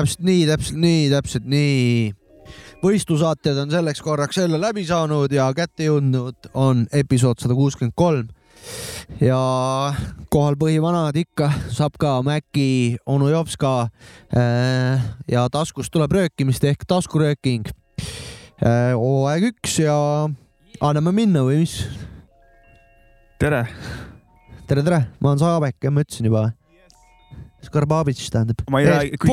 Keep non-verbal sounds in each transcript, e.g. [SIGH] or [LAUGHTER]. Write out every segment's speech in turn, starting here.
täpselt nii, täpselt nii, täpselt nii. Võistlusaated on selleks korraks jälle läbi saanud ja kätte jõudnud on episood sada kuuskümmend kolm. ja kohal põhivanad ikka, saab ka Mäki, onu Jops ka. äh, ja taskust tuleb röökimist ehk taskurööking. Äh, hooaeg üks ja anname minna või mis? tere. tere, tere, ma olen Saabek ja ma ütlesin juba Skarbabitš tähendab. ma ei räägi, kui,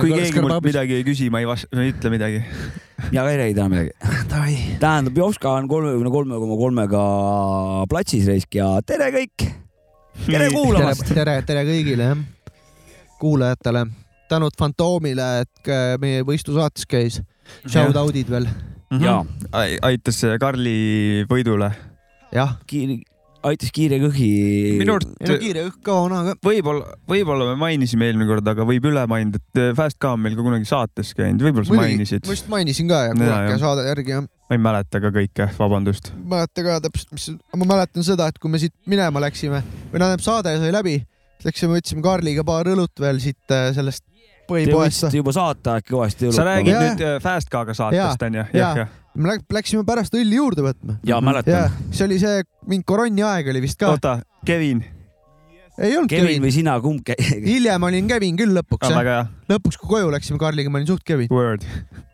kui keegi mult midagi ei küsi, ma ei vasta, ma ei ütle midagi. [LAUGHS] ja ka ei räägi täna midagi. [LAUGHS] tähendab, Jopska on kolmekümne kolme koma kolmega platsis reisk ja tere kõik. tere kuulamast. tere, tere kõigile jah, kuulajatele. tänud Fantoomile, et meie võistlusaates käis. Shout out'id veel. -hmm. ja aitas Karli võidule. jah aitas kiire kõhi. minu arust. kiire õhk ka vana ka. võib-olla, võib-olla me mainisime eelmine kord, aga võib üle maininud, et äh, Fast ka on meil ka kunagi saates käinud, võib-olla sa mainisid. ma just mainisin ka ja kuulake saade järgi jah. ma ei mäleta ka kõike, vabandust. mäleta ka täpselt, mis, ma mäletan seda, et kui me siit minema läksime või tähendab, saade sai läbi, läksime, võtsime Karliga paar õlut veel siit äh, sellest põhipoest. Juba saata kõvasti õlut. sa räägid ja. nüüd äh, Fast Kaga saatest onju? jah, jah me läksime pärast õlli juurde võtma. ja mäletan. see oli see mingi koronni aeg oli vist ka. oota, Kevin ei olnud Kevin. Kevin või sina, kumb hiljem olin Kevin küll lõpuks ah, jah. Lõpuks, kui koju läksime Karliga, ma olin suht Kevin.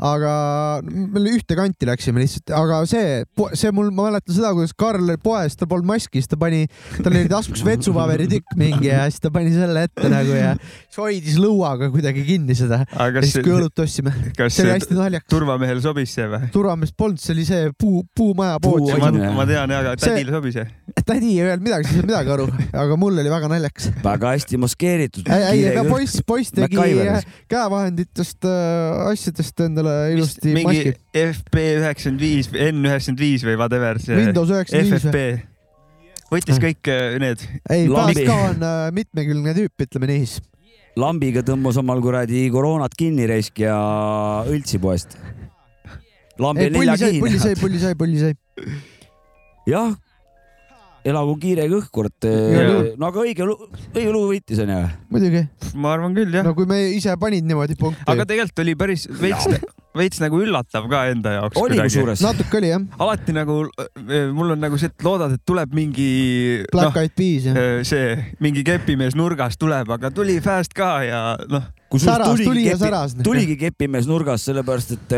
aga me ühte kanti läksime lihtsalt, aga see, see mul, ma mäletan seda, kuidas Karl poes, tal polnud maski, siis ta pani, tal oli taskus vetsupaberitükk mingi ja siis ta pani selle ette nagu ja siis hoidis lõuaga kuidagi kinni seda. ja siis, kui õlut ostsime. see oli hästi naljakas. turvamehel sobis see või? turvameest polnud, see oli see puu, puumaja pood. ma, ma tean jah, aga tädile sobis see? tädi ei öelnud midagi, siis ei midagi aru, aga mul oli väga naljakas. väga hästi maskeeritud. ei, ega poiss, poiss tegi käevahenditest äh, asjadest endale ilusti mingi maski. FB üheksakümmend viis, N üheksakümmend viis või whatever see. Windows üheksakümmend viis. võttis kõik äh, need. ei, Paska on äh, mitmekülgne tüüp, ütleme niiviisi lambiga tõmbas omal kuradi koroonat kinni raisk ja õltsi poest. lambi neljakihine. pulli sai, pulli sai, pulli sai. jah, elagu kiire kõhk, kurat. no aga õige, õige lugu võitis onju. muidugi. ma arvan küll jah. no kui me ise panid niimoodi punkti. aga tegelikult oli päris veits, veits nagu üllatav ka enda jaoks. oli kusjuures. natuke oli jah. alati nagu mul on nagu see, et loodad, et tuleb mingi. Black no, Eyed Peas jah. see mingi kepimees nurgast tuleb, aga tuli Fast ka ja noh. säras, tuli ja säras. tuligi kepimees nurgast, sellepärast et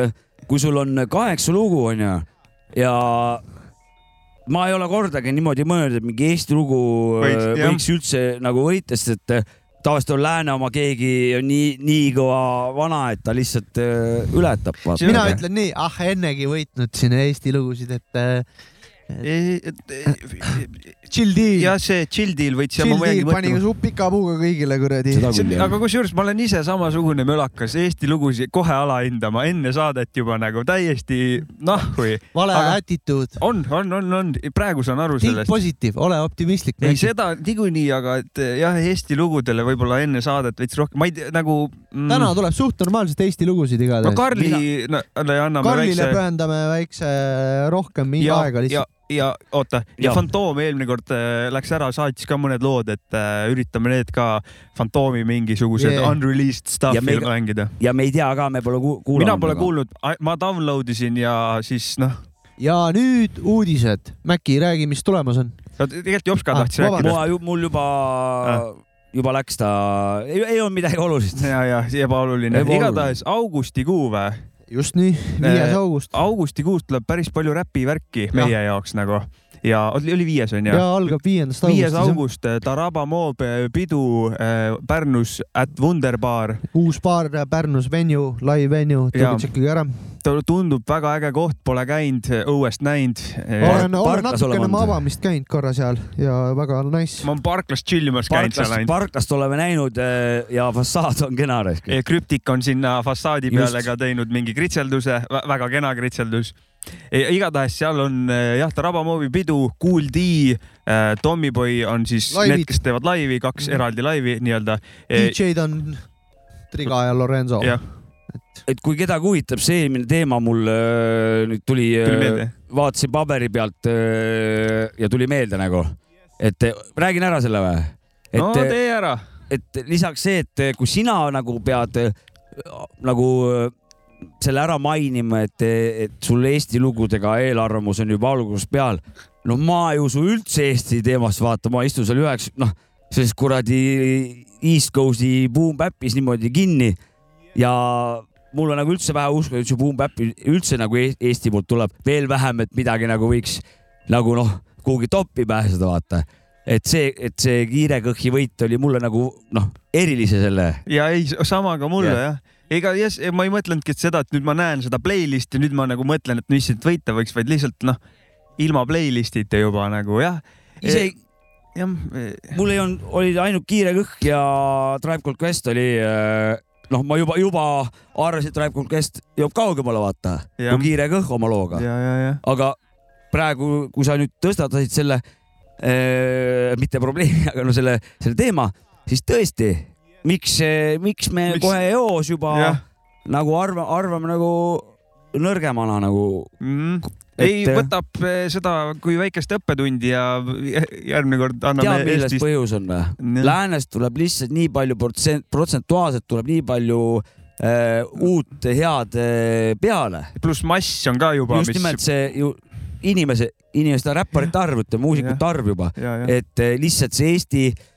kui sul on kaheksa lugu onju ja ma ei ole kordagi niimoodi mõelnud, et mingi Eesti lugu Võit, äh, võiks jah. üldse nagu võita, sest et äh, tavaliselt on lääne oma keegi on nii, nii kõva vana, et ta lihtsalt äh, ületab. mina ütlen nii, ah ennegi võitnud siin Eesti lugusid, et chill deal. jah, see chill deal võiks ja ma mõelgi mõtlema. pani su pika puuga kõigile kuradi. aga kusjuures ma olen ise samasugune mölakas, Eesti lugusid kohe alahindama enne saadet juba nagu täiesti nahhui. vale aga... attitude. on, on, on, on, praegu saan aru Think sellest. positiiv, ole optimistlik. ei, seda niikuinii, aga et jah, Eesti lugudele võib-olla enne saadet veits rohkem, ma ei tea, nagu mm.... täna tuleb suht normaalselt Eesti lugusid igatahes. no Karli Mina... no, anname Karlile väikse. pühendame väikse rohkem mingi aega lihtsalt ja oota, ja, Fantoom eelmine kord äh, läks ära, saatis ka mõned lood, et äh, üritame need ka Fantoomi mingisugused yeah. unreleased stuff'i mängida. ja me ei tea ka, me pole ku kuulanud. mina pole kuulnud, ma download isin ja siis noh. ja nüüd uudised. Mäkki, räägi, mis tulemas on. no tegelikult Jops ka ah, tahtis rääkida. mul juba ah juba läks ta, ei olnud midagi olulist. ja, ja ebaoluline, igatahes augustikuu või? Just nii, viies äh, august. augustikuust tuleb päris palju räpivärki ja. meie jaoks nagu ja oli viies on ju? ja algab viiendast augustist. viies august, äh, Taraba Moob pidu äh, Pärnus at Wunderbar. uus baar Pärnus, venue, live venue, tulge tšekkige ära. Tundub väga äge koht, pole käinud, õuest näinud. olen, olen natukene avamist käinud korra seal ja väga nice. ma olen parklas tšillimas käinud seal ainult. parklast oleme näinud eh, ja fassaad on kena. krüptik on sinna fassaadi peale Just. ka teinud mingi kritselduse, väga kena kritseldus igatahes seal on eh, jah, Tarabamoovi pidu, Kool D, eh, Tommyboy on siis Laivid. need, kes teevad laivi, kaks mm. eraldi laivi nii-öelda. DJ-d on Triga ja Lorenzo. et, et kui kedagi huvitab, see eelmine teema mul äh, nüüd tuli, tuli, vaatasin paberi pealt äh, ja tuli meelde nagu, et räägin ära selle või? no tee ära. et lisaks see, et kui sina nagu pead nagu selle ära mainima, et, et sul Eesti lugudega eelarvamus on juba algusest peal. no ma ei usu üldse Eesti teemast vaata, ma istun seal üheks, noh, selles kuradi East Coast'i Boom Bap'is niimoodi kinni ja mul on nagu üldse vähe usku, et see Boom Bap üldse nagu Eesti poolt tuleb, veel vähem, et midagi nagu võiks nagu noh, kuhugi toppi pääseda, vaata et see, et see kiire kõhki võit oli mulle nagu noh, erilise selle. ja ei, sama ka mulle ja. jah ega yes, ma ei mõtlenudki, seda, et nüüd ma näen seda playlist'i, nüüd ma nagu mõtlen, et mis siit võita võiks, vaid lihtsalt noh, ilma playlist'ita juba nagu jah. isegi jah. mul ei olnud, oli ainult Kiire kõhk ja Tribe Called Quest oli äh, noh, ma juba, juba arvasin, et Called Quest jõuab kaugemale, vaata, kui Kiire kõhk oma looga. aga praegu, kui sa nüüd tõstatasid selle äh,, mitte probleemi, [LAUGHS] aga no selle, selle teema, siis tõesti miks, miks me miks? kohe eos juba ja. nagu arva, arvame nagu nõrgemana nagu mm.. Ei, võtab eh, seda kui väikest õppetundi ja [LAUGHS] järgmine kord anname tead, milles Eestist... põhjus on või? Läänest tuleb lihtsalt nii palju protsent, protsentuaalselt tuleb nii palju äh, uut head äh, peale. pluss mass on ka juba. just mis... nimelt see ju inimese, inimeste räpparite arv, ütleme muusikute arv juba, et äh, lihtsalt see Eesti äh,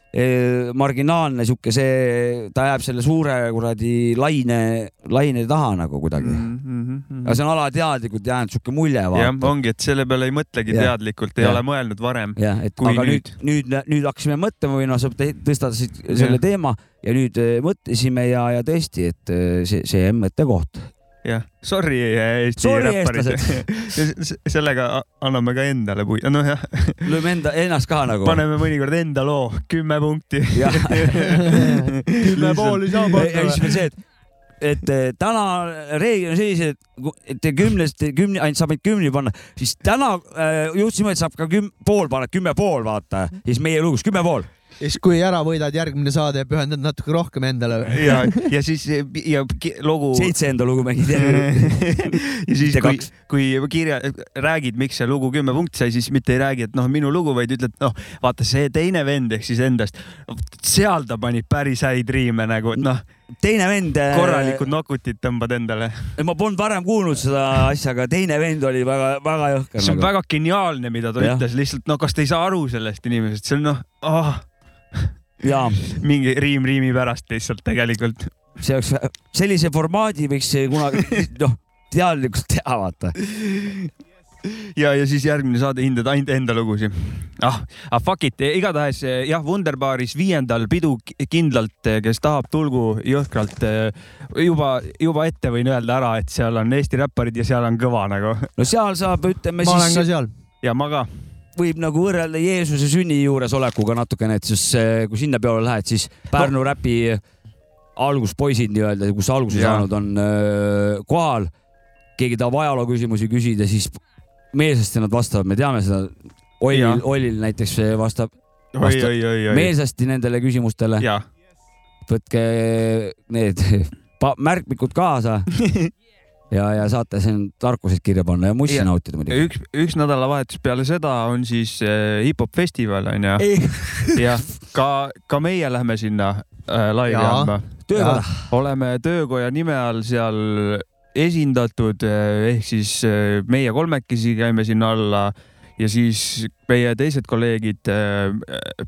marginaalne sihuke see, ta jääb selle suure kuradi laine, laine taha nagu kuidagi mm. -hmm. aga see on alateadlikult jäänud sihuke mulje. jah, ongi, et selle peale ei mõtlegi ja. teadlikult, ei ja. ole mõelnud varem. jah, et aga nüüd, nüüd, nüüd, nüüd hakkasime mõtlema või noh, sa tõstatasid selle ja. teema ja nüüd äh, mõtlesime ja, ja tõesti, et äh, see, see on mõttekoht jah, sorry Eesti räpparid. [LAUGHS] sellega anname ka endale puid, nojah. lööme enda, ennast ka nagu. paneme mõnikord enda loo, kümme punkti [LAUGHS] kümme pool ei saa panna. ja siis veel see, et et eh, täna reeglid on sellised, et kümnest kümni, ainult saab ainult kümni panna, siis täna äh, jõudsime, et saab ka küm, pool panna, kümme pool vaata, siis meie lugus kümme pool ja siis, kui ära võidad järgmine saade, pühendad natuke rohkem endale. ja, ja siis ja lugu. seitse enda lugu mängid [LAUGHS] ja siis, kui, kui kirja, räägid, miks see lugu kümme punkti sai, siis mitte ei räägi, et noh, minu lugu, vaid ütled, noh, vaata see teine vend ehk siis endast, seal ta pani päris häid riime nagu, et noh teine vend. Äh, korralikud nokutid tõmbad endale. ma polnud varem kuulnud seda asja, aga teine vend oli väga-väga jõhker. see on nagu. väga geniaalne, mida ta ja. ütles, lihtsalt no kas te ei saa aru sellest inimesest, see on noh oh mingi riim riimi pärast lihtsalt tegelikult. see oleks, sellise formaadi võiks kunagi noh, teadlikult teha, vaata ja, ja siis järgmine saade hindad ainult enda lugusid. ah, ah fuck it, igatahes jah, Wunderbaaris viiendal pidu kindlalt, kes tahab, tulgu jõhkralt. juba, juba ette võin öelda ära, et seal on Eesti räpparid ja seal on kõva nagu. no seal saab, ütleme ma siis. ma olen ka seal. ja ma ka võib nagu võrrelda Jeesuse sünni juuresolekuga natukene, et siis kui sinna peole lähed, siis Pärnu no. räpi alguspoisid nii-öelda, kus alguse ja. saanud on kohal. keegi tahab ajaloo küsimusi küsida, siis meelsasti nad vastavad, me teame seda. Ollil, Ollil näiteks vastab, vastab oi, oi, oi, meelsasti nendele küsimustele. võtke need [LAUGHS] märkmikud kaasa [LAUGHS] ja, ja saate siin tarkuseid kirja panna ja mussi nautida muidugi. üks, üks nädalavahetus peale seda on siis äh, hip-hop festival onju. [LAUGHS] ja ka, ka meie lähme sinna äh, laivi andma. oleme töökoja nime all seal esindatud äh, ehk siis äh, meie kolmekesi käime sinna alla ja siis meie teised kolleegid äh,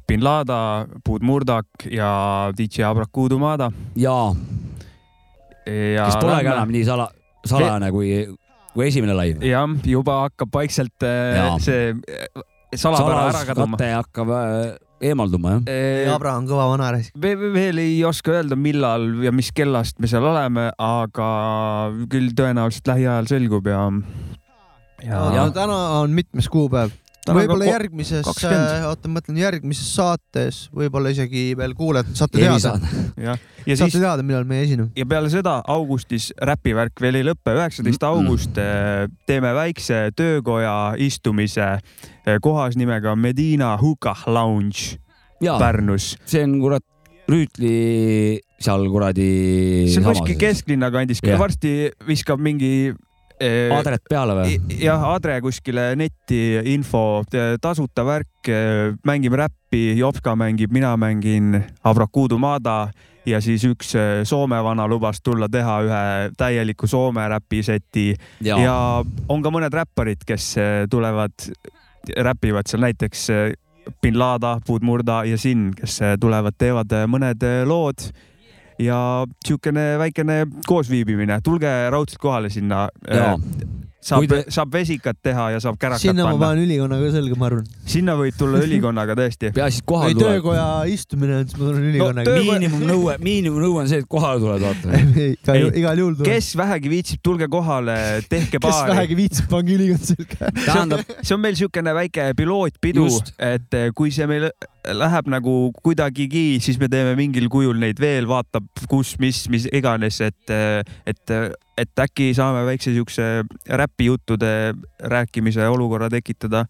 Bin Lada, Bud Murdak ja DJ Abrakuudumada. jaa. kes polegi enam nii sala, salajane kui, kui esimene laiv. jah, juba hakkab vaikselt äh, ja. see äh, salapära ära kaduma. hakkab äh, eemalduma jah e,. Abra on kõva vanaraisk. veel ei oska öelda, millal ja mis kellast me seal oleme, aga küll tõenäoliselt lähiajal selgub ja. ja, ja täna on mitmes kuupäev? Võib-olla järgmises, äh, oota, ma mõtlen järgmises saates, võib-olla isegi veel kuulajad saate teada. [LAUGHS] saate siis, teada, millal me esineme. ja peale seda augustis räpivärk veel ei lõpe, üheksateist august mm. teeme väikse töökoja istumise äh, kohas nimega Medina Hookah Lounge ja, Pärnus. see on kurat Rüütli seal kuradi. see on kuskil kesklinna kandis, varsti viskab mingi Adret peale või? jah, Adre kuskile netti info, tasuta värk, mängime räppi, Jopska mängib, mina mängin Abrakudu Mada ja siis üks Soome vana lubas tulla teha ühe täieliku Soome räpiseti ja. ja on ka mõned räpparid, kes tulevad, räpivad seal näiteks Bin Lada, Budmurda ja Sin, kes tulevad, teevad mõned lood ja siukene väikene koosviibimine, tulge raudselt kohale sinna saab te..., saab vesikat teha ja saab kärakat sinna panna. sinna ma panen ülikonnaga selga, ma arvan. sinna võid tulla ülikonnaga tõesti. [LAUGHS] peaasi, et kohale tuled. töökoja istumine on, siis ma tulen ülikonnaga no,. Töökoja... miinimumnõue, [LAUGHS] miinimumnõue on see, et kohale tuled, vaata. [LAUGHS] igal juhul tuleb. kes vähegi viitsib, tulge kohale, tehke paari. kes vähegi viitsib, pange ülikond selga. see on meil siukene väike pilootpidu, et eh, kui see meil läheb nagu kuidagigi, siis me teeme mingil kujul neid veel, vaatab kus, mis, mis iganes, et, eh, et et äkki saame väikse siukse räpijuttude rääkimise olukorra tekitada.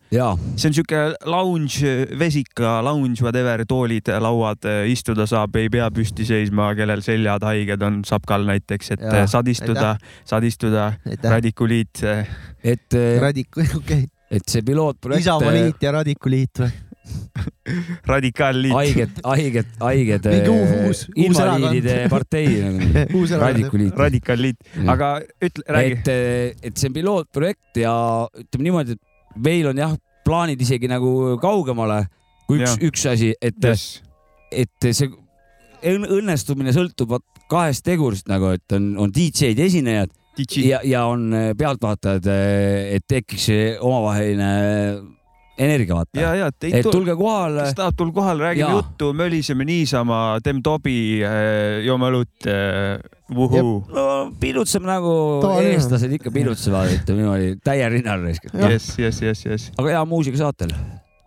see on siuke lounge, vesika lounge, whatever, toolid, lauad, istuda saab, ei pea püsti seisma, kellel seljad haiged on, Sapkal näiteks, et ja, saad istuda, saad istuda, Radikuliit. et. Radiku, [LAUGHS] okei okay.. et see pilootprojekt. Isamaaliit ja Radikuliit või? [LAUGHS] radikaalliit. haiged, haiged, haiged. Äh, invaliidide partei [LAUGHS] radikuliit. radikaalliit, aga ütle, räägi. et, äh, et see on pilootprojekt ja ütleme niimoodi, et meil on jah, plaanid isegi nagu kaugemale kui üks, üks asi, et yes., et see õnnestumine sõltub kahest tegurist nagu, et on, on DJ-d ja esinejad DJ. ja, ja on äh, pealtvaatajad, et tekiks omavaheline energia, vaata. ja, ja, et tulge kohale. kes tahab, tulge kohale, räägime ja. juttu, möliseme niisama, teeme tobi, äh, joome õlut äh,. no pilutseme nagu Tavaline. eestlased ikka pilutsevad, ütleme niimoodi, täiel rinnal. jess, jess, jess, jess. aga hea muusika saatel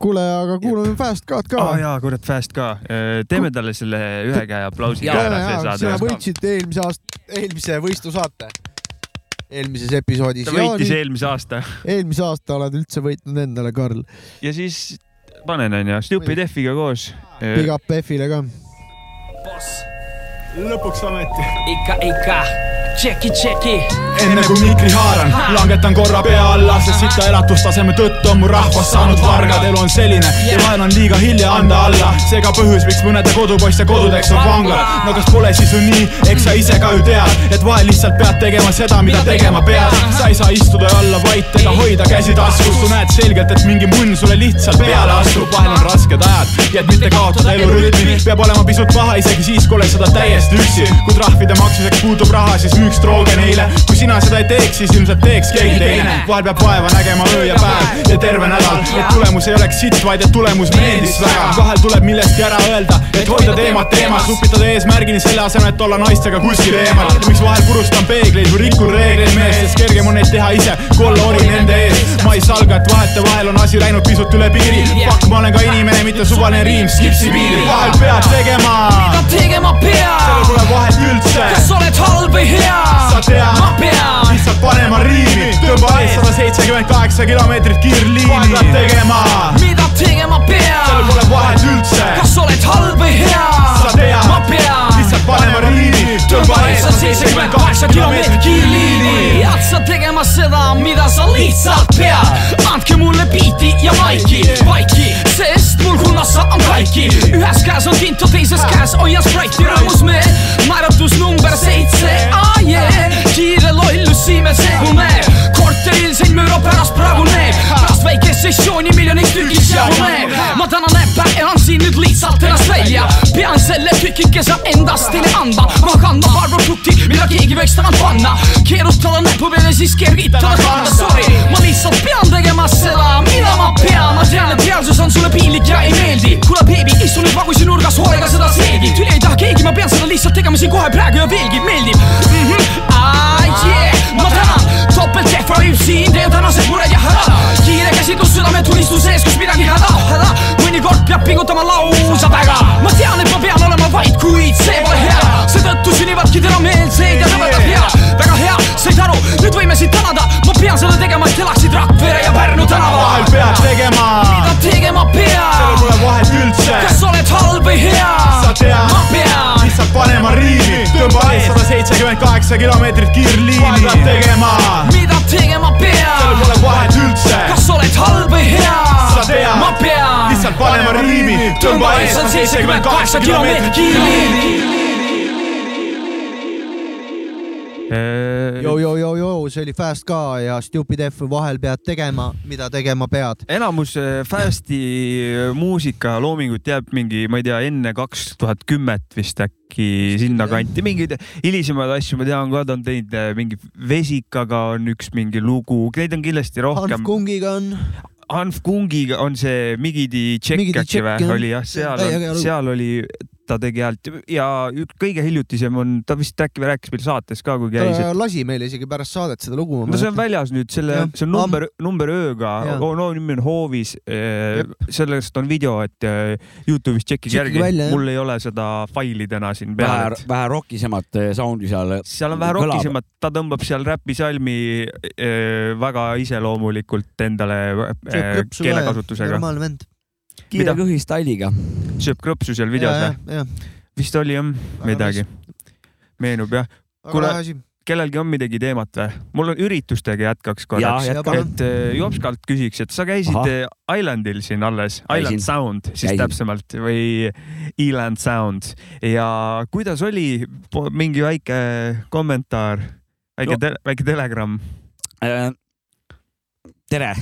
kuule, aga kuulame Fast Cut ka. aa oh, jaa, kurat, Fast ka. Äh, teeme talle selle ühe käe aplausi sina võitsid eelmise aasta, eelmise võistlusaate eelmises episoodis. ta võitis ja, eelmise aasta. eelmise aasta oled üldse võitnud endale, Karl. ja siis panen onju, Snoopy Deffiga koos. Big up Peffile ka. boss, lõpuks ometi. ikka, ikka tšeki, tšeki. enne kui mikri haaran, langetan korra pea alla, sest sita elatustaseme tõttu on mu rahvas saanud vargad, elu on selline ja vahel on liiga hilja anda alla. seega põhjus, miks mõnede kodupoiste kodudeks on vanglad. no kas pole siis ju nii, eks sa ise ka ju tead, et vahel lihtsalt pead tegema seda, mida tegema pead. sa ei saa istuda ja olla vait ega hoida käsi taskus, sa näed selgelt, et mingi munn sulle lihtsalt peale astub. vahel on rasked ajad ja et mitte kaotada elurütmi, peab olema pisut paha isegi siis, kui oled seda täiesti üksi. kui trahvide maksmiseks puudub raha, siis müüks drooge neile. Kui sina seda ei teeks, siis ilmselt teeks keegi teine. Vahel peab vaeva nägema öö ja päev ja terve nädal. Et tulemus ei oleks sitt, vaid et tulemus meeldis väga. Vahel tuleb millestki ära öelda, et hoida teemat teemas. Upitada eesmärgini selle asemel, et olla naistega kuskil eemal. Miks vahel purustan peegleid või rikun reegleid mees, sest kergem on neid teha ise, kui olla ori nende ees. Ma ei salga, et vahetevahel on asi läinud pisut üle piiri. Fuck, ma olen ka inimene, mitte suvaline riim, skipsi piiri. Vahel pead tegema. Mida tegema pead sellel pole vahet üldse. Kas oled halb või hea? Sa tead, ma pean. Lihtsalt panema riimi, tõmba ees sada seitsekümmend kaheksa kilomeetrit kiirliini. pead tegema, mida tegema pean, sellel pole vahet üldse. kas oled halb või hea, sa tead, ma pean. Lihtsalt panema riimi, tõmba ees sada seitsekümmend kaheksa kilomeetrit kiirliini. pead sa tegema seda, mida sa lihtsalt pead, andke mulle biiti ja maiki, vaiki, sest mul hunnassa on kaiki. ühes käes on tinto, teises käes hoian Sprite'i rõõmus me, naeratus number seitse, aa jee kiire lollus siime segume. Korteril sind müüra pärast praegu need pärast väikest sessiooni miljoniks tükis jaguneb ma täna näppe elan siin nüüd lihtsalt ennast välja. Pean selle tükikese endast teile anda ma kannan barbapukti mida keegi võiks tagant panna. Keerutada näpu peale siis kergitada kanda sorry ma lihtsalt pean tegema seda mida ma pean. Ma tean et reaalsus on su sulle piinlik ja ei meeldi kuule beebi, istu nüüd vagusi nurgas hoolega seda seegi tüli ei taha keegi, ma pean seda lihtsalt tegema siin kohe praegu ja veelgi meeldib mm. -hmm. Ah, yeah. ma tänan, viib siin teie tänased mured ja hädad kiire käsitlus südame tunnistus ees, kus midagi häda, häda. Mõnikord peab pingutama lausa väga. Ma tean, et ma pean olema vait, kuid see pole hea. Seetõttu sünnivadki teravmeelseid ja rõvedad head väga hea, said aru, nüüd võime sind tänada. Ma pean seda tegema, et elaksid Rakvere ja Pärnu tänaval. Vahel pead tegema, mida tegema sellel pean pole vahet üldse. kas oled halb või hea? Sa tead. ma pean lihtsalt panema riimi, tõmba ees. sada seitsekümmend kaheksa kilomeetrit kiirliini. pead tegema, mida tegema sellel pean pole vahet üldse. kas oled halb või hea? Sa tead. ma pean. Lihtsalt panema riimi, tõmba ees. sada seitsekümmend kaheksa kilomeetrit kiirliini. joo, joo, joo, joo, see oli Fast ka ja Stupid F vahel pead tegema, mida tegema pead. enamus äh, Fasti muusika loomingut jääb mingi, ma ei tea, enne kaks tuhat kümmet vist äkki sinnakanti, mingeid hilisemaid asju ma tean ka, ta on teinud äh, mingi Vesikaga on üks mingi lugu, neid on kindlasti Hanf rohkem. Kungiga on, Hanf Kungiga on see Migidi Tšekk äkki või? Oli jah, seal seal oli, ta tegi häält ja ük- kõige hiljutisem on, ta vist äkki rääkis meil saates ka, kui käis, ta lasi meile isegi pärast saadet seda lugu. no see on väljas nüüd selle see on number, number ööga no nimi on Hoovis. Jep. sellest on video, et eh, Youtube'is tšekkige järgi mul ei ole seda faili täna siin vähe peal., vähe rokisemat eh, sound'i seal. seal on vähe rokisemat, ta tõmbab seal räpisalmi eh, väga iseloomulikult endale eh, keelekasutusega. normaalne vend. kiire kõhi stailiga. Sööb krõpsu seal videos või? vist oli jah, midagi. meenub jah. Kuule, kellelgi on midagi teemat või? mul on üritustega jätkaks korraks. et eh, Jopskalt küsiks, et sa käisid Ahah. eh, Islandil siin alles, Island Käisin. Sound siis Käisin. täpsemalt või Eland Sound ja kuidas oli, mingi väike kommentaar, väike No. no., väike telegramm. Äh, tere,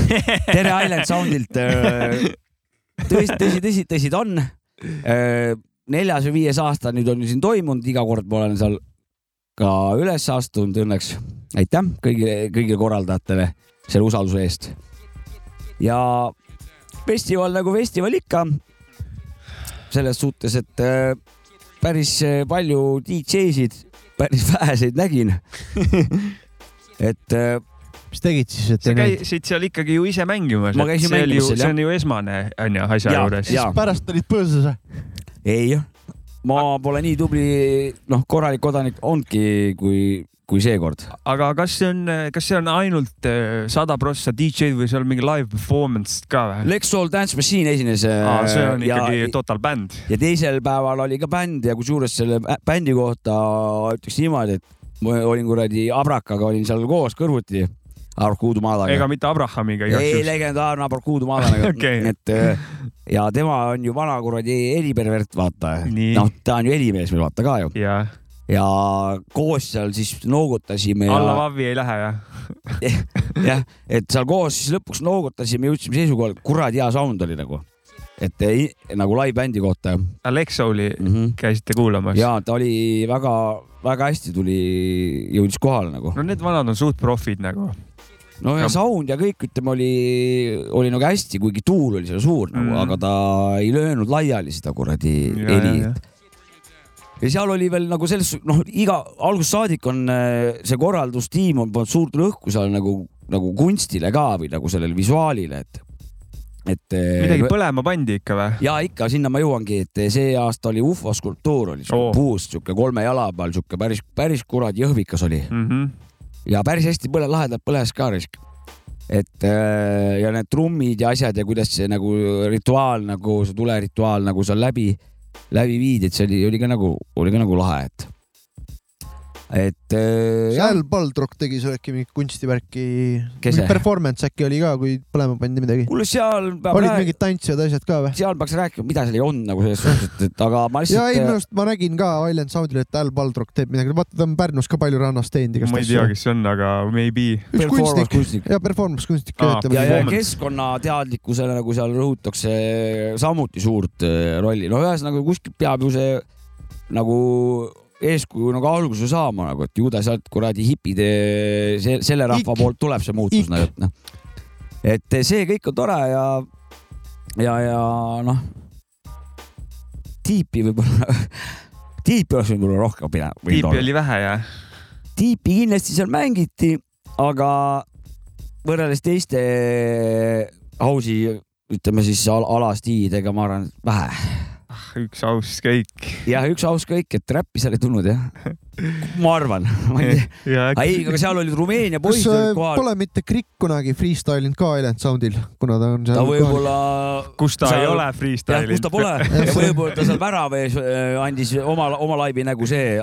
[LAUGHS] tere Island Soundilt. tõsi, tõsi, tõsi, tõsi ta on. neljas või viies aasta nüüd on ju siin toimunud, iga kord ma olen seal ka üles astunud õnneks. aitäh kõigile, kõigile korraldajatele selle usalduse eest. ja festival nagu festival ikka. selles suhtes, et äh, päris äh, palju DJ-sid, päris väheseid nägin. [LAUGHS] et äh, mis tegid siis, et sa käisid seal ikkagi ju ise mängimas. Ma käisin mängimas seal, see on ju esmane onju asja Jaa, juures. jaa. pärast olid põõsas või? ei, ma pole nii tubli, noh, korralik kodanik olnudki kui, kui seekord. aga kas see on, kas see on ainult eh, sada prossa DJ-d või seal mingi live performance ka või? Lex Soul Dance Machine esines. See on ja, ikkagi total bänd. ja teisel päeval oli ka bänd ja kusjuures selle bä- bändi kohta ütleks niimoodi, et ma olin kuradi Abrakaga olin seal koos kõrvuti. Abrakuudu maadaga ega. mitte Abrahamiga igaks ei, juhuks. legendaarne Abrakuudu maadaga [LAUGHS] Okei. et äh, ja tema on ju vana kuradi helipervert, vaata. Noh, ta on ju helimees meil vaata ka ju ja koos seal siis noogutasime ja alla Vavi ei lähe jah? [LAUGHS] jah, et seal koos siis lõpuks noogutasime, jõudsime seisukohale, kuradi hea sound oli nagu. et ei, nagu live-bändi kohta Alexoli mm. -hmm. käisite kuulamas? ja ta oli väga, väga hästi tuli, jõudis kohale nagu. no need vanad on suht profid nagu. No ja sound ja kõik, ütleme, oli, oli nagu hästi, kuigi tuul oli seal suur nagu mm., aga ta ei löönud laiali seda kuradi heli. ja seal oli veel nagu selles, noh, iga algusest saadik on äh, see korraldustiim on pannud suurt rõhku seal nagu, nagu kunstile ka või nagu sellele visuaalile, et, et. midagi põlema pandi ikka või? ja ikka sinna ma jõuangi, et see aasta oli ufo skulptuur oli Oo. oh. puust sihuke kolme jala peal sihuke päris, päris kuradi jõhvikas oli Mm -hmm. Ja päris hästi põle, lahedalt põles ka risk. et äh, ja need trummid ja asjad ja kuidas see nagu rituaal nagu see tulerituaal nagu seal läbi, läbi viidi, et see oli, oli ka nagu, oli ka nagu lahe, et, et äh, jah, Al Baldrock tegi seal äkki mingit kunstivärki. See? Performance äkki oli ka, kui põlema pandi midagi. kuule seal peab olid rääkima, mingid tantsijad, asjad ka või? seal peaks rääkima, mida seal ei olnud nagu selles suhtes, et, et aga ma ja ei, minu lihtsalt, arust ma nägin ka Island Soundil, et Al Baldrock teeb midagi, vaata ta on Pärnus ka palju rannas teinud igast ma ei tea, kes see on, aga maybe. üks kunstnik kunstnik ja performance kunstnik ütleme ja, ja keskkonnateadlikkusele nagu seal rõhutakse samuti suurt äh, rolli, no ühesõnaga kuskilt peab ju see nagu eeskuju nagu alguse saama nagu, et ju ta sealt kuradi hipide, see, selle rahva Ik. poolt tuleb see muutus nagu, et noh. et see kõik on tore ja, ja, ja noh, tiipi võib-olla [LAUGHS] tiipi oleks võinud olla rohkem pidanud. tiipi oli vähe jah? tiipi kindlasti seal mängiti, aga võrreldes teiste house'i, ütleme siis al alastiilidega, ma arvan, vähe üks aus kõik. jah, üks aus kõik, et räppi seal ei tulnud jah. [LAUGHS] ma arvan, ma ei tea. [LAUGHS] ei, aga seal olid Rumeenia poisid olid kohal. Pole mitte Krikk kunagi freestyle inud ka Island Soundil, kuna ta on seal. ta võib-olla. kus ta seal... ei ole freestyle inud. kus ta pole [LAUGHS] ja võib-olla ta seal värava ees äh, andis oma, oma laivi nagu see,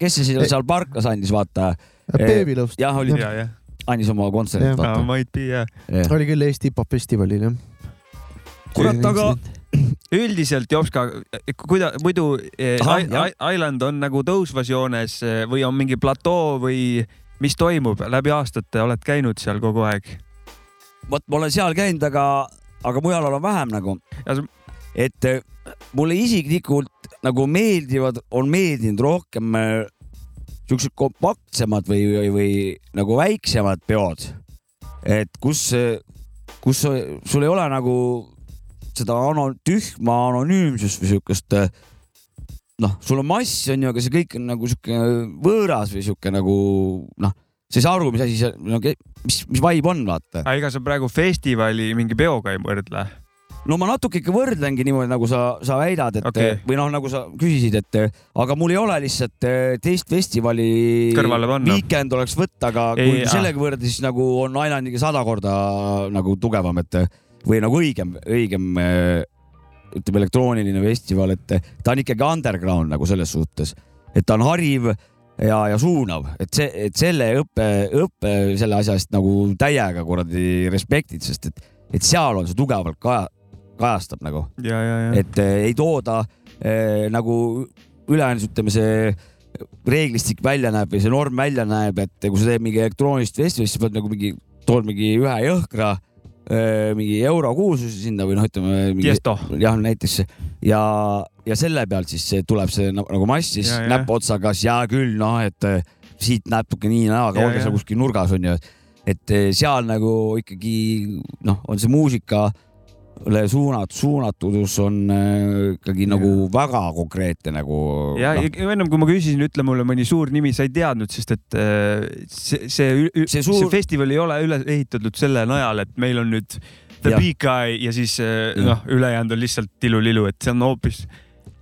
kes see seal parklas andis, vaata. Peevilõust. jah, oli ja, ja andis oma kontserti. Might be jah yeah.. oli küll Eesti hip-hop festivalil jah. kurat, aga üldiselt Jopska, kuida-, muidu eh, Island on nagu tõusvas joones eh, või on mingi platoo või mis toimub läbi aastate, oled käinud seal kogu aeg? vot ma olen seal käinud, aga, aga mujal olen vähem nagu. et eh, mulle isiklikult nagu meeldivad, on meeldinud rohkem siuksed kompaktsemad või, või, või nagu väiksemad peod. et kus, kus sul ei ole nagu seda ano, tühma anonüümsust või siukest noh, sul on mass on ju, aga see kõik on nagu sihuke võõras või sihuke nagu noh, sa ei saa aru, mis asi see, no mis, mis vibe on, vaata. aga ega sa praegu festivali mingi peoga ei võrdle? no ma natuke ikka võrdlengi niimoodi, nagu sa, sa väidad, et okay. või noh, nagu sa küsisid, et aga mul ei ole lihtsalt eh, teist festivali Weekend oleks võtta, aga ei, kui sellega võrrelda, siis nagu on Islandiga sada korda nagu tugevam, et või nagu õigem, õigem eh, ütleme, elektrooniline festival, et ta on ikkagi underground nagu selles suhtes, et ta on hariv ja, ja suunav, et see, et selle õppe, õppe selle asja eest nagu täiega kuradi respektid, sest et, et seal on see tugevalt kaja, kajastab nagu. et äh, ei tooda äh, nagu ülejäänud, ütleme, see reeglistik välja näeb või see norm välja näeb, et kui sa teed mingi elektroonilist festivalit, siis pead nagu mingi, tood mingi ühe jõhkra äh, mingi euro kuulsuse sinna või noh, ütleme mingi, jah, näiteks. Ja, ja selle pealt siis tuleb see nagu, mass siis näpuotsaga, hea küll, noh, et äh, siit natuke nii naa, aga olge seal kuskil nurgas onju, et seal nagu ikkagi noh, on see muusika suunat-, suunatus on äh, ikkagi ja. nagu väga konkreetne nagu. ja no. ennem kui ma küsisin, ütle mulle mõni suur nimi, sa ei teadnud, sest et äh, see, see, see, suur... see festival ei ole üles ehitatud selle najal, et meil on nüüd The ja. Big Guy ja siis äh, noh, ülejäänud on lihtsalt tilulilu, et see on hoopis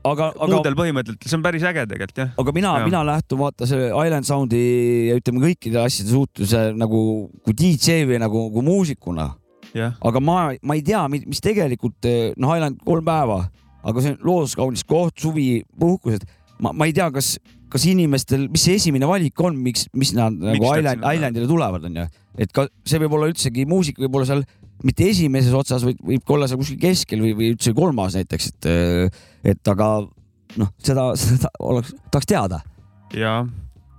aga, aga muudel põhimõtetel, see on päris äge tegelikult jah. aga mina, mina lähtun vaata selle Island Soundi ja ütleme kõikide asjade suhtluse nagu kui DJ või nagu kui muusikuna aga ma, ma ei tea, mis tegelikult eh, noh, Highland kolm päeva, aga see on looduskaunis koht, suvi, puhkused. ma, ma ei tea, kas, kas inimestel, mis see esimene valik on, miks, mis nad miks nagu Island, Islandile tulevad, onju. et ka see võib olla üldsegi muusika võib olla seal mitte esimeses otsas, vaid võib ka olla seal kuskil keskel või, või üldse kolmas näiteks, et, eh, et aga noh, seda, [LAUGHS] seda oleks, tahaks teada. ja,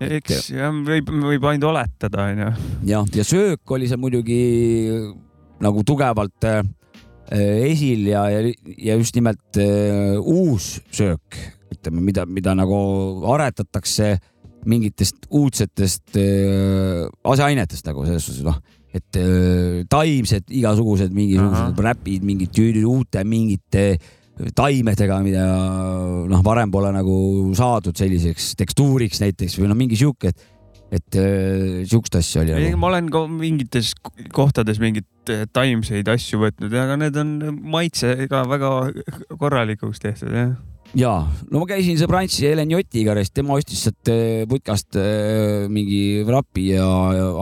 eks jah, võib, võib ainult oletada, onju. jah, ja söök oli seal muidugi nagu tugevalt äh, esil ja, ja, ja just nimelt äh, uus söök, ütleme, mida, mida nagu aretatakse mingitest uudsetest äh, aseainetest nagu selles suhtes noh, et äh, taimsed igasugused mingisugused räpid, mingid uute mingite taimedega, mida noh, varem pole nagu saadud selliseks tekstuuriks näiteks või noh, mingi sihuke, et et äh, siukest asja oli. Nagu. ma olen ka mingites kohtades mingeid äh, taimseid asju võtnud, aga need on maitsega väga korralikuks tehtud jah ja, no ma käisin sõbrantsi Helen Jotiga, tema ostis sealt äh, putkast mingi vrapi ja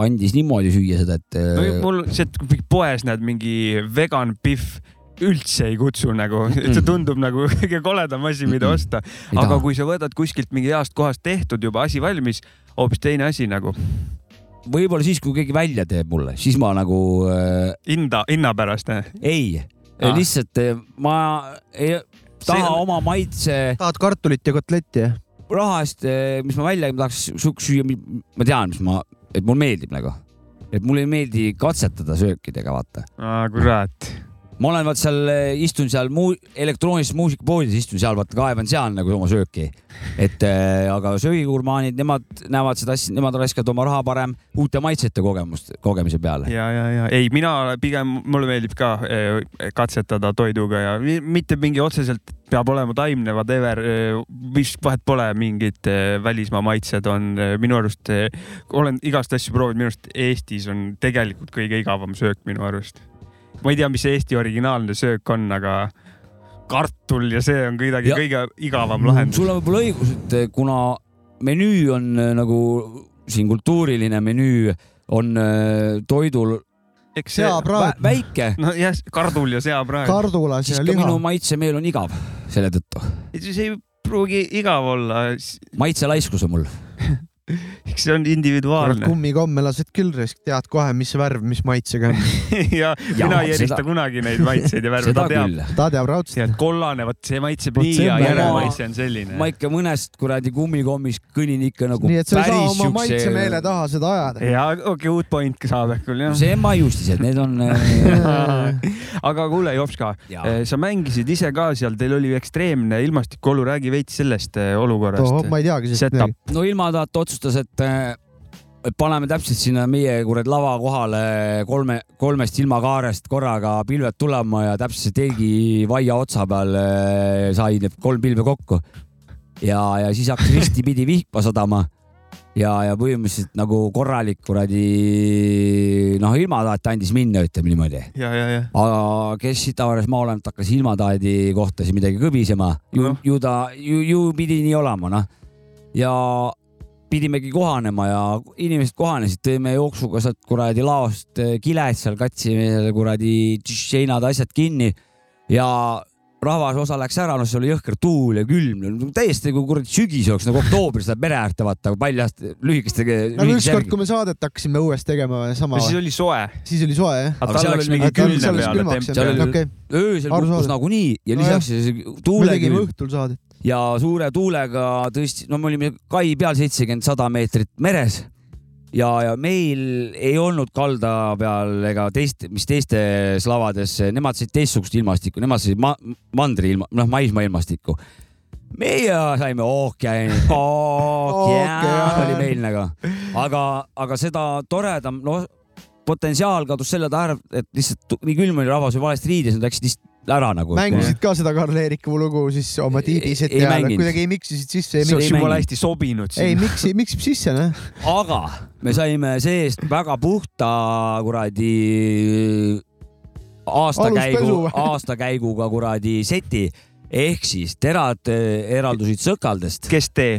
andis niimoodi süüa seda, et. no mul sealt poes näed mingi vegan pihv üldse ei kutsu nagu, see tundub nagu kõige koledam asi, mida osta. aga kui sa võtad kuskilt mingi heast kohast tehtud juba asi valmis, hoopis teine asi nagu. võib-olla siis, kui keegi välja teeb mulle, siis ma nagu äh.... hinda, hinna pärast eh?? ei ah., lihtsalt äh, ma ei taha See... oma maitse. tahad kartulit ja kotletti jah? raha eest, äh, mis ma välja tahaks süüa, ma tean, mis ma, et mulle meeldib nagu, et mulle ei meeldi katsetada söökidega, vaata. aa, kurat ma olen vaat seal, istun seal muu-, elektroonilises muusikapoodides istun seal, vaata kaevan seal nagu oma sööki. et äh, aga söögigurmaanid, nemad näevad seda asja, nemad raiskavad oma raha parem uute maitsete kogemust, kogemise peale. ja, ja, ja ei, mina pigem, mulle meeldib ka äh, katsetada toiduga ja mitte mingi otseselt peab olema taimne, whatever, vist vahet pole, mingid välismaa maitsed on minu arust, olen igast asju proovinud, minu arust Eestis on tegelikult kõige igavam söök minu arust ma ei tea, mis see Eesti originaalne söök on, aga kartul ja see on kuidagi ja. kõige igavam lahendus. sul on võib-olla õigus, et eh, kuna menüü on eh, nagu siin kultuuriline menüü on eh, toidul eks seapraad vä. väike. nojah, kardul ja seapraad. kardulas ja liha. minu maitsemeel on igav selle tõttu. see ei pruugi igav olla. maitselaiskus on mul [LAUGHS] eks see on individuaalne. kummikommelased küll tead kohe, mis värv, mis maitsega on [LAUGHS] ja, ja mina ei erista seda... kunagi neid maitseid ja värve, [LAUGHS] ta teab. ta teab raudselt. kollane, vot see maitseb Võt nii ja järelmaitse on selline. ma ikka mõnest kuradi kummikommist kõnnin ikka nagu nii et sa ei saa oma maitsemeele taha seda ajada. ja okei okay,, uut point ka saab ehk küll jah. see maiustised, need on äh, aga kuule, Jopska, äh, sa mängisid ise ka seal, teil oli ekstreemne ilmastikuolu, räägi veits sellest äh, olukorrast. ma ei teagi sellest midagi. no ilmataat otsustas et paneme täpselt sinna meie kurat lava kohale kolme, kolmest ilmakaarest korraga pilved tulema ja täpselt telgi vaia otsa peal eh, sai need kolm pilve kokku. ja, ja siis hakkas ristipidi vihma sadama ja, ja põhimõtteliselt nagu korralik kuradi noh, ilmataat andis minna, ütleme niimoodi. aga kes Sitavaares maaolemat hakkas ilmataadi kohta siis midagi kõbisema, ju no., ju ta, ju, ju pidi nii olema, noh. ja pidimegi kohanema ja inimesed kohanesid, tõime jooksuga sealt kuradi laost eh, kiled seal, katsime kuradi seinad, asjad kinni ja rahvas osa läks ära, noh, see oli jõhker tuul ja külm, täiesti nagu kuradi sügis oleks nagu oktoobris läheb mere äärde vaata, paljast lühikeste. nagu ükskord, kui me saadet hakkasime õues tegema sama. siis oli soe. siis oli soe jah. aga tal läks mingi seal oli okay. öösel kukkus nagunii ja lisaks no, tuule. me tegime õhtul saadet ja suure tuulega tõesti, no me olime kai peal seitsekümmend, sada meetrit meres. Ja, ja meil ei olnud kalda peal ega teist, mis teistes lavades, nemad said teistsugust ilmastikku, nemad said ma, mandri ilma, noh, maismaa ilmastikku. meie saime ookeani, [LAUGHS] ookean oli meil nagu, aga, aga seda toredam, noh, potentsiaal kadus selle tähele, et lihtsalt nii külm oli, rahvas oli valesti riides, nad läksid lihtsalt ära nagu. mängisid ka seda Karl Eeriku lugu siis oma tiibis, et ja kuidagi ei miksisid sisse. see oleks jumala hästi sobinud siin. ei miksi, miksib sisse noh. aga me saime seest väga puhta kuradi aastakäigu, [LAUGHS] aastakäiguga kuradi seti ehk siis terad eh, eraldusid sõkaldest. kes te?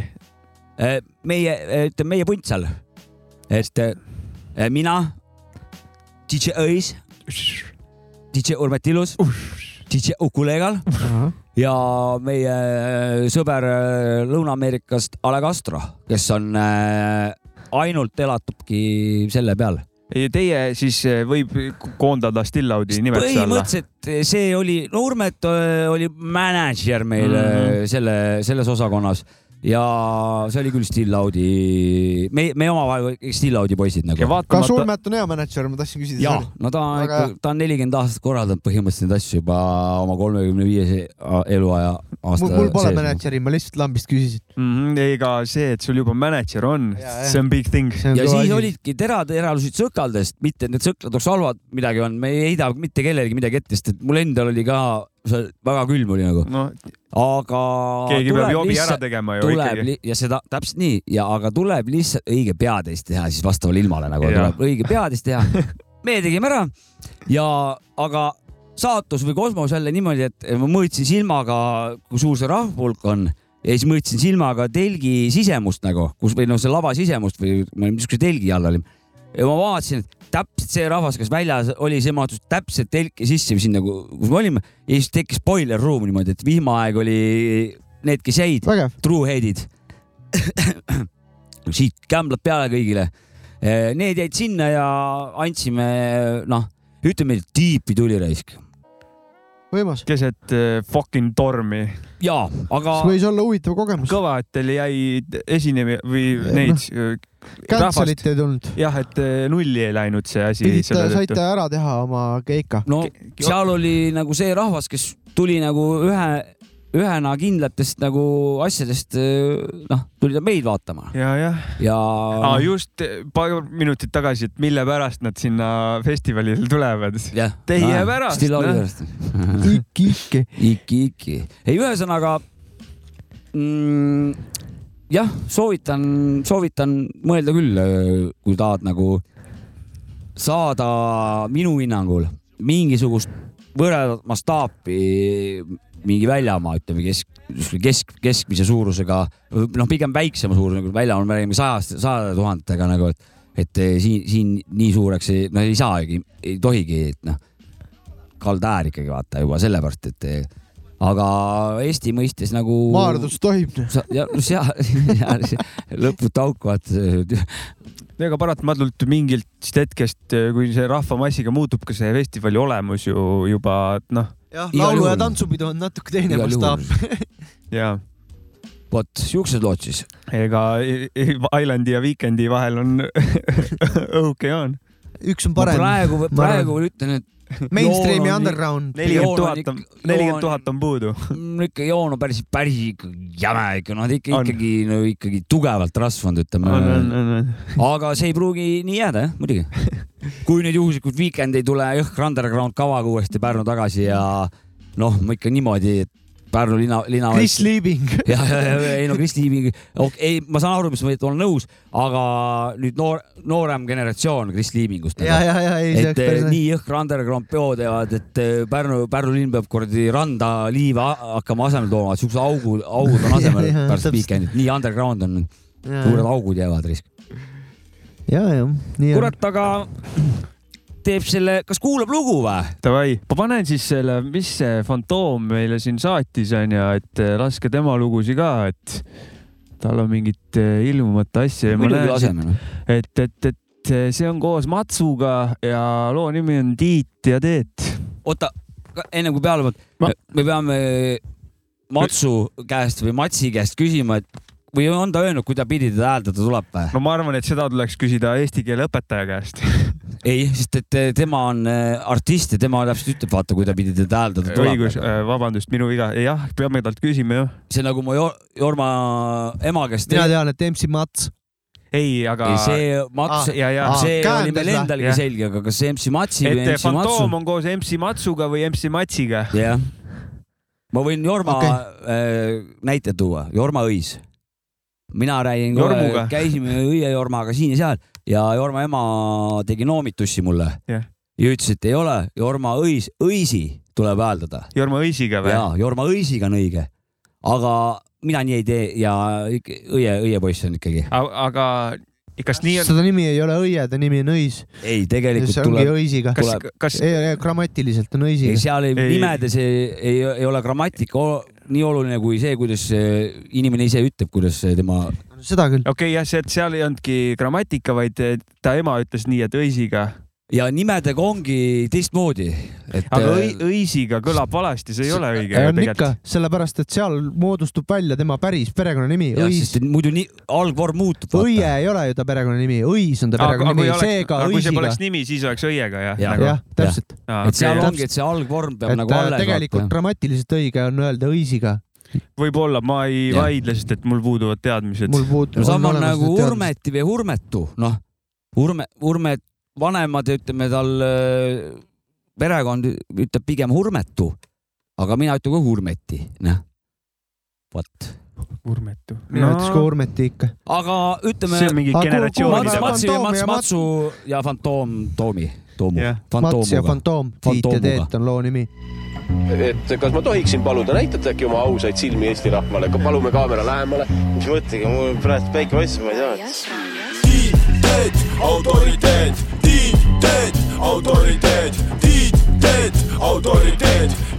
Eh, meie, ütleme meie punt seal, et mina, DJ Õis, DJ Urmet Ilus DJ Ukulegal uh -huh. ja meie äh, sõber äh, Lõuna-Ameerikast A Le Castro, kes on äh, ainult elatubki selle peal Teie siis võib koondada Stillaudi nimetuse alla? põhimõtteliselt see oli, no Urmet oli mänedžer meil mm -hmm. selle, selles osakonnas ja see oli küll Still Audi, me, me omavahel Still Audi poisid nagu. Vaatamata... kas Urmet on hea mänedžer, ma tahtsin küsida. ja, no ta on ikka, ta on nelikümmend aastat korraldanud põhimõtteliselt neid asju juba oma kolmekümne viiese eluaja aasta. mul pole mänedžeri, ma lihtsalt lambist küsisin mm. -hmm, ega see, et sul juba mänedžer on, see on big thing. ja siis asi. olidki terad eralusid sõkaldest, mitte need sõklad oleks halvad midagi on, me ei heida mitte kellelegi midagi ette, sest et mul endal oli ka väga külm oli nagu no,. aga. keegi peab jobi lihtsalt, ära tegema ju ikkagi. ja seda täpselt nii ja, aga tuleb lihtsalt õige peatäis teha siis vastavale ilmale nagu ja. tuleb õige peatäis teha. me tegime ära ja, aga saatus või kosmos jälle niimoodi, et ma mõõtsin silmaga, kui suur see rahvahulk on ja siis mõõtsin silmaga telgi sisemust nagu, kus või noh, see lava sisemust või niisuguse telgi all olime. Ja ma vaatasin, et täpselt see rahvas, kes väljas oli, see mahtus täpselt telki sisse või sinna, kus me olime ja siis tekkis boiler room niimoodi, et vihmaaeg oli need, kes jäid, truehead'id [COUGHS] siit kämblad peale kõigile. Need jäid sinna ja andsime, noh, ütleme, tiipi tuli raisk võimas. keset äh, fucking tormi. jaa, aga. see võis olla huvitav kogemus. kõva, et teil jäi esinema või neid no Cancelit ei tulnud. jah, et nulli ei läinud see asi. pidite, saite ära teha oma keika. no seal oli nagu see rahvas, kes tuli nagu ühe ühena kindlatest nagu asjadest, noh, tuli ta meid vaatama. ja, jah. ja ah,. just paar minutit tagasi, et mille pärast nad sinna festivalile tulevad. Teie ah, pärast. Stiloli no. pärast iki, iki. iki, iki. ei, ühesõnaga mm, jah, soovitan, soovitan mõelda küll, kui tahad nagu saada minu hinnangul mingisugust võrreldavat mastaapi mingi väljamaa, ütleme kesk, kesk, keskmise suurusega, noh, pigem väiksema suurusega, väljamaa, me räägime sajast, sajade tuhandetega nagu, et, et eh, siin, siin nii suureks ei, no ei saagi, ei tohigi, et noh, kaldaäär ikkagi vaata juba sellepärast, et eh, aga Eesti mõistes nagu. Maardus tohib. ja seal, lõput auku vaata ega paratamatult mingilt hetkest, kui see rahvamassiga muutub ka see festivali olemus ju juba noh jah, laulu- ja tantsupidu on natuke teine mastaap [LAUGHS] jaa vot siuksed lood siis. ega Islandi ja Weekend'i vahel on [LAUGHS] õhuke joon. üks on parem. praegu, praegu ütlen, et [LAUGHS] Mainstream ja underground. nelikümmend tuhat on, nelikümmend tuhat on puudu. ikka joon on päris, päris ikka jäme ikka, noh ikka, ikkagi, no ikkagi tugevalt rasvunud, ütleme. aga see ei pruugi nii jääda jah, muidugi. [LAUGHS] kui nüüd juhuslikult Weekend ei tule jõhkra underground kavaga uuesti Pärnu tagasi ja noh, ma ikka niimoodi, et Pärnu linna, linna. Chris Liibing. ja, [LAUGHS] ja, ja ei no Chris Liibing okay,, ei, ma saan aru, mis ma olen nõus, aga nüüd noor, noorem generatsioon Chris Liibingust. ja, ja, ja ei. et päris... nii jõhkra underground peo teevad, et eh, Pärnu, Pärnu linn peab kuradi randa liiva hakkama asemele tooma, siukse augu, augud on [LAUGHS] asemel pärast Weekendit, nii underground on, suured augud jäävad risk. ja, jah. kurat, aga teeb selle, kas kuulab lugu või? Davai, ma panen siis selle, mis see Fantoom meile siin saatis onju, et eh, laske tema lugusid ka, et tal on mingit eh, ilmuvat asja. muidugi laseme. Noh. et, et, et eh, see on koos Matsuga ja loo nimi on Tiit ja Teet. oota, enne kui peale paned ma..., me peame Matsu käest või Matsi käest küsima, et või on ta öelnud, kui ta pidi teda hääldada tuleb või? no ma arvan, et seda tuleks küsida eesti keele õpetaja käest [LAUGHS] ei, sest et eh, tema on eh, artist ja tema täpselt ütleb, vaata, kui ta pidi teda hääldada tuleb. õigus, eh, vabandust, minu viga. jah, peame talt küsima jah. see nagu mu Jorma ema käest. mina tean, et MC Mats ei, aga. see Mats ah,, see ah, oli meil endalgi selge, aga kas MC Matsi või MC Matsu? Fantoom on koos MC Matsuga või MC Matsiga. jah. ma võin Jorma okay. äh, näite tuua, Jorma Õis mina räägin, käisime õiejormaga siin ja seal ja Jorma ema tegi noomitussi mulle yeah. ja ütles, et ei ole, Jorma õis, õisi tuleb hääldada. Jorma õisiga või? jaa, Jorma õisiga on õige. aga mina nii ei tee ja õie, õiepoiss on ikkagi. aga kas nii on? seda nimi ei ole õie, ta nimi on õis. ei, tegelikult see tuleb. õisiga. kas, kas? grammatiliselt on õisiga. seal ei, nimedes ei, ei, ei ole grammatika nii oluline kui see, kuidas inimene ise ütleb, kuidas tema. Seda küll. okei okay,, jah, see, et seal ei olnudki grammatika, vaid ta ema ütles nii, et õisiga ja nimedega ongi teistmoodi et.... aga õi, äh, õisiga kõlab valesti, see ei ole õige. on ikka, sellepärast et seal moodustub välja tema päris perekonnanimi. muidu nii, algvorm muutub. õie ei ole ju ta perekonnanimi, õis on ta perekonnanimi, seega õisiga. kui see poleks nimi, siis oleks õiega jah? jah nagu..., täpselt. et seal ongi, et see algvorm peab et nagu alles. tegelikult grammatiliselt õige on öelda õisiga võib-olla, ma ei ja. vaidle, sest et mul puuduvad teadmised. mul puudub. no sama nagu Urmeti või Urmetu, noh, Urme, Urmet vanemad, ütleme tal perekond ütleb pigem Hurmetu, aga mina ütlen ka Hurmeti, noh. vot. Urmetu. mina no. ütleks ka Urmeti ikka. aga ütleme. see on mingi generatsioon. Mats, Matsi ja Mats, Matsu ja Fantoom Toomi, Toomu. Mats ja Fantoom, Tiit ja Teet on loo nimi et kas ma tohiksin paluda, näitate äkki oma ausaid silmi Eesti rahvale, palume kaamera lähemale. mis mõttega, mul praegu päike paistab, ma ei tea. Tiit, Teet, autoriteet Tiit, Teet, autoriteet, Tiit, Teet,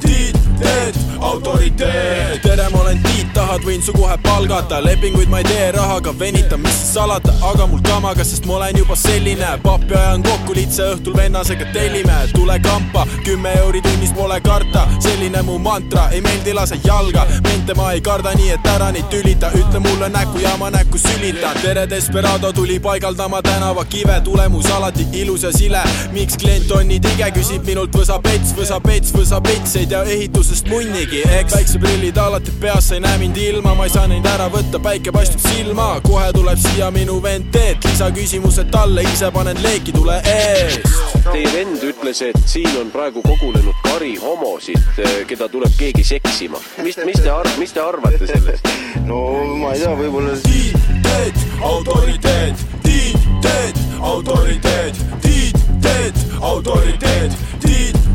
autoriteet, autoriteet. tere, ma olen Tiit, tahad võin su kohe palgata, lepinguid ma ei tee rahaga, venitan, mis siis salata, aga mul kamaga, sest ma olen juba selline. pappi ajan kokku, litse õhtul vennasega tellime, tule kampa, kümme euri tunnis pole karta, selline mu mantra, ei meeldi lase jalga, mente ma ei karda, nii et ära neid tülita, ütle mulle näkku ja ma näkku sülitan. tere, Desperado tuli paigaldama tänavakive, tulemus alati ilus ja sile. miks klient on nii tige, küsib minult võsa pets, võsa pets, võsa pets, ei tea ehitusest munnigi, eks. päikseprillid alati peas, sa ei näe mind ilma, ma ei saa neid ära võtta, päike paistab silma, kohe tuleb siia minu vend Teet, lisaküsimused talle, ise panen leeki, tule eest. Teie vend ütles, et siin on praegu kogunenud kari homosid, keda tuleb keegi seksima. mis, mis te arv-, mis te arvate sellest? [LAUGHS] no ma ei tea, võib-olla Tiit Teet, autoriteet, Tiit Teet, autoriteet, Tiit Teet, autoriteet,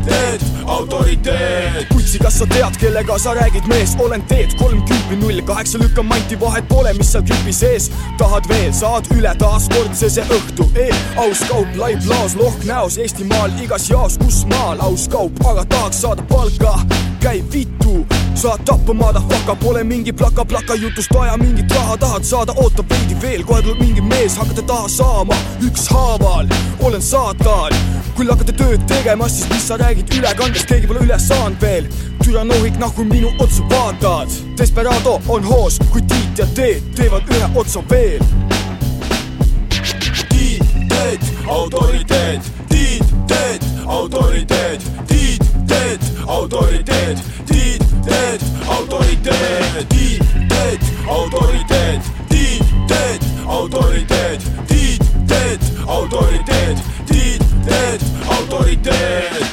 Tiit Teet, autoriteet. kutsi, kas sa tead, kellega sa räägid, mees, olen teed kolm kümpi null kaheksa lükkan manti, vahet pole, mis seal küpi sees. tahad veel, saad üle taaskord see õhtu e, aus kaup, laip laos, lohk näos, Eestimaal igas jaos, kus maal aus kaup, aga tahaks saada palka. Käi vittu, saad tappa madafaka, pole mingi plaka-plaka jutust vaja mingit raha, tahad saada, oota veidi veel, kohe tuleb mingi mees, hakkate taha saama, ükshaaval, olen saatan. küll hakkate tööd tegema, siis mis sa räägid ülekandest, keegi pole üle saanud veel. türanohik, nahku minu otsa vaatad. Desperado on hoos, kui Tiit ja Teet teevad ühe otsa veel. Tiit Teet, autoriteet, Tiit Teet, autoriteet, Teet, autoriteet, Tiit Teet, autoriteet, Tiit Teet, autoriteet, Tiit Teet, autoriteet, Tiit Teet, autoriteet, Tiit Teet, autoriteet.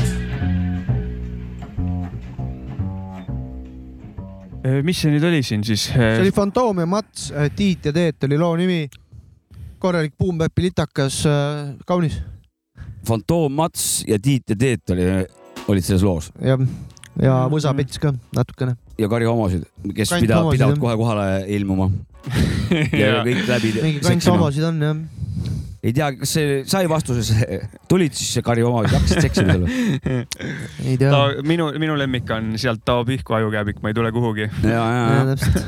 mis see nüüd oli siin siis? see oli Fantoom ja Mats, Tiit ja Teet oli loo nimi. korralik Boom-Bap'i litakas, kaunis Fantoom Mats ja Tiit ja Teet oli, olid selles loos ja, ja võsapets ka natukene. ja Kari homosid, kes pidavad, homosid, pidavad jah. kohe kohale ilmuma. ja kõik läbi. mingi kants homosid on jah. ei tea, kas see sai vastuses, tulid siis Kari homosid, hakkasid seksima seal või? ei tea. Ta, minu, minu lemmik on sealt Tao Pihku ajukäbik, ma ei tule kuhugi. ja, ja, ja täpselt.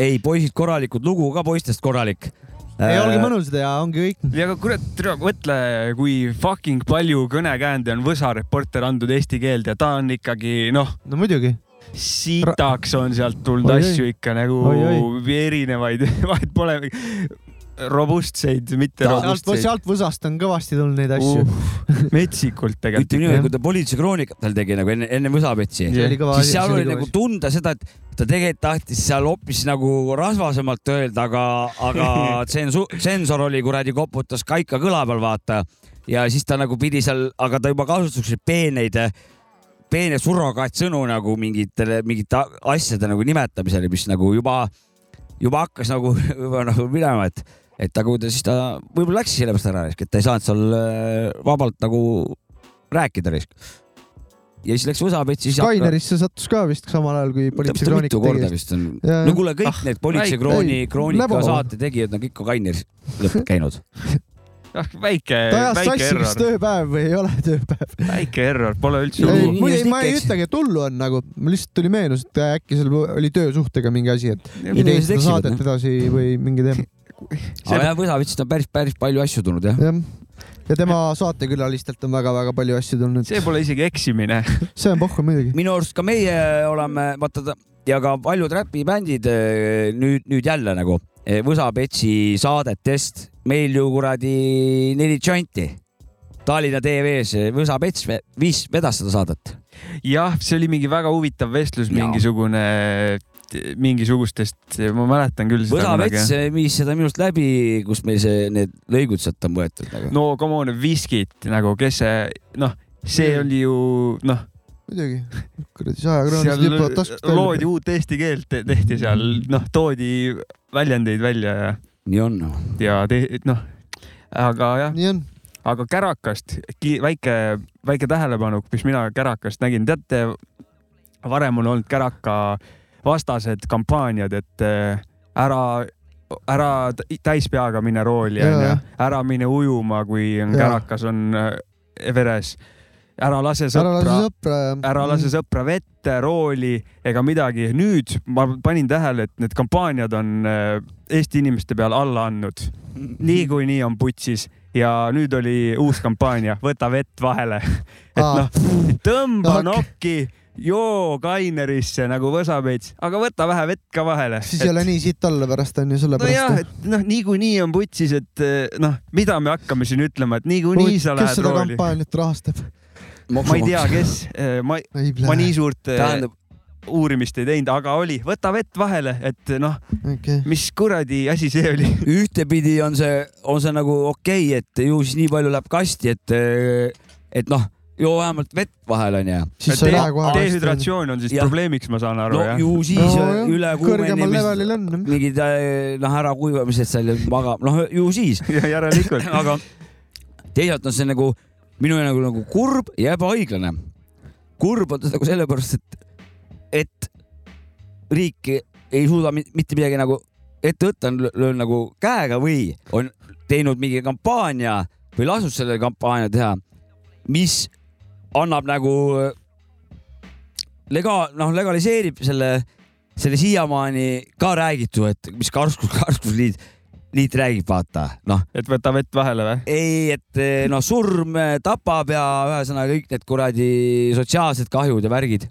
ei poisid korralikud, lugu ka poistest korralik. ei, olge mõnusad ja ongi kõik. ja aga kurat, mõtle, kui fucking palju kõnekäände on Võsa reporter andnud eesti keelde ja ta on ikkagi noh, no muidugi. sitaks on sealt tulnud Oi, oi. asju ikka nagu Oi, erinevaid, [LAUGHS] vahet pole, robustseid, mitte sealt, robustseid. sealt Võsast on kõvasti tulnud neid asju. Uh, metsikult ütleme tegelikult. niimoodi, kui ta Politsei kroonikatel tegi nagu enne, enne Võsapetsi, siis seal oli nagu tunda seda, et ta tegelikult tahtis seal hoopis nagu rasvasemalt öelda, aga, aga [LAUGHS] tsensu-, tsensor oli kuradi, koputas kaika kõla peal, vaata. ja siis ta nagu pidi seal, aga ta juba kasutas siukseid peeneid, peene surrogaatsõnu nagu mingitele, mingite asjade nagu nimetamisele, mis nagu juba, juba hakkas nagu, [LAUGHS] juba nagu minema, et, et aga kui ta siis ta võib-olla läks sellepärast ära, et ta ei saanud seal äh, vabalt nagu rääkida risk. ja siis läks Võsapetsi. Skainerisse sattus ka vist samal ajal, kui Politsei mitu kroonika korda tegi. vist on. Ja- no kuule, kõik Ah, need Politsei väike- krooni, ei, kroonika saate tegijad on kõik Kaineris lõpp [LAUGHS] käinud. ah, väike, ta ajas väike sassi, kas error, tööpäev või ei ole tööpäev. väike error, pole üldse ei, hullu. muide, ma ei ütlegi, et hullu on nagu, mul lihtsalt tuli meenus, et äkki seal oli töösuhtega mingi asi, et ei tee seda saadet edasi või mingi teema. Aga jah, Võsapetsist on päris, päris palju asju tulnud jah. jah, ja tema saatekülalistelt on väga-väga palju asju tulnud. see pole isegi eksimine. [LAUGHS] see on pohhu muidugi. minu arust ka meie oleme, vaata ta ja ka paljud räpibändid eh, nüüd, nüüd jälle nagu eh, Võsapetsi saadetest, meil ju kuradi neli džonti. Tallinna TV-s Võsapets ve- viis, vedas seda saadet. jah, see oli mingi väga huvitav vestlus, mingisugune, mingisugustest, ma mäletan küll seda Võsapets viis seda minust läbi, kus meil see, need lõigud sealt on võetud nagu. no come on, viskit nagu, kes see, noh, see oli ju noh, muidugi, kuradi sajakroonilised hüppavad taskust seal loodi välja. uut eesti keelt, tehti seal, noh, toodi väljendeid välja ja, nii on noh. ja te, noh, aga jah, nii on. aga Kärakast väike, väike tähelepanu, mis mina Kärakast nägin, teate, varem on olnud Käraka vastased kampaaniad, et äh, ära, ära t- täispeaga mine rooli onju ära mine ujuma, kui on. Kärakas on äh, veres ära lase ära lase sõpra, ära lase sõpra vette, rooli ega midagi. nüüd ma panin tähele, et need kampaaniad on äh, Eesti inimeste peal alla andnud. niikuinii on putsis ja nüüd oli uus kampaania, võta vett vahele. [LAUGHS] et noh, tõmba nokki, joo kainerisse nagu võsapeits, aga võta vähe vett ka vahele. siis ei ole nii sitt olla pärast onju, nojah, sellepärast. et noh, niikuinii on putsis, et eh, noh, mida me hakkame siin ütlema, et niikuinii sa kes lähed seda rooli. kampaaniat rahastab? ma ei tea, kes, ma, ma nii suurt eh, tähendab, uurimist ei teinud, aga oli, võta vett vahele, et noh, okei. mis kuradi asi see oli. [LAUGHS] ühtepidi on see, on see nagu okei okay,, et ju siis nii palju läheb kasti, et, et noh, joo vähemalt vett vahel onju. siis sa ei lähe kohe. dehüdratsioon on siis Jah. probleemiks, ma saan aru no jah? ju siis no, üle kõrgemal kuumenemist, levelil on. mingid äh, noh, ärakuivamised seal ja magab, noh ju siis, [LAUGHS] järelikult. [LAUGHS] aga teisalt on see nagu minu nagu, nagu kurb ja ebaõiglane. kurb on ta nagu sellepärast, et, et riik ei suuda mi- mitte midagi nagu ette võtta, on löönud nagu käega või on teinud mingi kampaania või lasnud selle kampaania teha, mis annab nagu lega-, noh, legaliseerib selle, selle siiamaani ka räägitu, et mis karskus, [LAUGHS] karskusliit, liit räägib, vaata, noh, et võta vett vahele või? ei, et noh, surm tapab ja ühesõnaga kõik need kuradi sotsiaalsed kahjud ja värgid.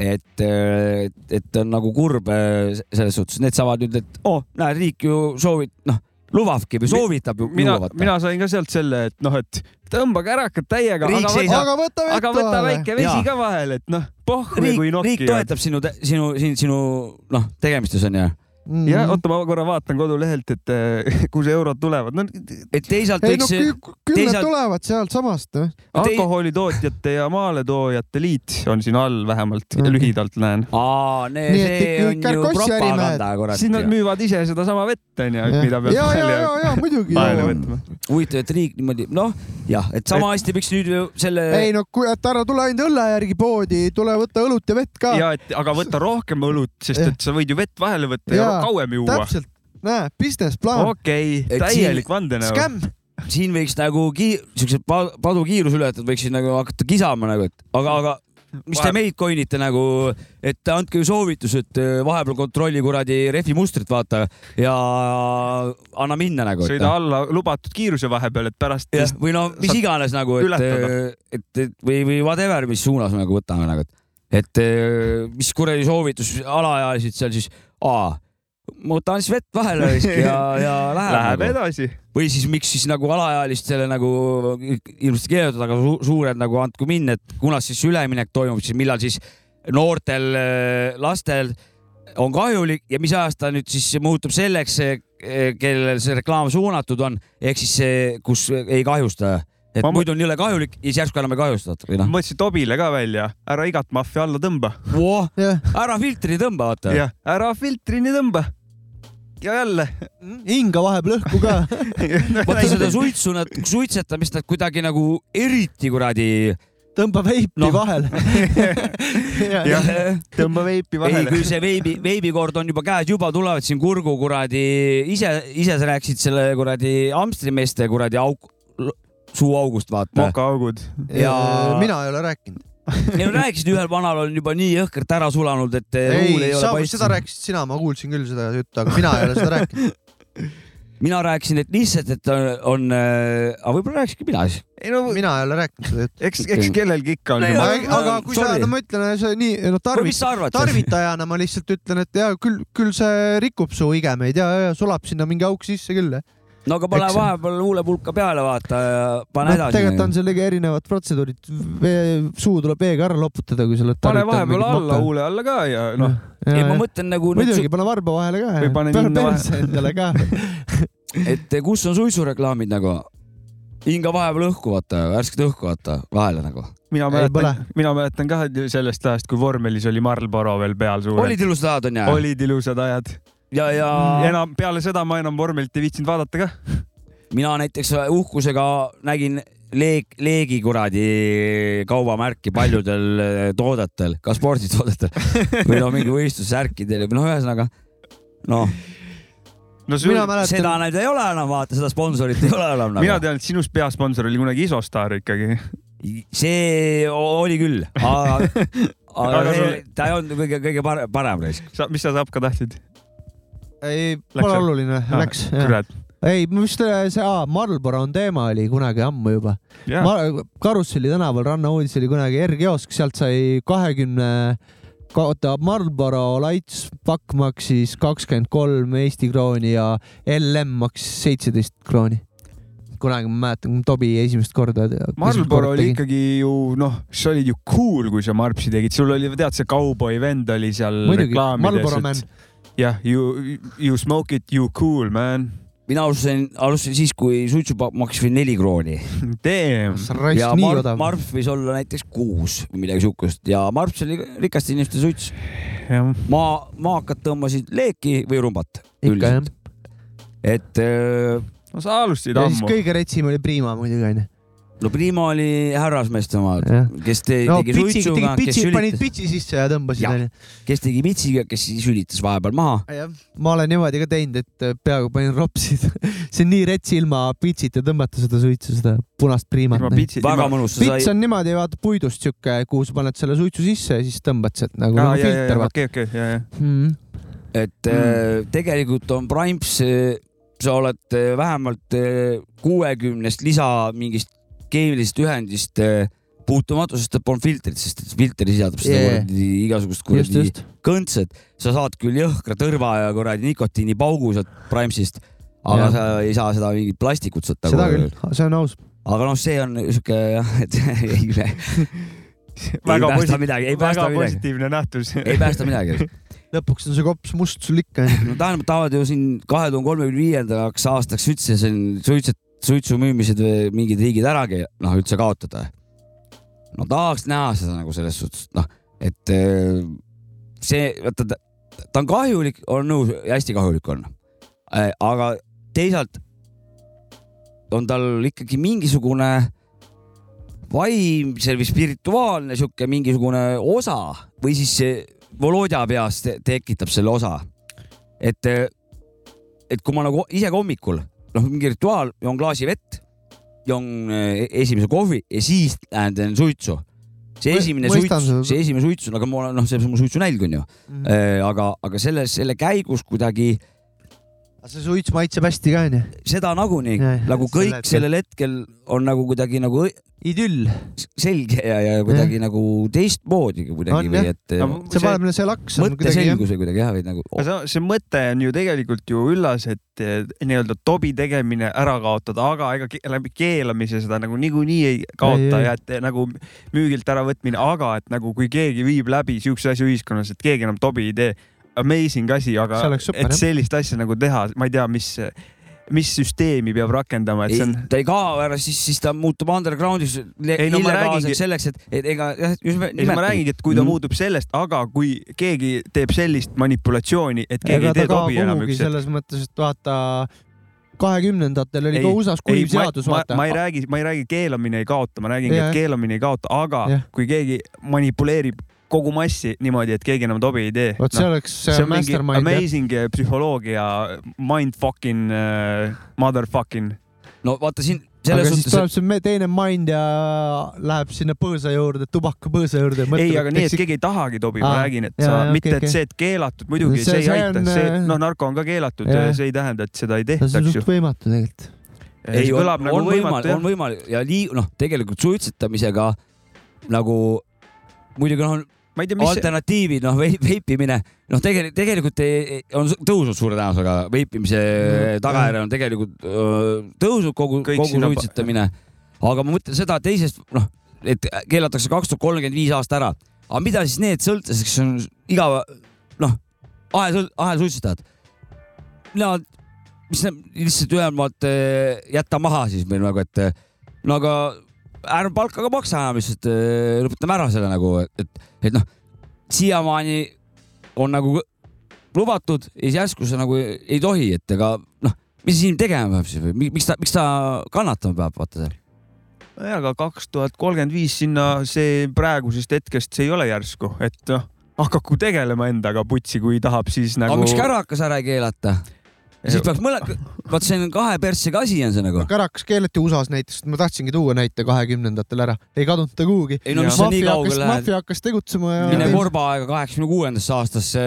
et, et on nagu kurb eh, selles suhtes, need saavad nüüd, et oh, näed, riik ju soovib, noh, lubabki või soovitab ju mina mina sain ka sealt selle, et noh, et tõmba kärakad täiega, Riik aga võta, aga võta aga võta väike vesi Jaa. ka vahele, et noh, pohhui riik kui, riik nokki. toetab sinu, sinu, sinu, sinu noh, tegemistes onju. Mm. jah, oota, ma korra vaatan kodulehelt, et eh, [LAUGHS] see eurod tulevad. no et teisalt ei no võiks, kü- küll need teisalt- tulevad sealtsamast. noh. alkoholitootjate ja maaletoojate liit on siin all vähemalt Mhm. lühidalt näen. aa, et see ikka on ju propaganda, kurat siis nad. müüvad ise sedasama vett onju, mida peab ja, ja, ja, ja muidugi. huvitav, et riik niimoodi, noh jah, et sama hästi võiks nüüd ju selle. ei no kui, et ära tule ainult õlle järgi poodi, tule võta õlut ja vett ka. ja et aga võta rohkem õlut, sest et sa võid ju vett vahele võtta ja Jaa, kauem juua. täpselt, näe, business plaan, okei, Et täielik siin- vandenõu. skämm. siin võiks nagu ki-, siuksed pa- padukiirusületajad võiksid nagu hakata kisama nagu, et aga, aga mis te meid konnite nagu, et andke ju soovitus, et äh, vahepeal kontrolli kuradi rehvi mustrit, vaata ja anna minna nagu. sõida alla lubatud kiiruse vahepeal, et pärast või no mis iganes nagu, et ületada., et, et või, või whatever, mis suunas me nagu võtame nagu, et, et eh, mis kuradi soovitus alaealised seal siis, aa, ma võtan siis vett vahele ja, [LAUGHS] ja läheb, läheb nagu. edasi. või siis miks siis nagu alaealistele nagu ilmselt keelatud, aga su suured nagu andku minna, et kunas siis üleminek toimub, siis millal siis noortel äh, lastel on kahjulik ja mis ajast ta nüüd siis muutub selleks, kellele see reklaam suunatud on, ehk siis see, kus ei kahjusta. et Ma ma... muidu on jõle kahjulik ja siis järsku enam ei kahjusta või noh. mõtlesin Tobile ka välja, ära igat maffia alla tõmba. jah, ära filtri tõmba, vaata. ära filtrini tõmba. Ja jälle. hinga vahepeal õhku ka. [LAUGHS] vaata seda suitsu, nad suitsetamist nad kuidagi nagu eriti kuradi. tõmba veipi no. vahele. [LAUGHS] jah, tõmba veipi ei, vahele kui. see veebi, veebikord on juba käes, juba tulevad siin kurgu kuradi, ise, ise sa rääkisid selle kuradi Amstrimeeste kuradi auk, suuaugust, vaata. mokaaugud. Ja- mina ei ole rääkinud. Ei no rääkisid, ühel vanal on juba nii jõhkralt ära sulanud, et huul ei ei, sa ole seda rääkisid sina, ma kuulsin küll seda juttu, aga mina ei ole seda rääkinud. mina rääkisin, et lihtsalt, et on, on, aga võib-olla rääkisingi mina siis. ei no mina ei ole rääkinud seda juttu. eks, eks kellelgi ikka on ma- aga kui sa, sorry. no ma ütlen, see nii, no tarvit-, sa arvad? tarvitajana ma lihtsalt ütlen, et ja küll, küll see rikub su igemeid ja, ja sulab sinna mingi auk sisse küll. No aga pane vahepeal huulepulka peale, vaata ja pane noh, edasi. tegelikult on seal ikka erinevad protseduurid. suu tuleb veega ära loputada, kui sa oled pane vahepeal alla, huule alla ka ja noh, ei, ma mõtlen nagu, muidugi, pane varba vahele ka. Või pane ninna vahele. endale ka. [LAUGHS] et kus on suitsureklaamid nagu, hinga vahepeal õhku vaata, värsket õhku vaata vahele nagu. mina mäletan, mina mäletan ka sellest ajast, kui vormelis oli Marlboro veel peal suurelt. olid ilusad ajad onju? olid ilusad ajad. ja, ja enam peale seda ma enam vormelit ei viitsinud vaadata ka. mina näiteks uhkusega nägin leeg, leegi kuradi kaubamärki paljudel eh, toodetel, ka sporditoodetel või no mingi võistlussärkidel või noh, ühesõnaga noh, no sul mina, seda mäletan, nüüd ei ole enam, vaata seda sponsorit ei ole enam mina tean, et sinust peasponsor oli kunagi Isostar ikkagi. see oli küll, aga, [LAUGHS] aga Aga see, sul- ta ei olnud kõige, kõige parem, parem raisk. sa, mis sa Zapka tahtsid? ei, Läks pole jah? oluline, läks. kurat. ei, ma vist see, aa, Marlboro on teema oli kunagi ammu juba. Ma- Karusselli tänaval rannauudis oli kunagi R-kiosk, sealt sai kahekümne, oota, Marlboro Lights pakk maksis kakskümmend kolm Eesti krooni ja LM maksis seitseteist krooni. kunagi ma mäletan, Tobi esimest korda. Marlboro oli. ikkagi ju noh, sa olid ju cool, kui sa marpsi tegid, sul oli, tead, see kauboi vend oli seal muidugi, reklaamides., jah, you, you smoke it, you cool man. mina alustasin, alustasin siis, kui suitsupakk maksis veel neli krooni [LAUGHS] ja odav. marp võis olla näiteks kuus või midagi siukest ja marps oli rikaste inimeste suits. maa, maakad tõmbasid leeki või rumbat. ikka jah. et äh, no sa alustasid ammu. kõige retsim oli Prima muidugi onju. No Prima oli härrasmeeste oma Jah., kes te, no tegi pitsi, suitsuga, kes pitsi, panid sülitas, pitsi sisse ja tõmbasid Jah. onju. kes tegi pitsiga, kes siis sülitas vahepeal maha. jah, ma olen niimoodi ka teinud, et äh, peaaegu panin ropsid. [LAUGHS] see on nii rets ilma pitsita tõmmata seda suitsu, seda punast priimat. väga mõnus, pits sai, on niimoodi, vaata puidust siuke, kuhu sa paned selle suitsu sisse ja siis tõmbad sealt nagu, aa, nagu ja, ja, filter okei, okei, ja, ja. mm.. et mm. tegelikult on Primes, sa oled äh, vähemalt äh, kuuekümnest lisa mingist keemilisest ühendist äh, puutumatu, sest ta polnud filtrit, sest filter sisaldab seda Yeah. kuradi igasugust kuradi just. kõntsed, sa saad küll jõhkra tõrva ja kuradi nikotiinipaugu sealt Primesist, aga Jah. sa ei saa seda mingit plastikut sealt seda küll, see on aus. aga noh, see on siuke jah, et [LAUGHS] ei, [LAUGHS] ei väga päästa midagi, ei väga päästa midagi, positiivne nähtus. ei päästa midagi. [LAUGHS] lõpuks on see kops must sul ikka no tähendab, tahavad ju siin kahe tuhande kolmekümne viiendaks aastaks üldse siin suitset, suitsu müümised või mingid riigid äragi noh üldse kaotada. no tahaks näha seda nagu selles suhtes, noh, et eh, see, vaata ta, ta on kahjulik, olen nõus, hästi kahjulik on. aga teisalt on tal ikkagi mingisugune vaimse või spirituaalne sihuke mingisugune osa või siis see Volodja peas te tekitab selle osa. et, et kui ma nagu ise ka hommikul, noh, mingi rituaal, joon klaasi vett, joon eh, esimese kohvi ja siis lähen teen suitsu. see esimene mõistan suits, see esimene suits, aga mul on noh, see on mu suitsunälg onju. aga, aga selles, selle käigus kuidagi see suits maitseb hästi ka onju. seda nagunii nagu kõik hetkel. sellel hetkel on nagu kuidagi nagu idüll. selge ja, ja kuidagi nagu teistmoodi kuidagi On, või et No, see See- paneb see laks on kuidagi jah. või nagu aga see, see mõte on ju tegelikult ju üllas, et eh, nii-öelda tobi tegemine ära kaotada, aga ega läbi keelamise seda nagu niikuinii ei kaota Ei, ei. ja et eh, nagu müügilt äravõtmine, aga et nagu kui keegi viib läbi siukse asja ühiskonnas, et keegi enam tobi ei tee, amazing asi, aga super, et sellist asja nagu teha, ma ei tea, mis, mis süsteemi peab rakendama, et see on ei, ta ei kao ära, siis, siis ta muutub underground'is no ma illegaalseks räägingi- selleks, et, et ega jah, ei, ma räägingi, et kui ta Mm. muutub sellest, aga kui keegi teeb sellist manipulatsiooni, et keegi ega ei tee tobi enam üks hetk. selles mõttes, et vaata kahekümnendatel oli Ei, ka USA-s kuiv ma, seadus, vaata. ma ei räägi, ma ei räägi, keelamine ei kaota, ma räägingi, Jah. et keelamine ei kaota, aga Jah. kui keegi manipuleerib kogu massi niimoodi, et keegi enam tobi ei tee. vot see oleks see see on mingi mastermind jah. amazing eh, psühholoogia, mindfucking uh,, motherfucking. no vaata siin aga selles siis suhtes, tuleb see me- teine mind ja läheb sinna põõsa juurde, tubakapõõsa juurde. ei, aga nii, et keegi ei tahagi tobi, ma räägin, et jaa, sa mitte okei, et see, et keelatud, muidugi See- see, see see ei aita on,, see, äh, noh, narko on ka keelatud see ei tähenda, et seda ei see tehtaks on ju suht. võimatu tegelikult. ei see on, nagu on võimalik, on võimalik ja lii-, noh, tegelikult suitsetamisega nagu muidugi noh, ma ei tea, mis alternatiivid, noh, veipimine, noh, tegelikult, tegelikult ei, on tõusnud suure tõenäosusega, veipimise tagajärjel on tegelikult tõusnud kogu, kogu suitsetamine. aga ma mõtlen seda teisest, noh, et keelatakse kaks tuhat kolmkümmend viis aasta ära, aga mida siis need sõltlased, kes on igav, noh, ahel, ahelsuitsetajad, nad, mis nad lihtsalt eh, jätta maha siis meil nagu, et no aga ärme palka ka maksa enam lihtsalt, lõpetame ära selle nagu, et, et noh, siiamaani on nagu lubatud ja siis järsku sa nagu ei, tohi, et ega noh, mis siis inimene tegema peab siis või Mi- miks ta, miks ta kannatama peab, vaata seal. aga kaks tuhat kolmkümmend viis sinna see praegusest hetkest, see ei ole järsku, et noh, hakaku tegelema endaga putsi, kui tahab, siis aga nagu miks kärakas ära ei keelata? Siis peaks mõle, vot see on kahe perssega asi on see nagu. Karakas keelati USA-s näiteks, ma tahtsingi tuua näite kahekümnendatel ära, ei kadunud ta kuhugi. ei no mis sa nii maffia kaugele hakkas, lähed, maffia hakkas tegutsema ja mine korvaaega kaheksakümne kuuendasse aastasse,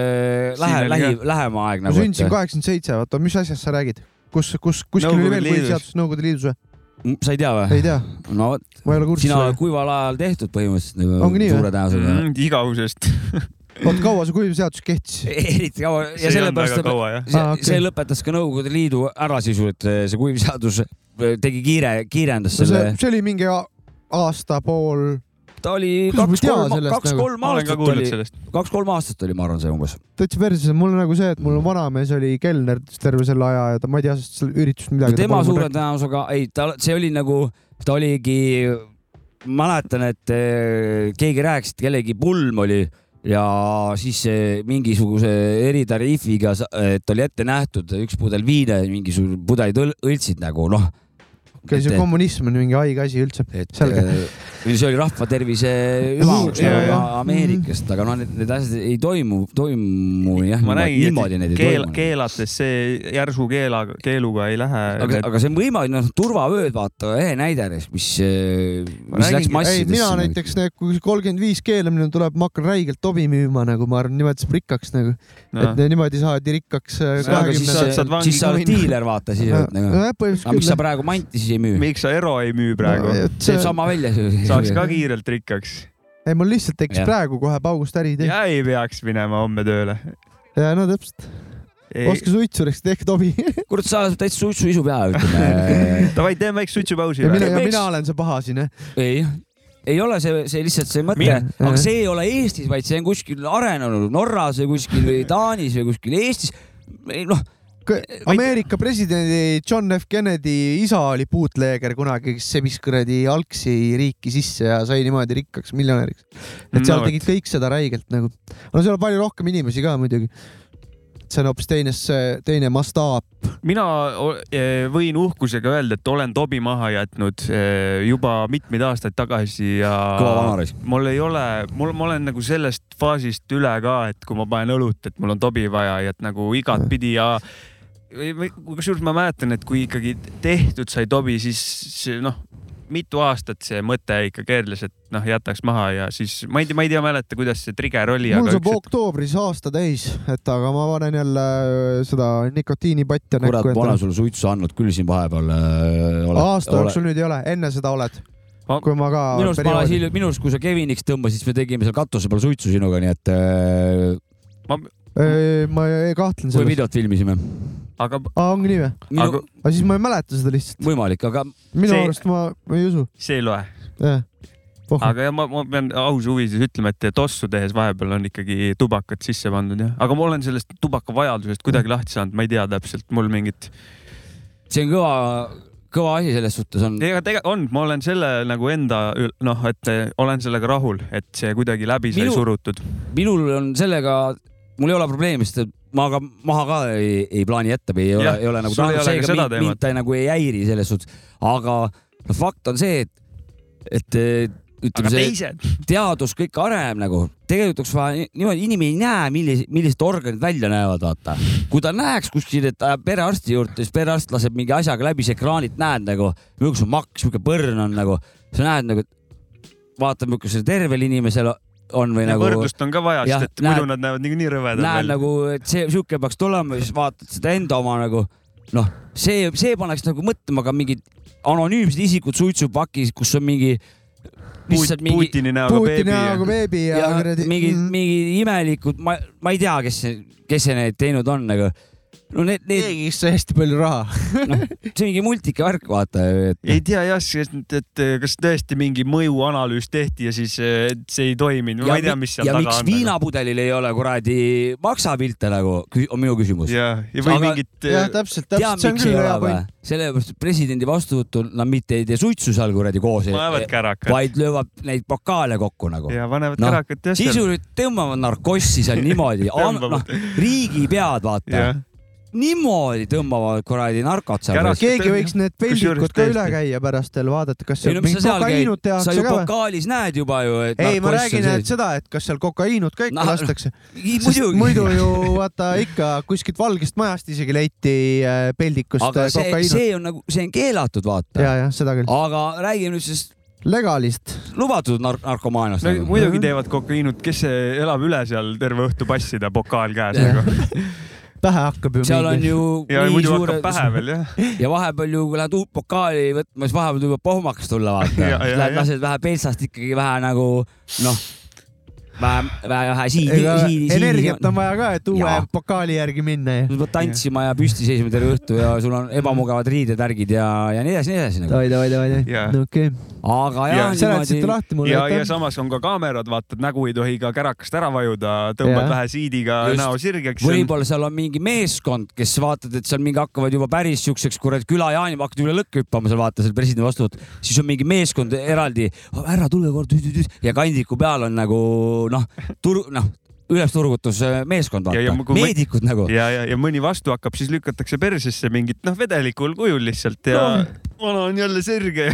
lähe, oli lähi lähema aeg ma nagu. sündisin kaheksakümmend seitse, vaata, mis asjast sa räägid? kus, kus, kuskil oli veel põhiseadus Nõukogude Liidus või? sa ei tea või? ei tea, no vot, ma sina. Kuival ajal tehtud põhimõtteliselt nagu Ongi nii või? suure tõenäosusega. Mm, igavusest. [LAUGHS] oot, kaua see kuiv seadus kehtis? [LAUGHS] eriti kaua ja sellepärast ta kaua jah. see, ah, okay. see lõpetas ka Nõukogude Liidu ära sisuliselt, see kuiv seadus tegi kiire, kiirendas see selle,, see oli mingi aasta pool, ta oli kaks-kolm, sellest nagu? aastat oli, kaks-kolm aastat oli, ma arvan, see umbes. täitsa perses, mul on nagu see, et mul on vanamees oli kelner terve selle aja ja ta, ma ei tea sellest üritust midagi. tema suure tõenäosusega, ei, ta, see oli nagu, ta oligi, mäletan, et eh, keegi rääkis, et kellegi pulm oli ja siis mingisuguse eritariifiga, et oli ette nähtud üks pudel viine, mingisugune pudelid õl- õltsid nagu noh, okei, see kommunism on mingi haige asi üldse. et Selge. eh, see oli rahva tervise hüvanguks nagu. Ameerikast, aga noh, need, asjad ei toimu, toimu jah, ma nägin, niimoodi need et ei keel, toimu. keelates see järsu keela, keeluga ei lähe. aga, aga see on võimalik, noh, turvavööd, vaata, ehe näide, mis, Ma mis läks räägingi- ei, massidesse. mina näiteks, kui kolmkümmend viis keelamine tuleb, ma hakkan räigelt tobi müüma nagu ma arvan, niimoodi saab rikkaks nagu, et niimoodi saadi rikkaks äh, siis sa oled diiler, vaata siis nagu. põhimõtteliselt aga mis sa küll. praegu manti siis ei müü? miks sa Ero ei müü praegu? teeb sama välja. saaks ka kiirelt rikkaks. ei, mul lihtsalt tekkis praegu kohe paugust äriidee. ja ei peaks minema homme tööle. ja no täpselt, oska suitsu, eks tehke tobi. [LAUGHS] kurat, sa oled täitsa suitsuisu peal, ütleme. [LAUGHS] Davai, teeme väikse suitsupausi mina, mina olen see paha siin, jah. ei, ei ole see, see lihtsalt see mõte aga see ei ole Eestis, vaid see on kuskil arenenud Norras või kuskil või Taanis või kuskil Eestis. noh, Ameerika presidendi John F Kennedy isa oli bootlegger kunagi, kes sebis kuradi algsi riiki sisse ja sai niimoodi rikkaks miljonäriks. et seal No tegid kõik seda räigelt nagu. no seal on palju rohkem inimesi ka muidugi. see on hoopis teine, teine mastaap. mina eh, võin uhkusega öelda, et olen Tobi maha jätnud eh, juba mitmeid aastaid tagasi ja kõva vanaraisk. mul ei ole, mul, ma olen nagu sellest faasist üle ka, et kui ma panen õlut, et mul on Tobi vaja ja et nagu igatpidi ja kusjuures ma mäletan, et kui ikkagi tehtud sai Tobi, siis noh, mitu aastat see mõte ikka keerles, et noh, jätaks maha ja siis ma ei tea, ma ei tea, mäleta, kuidas see trigger oli, mul saab üks, oktoobris aasta täis, et aga ma panen jälle äh, seda nikotiinipatja kurat, näkku ma olen sulle suitsu andnud küll siin vahepeal äh,. aasta jooksul nüüd ei ole, enne seda oled Ma-. kui ma ka. minu arust ma alles hiljuti, minu arust, kui sa Keviniks tõmbasid, siis me tegime seal katuse peal suitsu sinuga, nii et äh, ma ei kahtlen kui selles. videot filmisime. Aga aa, ongi nii või? minu Aga-, aga siis ma ei mäleta seda lihtsalt. võimalik, aga minu See- arust ma, ma ei usu. see ei loe. jah. aga jah, ma, ma pean ausa huvides ütlema, et tossu tehes vahepeal on ikkagi tubakat sisse pandud jah, aga ma olen sellest tubaka vajadusest kuidagi lahti saanud, ma ei tea täpselt, mul mingit. see on kõva, kõva asi selles suhtes on. ega tegelikult on, ma olen selle nagu enda noh, et olen sellega rahul, et see kuidagi läbi sai Minu- surutud. minul on sellega, mul ei ole probleemi, sest et ma ka maha ka ei, ei plaani jätta või ei ole ei ole nagu ei ka seega mind, mind ta nagu ei häiri selles suhtes, aga no fakt on see, et, et ütleme see teadus kõik areneb nagu, tegelikult oleks vaja ni- niimoodi, inimene ei näe, millised, millised organid välja näevad, vaata. kui ta näeks kuskil, et läheb perearsti juurde, siis perearst laseb mingi asjaga läbi, see ekraanilt näed nagu, milline maks, milline põrn on nagu, sa näed nagu, vaata, milline see tervel inimesel on või nagu võrdlust on ka vaja, sest et näed- muidu nad näevad niikuinii rõvedad näed välja. nagu, et see sihuke peaks tulema ja siis vaatad seda enda oma nagu noh, see, see paneks nagu mõtlema ka mingid anonüümsed isikud suitsupakis, kus on mingi lihtsalt mingi Putini näoga Putini beebi. näoga beebi ja, ja mingid, mingid imelikud, ma, ma ei tea, kes, kes see need teinud on, aga no need, need, keegi, kes sai hästi palju raha. [LAUGHS] see on mingi multika värk, vaata, et ei tea jah, et, et kas tõesti mingi mõjuanalüüs tehti ja siis eh, et see ei toiminud, ma ei tea, mis seal ja taga miks on. viinapudelil ei ole kuradi maksapilte nagu, on minu küsimus. ja, ja või Aga- mingit. jah, täpselt, tead, täpselt, see on miks küll hea point.? sellepärast, et presidendi vastuvõtul nad mitte ei tee suitsu seal kuradi koos, panevad kärakad vaid löövad neid pokaale kokku nagu. ja panevad Noh, kärakad jah sisuliselt tõmbavad narkossi seal niimoodi, [LAUGHS] noh, riigipead, vaata niimoodi tõmbavad kuradi narkot seal. keegi võiks need peldikud ka üle käia pärast veel vaadata, kas seal mingit kokaiinut tehakse ka või? sa ju pokaalis näed juba ju, et ei, ma räägin, et seda, et kas seal kokaiinut ka ikka no, lastakse. [LAUGHS] muidu ju vaata ikka kuskilt valgest majast isegi leiti äh, peldikust aga äh, see, see on nagu, see on keelatud, vaata. ja, jah, seda küll. aga räägime nüüd siis legalist. lubatud nar narkomaaniast no,. muidugi teevad kokaiinut, kes elab üle seal terve õhtu passida, pokaal käes nagu [LAUGHS] pähe hakkab ju. seal on ju. ja muidu suure... hakkab pähe veel jah. ja vahepeal ju, kui lähed uut pokaali võtma, siis vahepeal tuleb pohmaks tulla vaata. [LAUGHS] Lähed lased vähe pelsast ikkagi vähe nagu noh vähe, vähe siidi, siidi. energiat on vaja ka, et uue ja. pokaali järgi minna. sa pead tantsima ja püsti seisma terve õhtu ja sul on ebamugavad riided, värgid ja, ja nii edasi, nii edasi nagu.. davai, davai, davai, no okei okay aga jah ja, seletasite lahti mulle. ja, ja samas on ka kaamerad, vaata, et nägu ei tohi ka kärakast ära vajuda, tõmbad ja. vähe siidiga Just. näo sirgeks. võib-olla seal on mingi meeskond, kes vaatad, et seal mingi hakkavad juba päris siukseks kurat külajaani, hakkad üle lõkke hüppama seal vaata seal presidendi vastuvõtt, siis on mingi meeskond eraldi, ära tule kord ja kandiku peal on nagu noh, tur-, noh ülesturgutusmeeskond, vaata, meedikud nagu. ja, ja, ja mõni vastu hakkab, siis lükatakse persesse mingit noh, vedelikul kujul lihtsalt ja no. vana on jälle sirge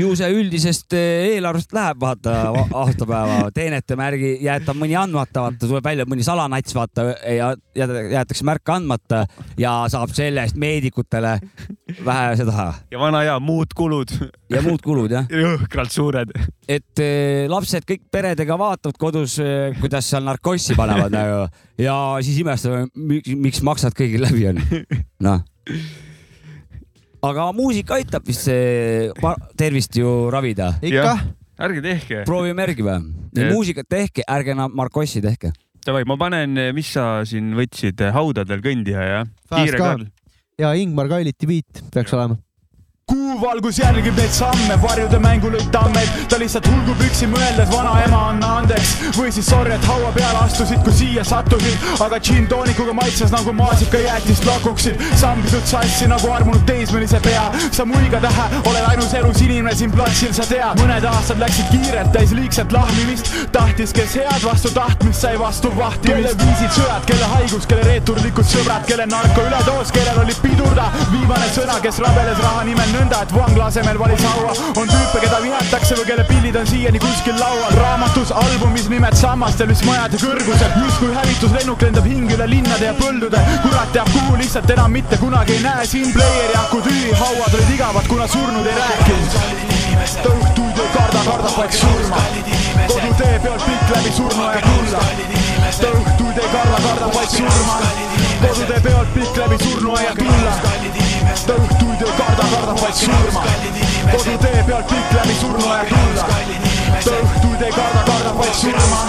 ju see üldisest eh, eelarvest läheb, vaata aastapäeva teenete märgi jäetab mõni andmata, vaata tuleb välja mõni salanats, vaata ja jäetakse märk andmata ja saab selle eest meedikutele vähe seda. ja vana hea muud kulud. Ja muud kulud jah. [LAUGHS] jõhkralt suured. et eh, lapsed kõik peredega vaatavad kodus, eh, kuidas seal narkootikumid kossi panevad nagu [LAUGHS] ja siis imestavad, miks maksad kõigil läbi on. noh. aga muusika aitab vist see tervist ju ravida. ikka. ärge tehke. proovime järgi või? muusikat tehke, ärge enam Markossi tehke. Davai, ma panen, mis sa siin võtsid, haudadel kõndija, jah? ja Ingmar Kailiti beat peaks olema kuuvalgus jälgib neid samme, varjude mängu lõid tammed, ta lihtsalt hulgub üksi mõeldes, vanaema anna andeks. või siis sorry, et haua peale astusid, kui siia sattusid, aga džinntoonikuga maitses nagu maasikajäätist lakuksid. sambisud sassi nagu armunud teismelise pea, sa muiga tähe, oled ainus elus inimene siin platsil, sa tead. mõned aastad läksid kiirelt, täis liigset lahmimist, tahtis, kes head vastu tahtmist sai vastu vahtimist. kelle viisid sõjad, kelle haigus, kelle reeturlikud sõbrad, kelle narko üledoos, kellel oli pidurda, viimane sõna, kes rabeles raha nimel nõnda, et vangla asemel valis haua. on tüüpe, keda vihatakse või kelle pildid on siiani kuskil laual. raamatus, albumis nimed sammastel, mis majade kõrgusel. justkui hävituslennuk lendab hing üle linnade ja põldude. kurat teab kuhu, lihtsalt enam mitte kunagi ei näe siin player'i aku tühi. hauad olid igavad, kuna surnud ei rääkinud. ta õhtuid ei karda, kardab vaid surma. kodutee peal pikk läbi surnuaia kulla. ta õhtuid ei karda, kardab vaid surma. kodutee peal pikk läbi surnuaia kulla ta õhtuid ei karda, kardab vaid surma. Kodutee pealt pikk läbi surnuaia tulla. Ta õhtuid ei karda, kardab vaid surma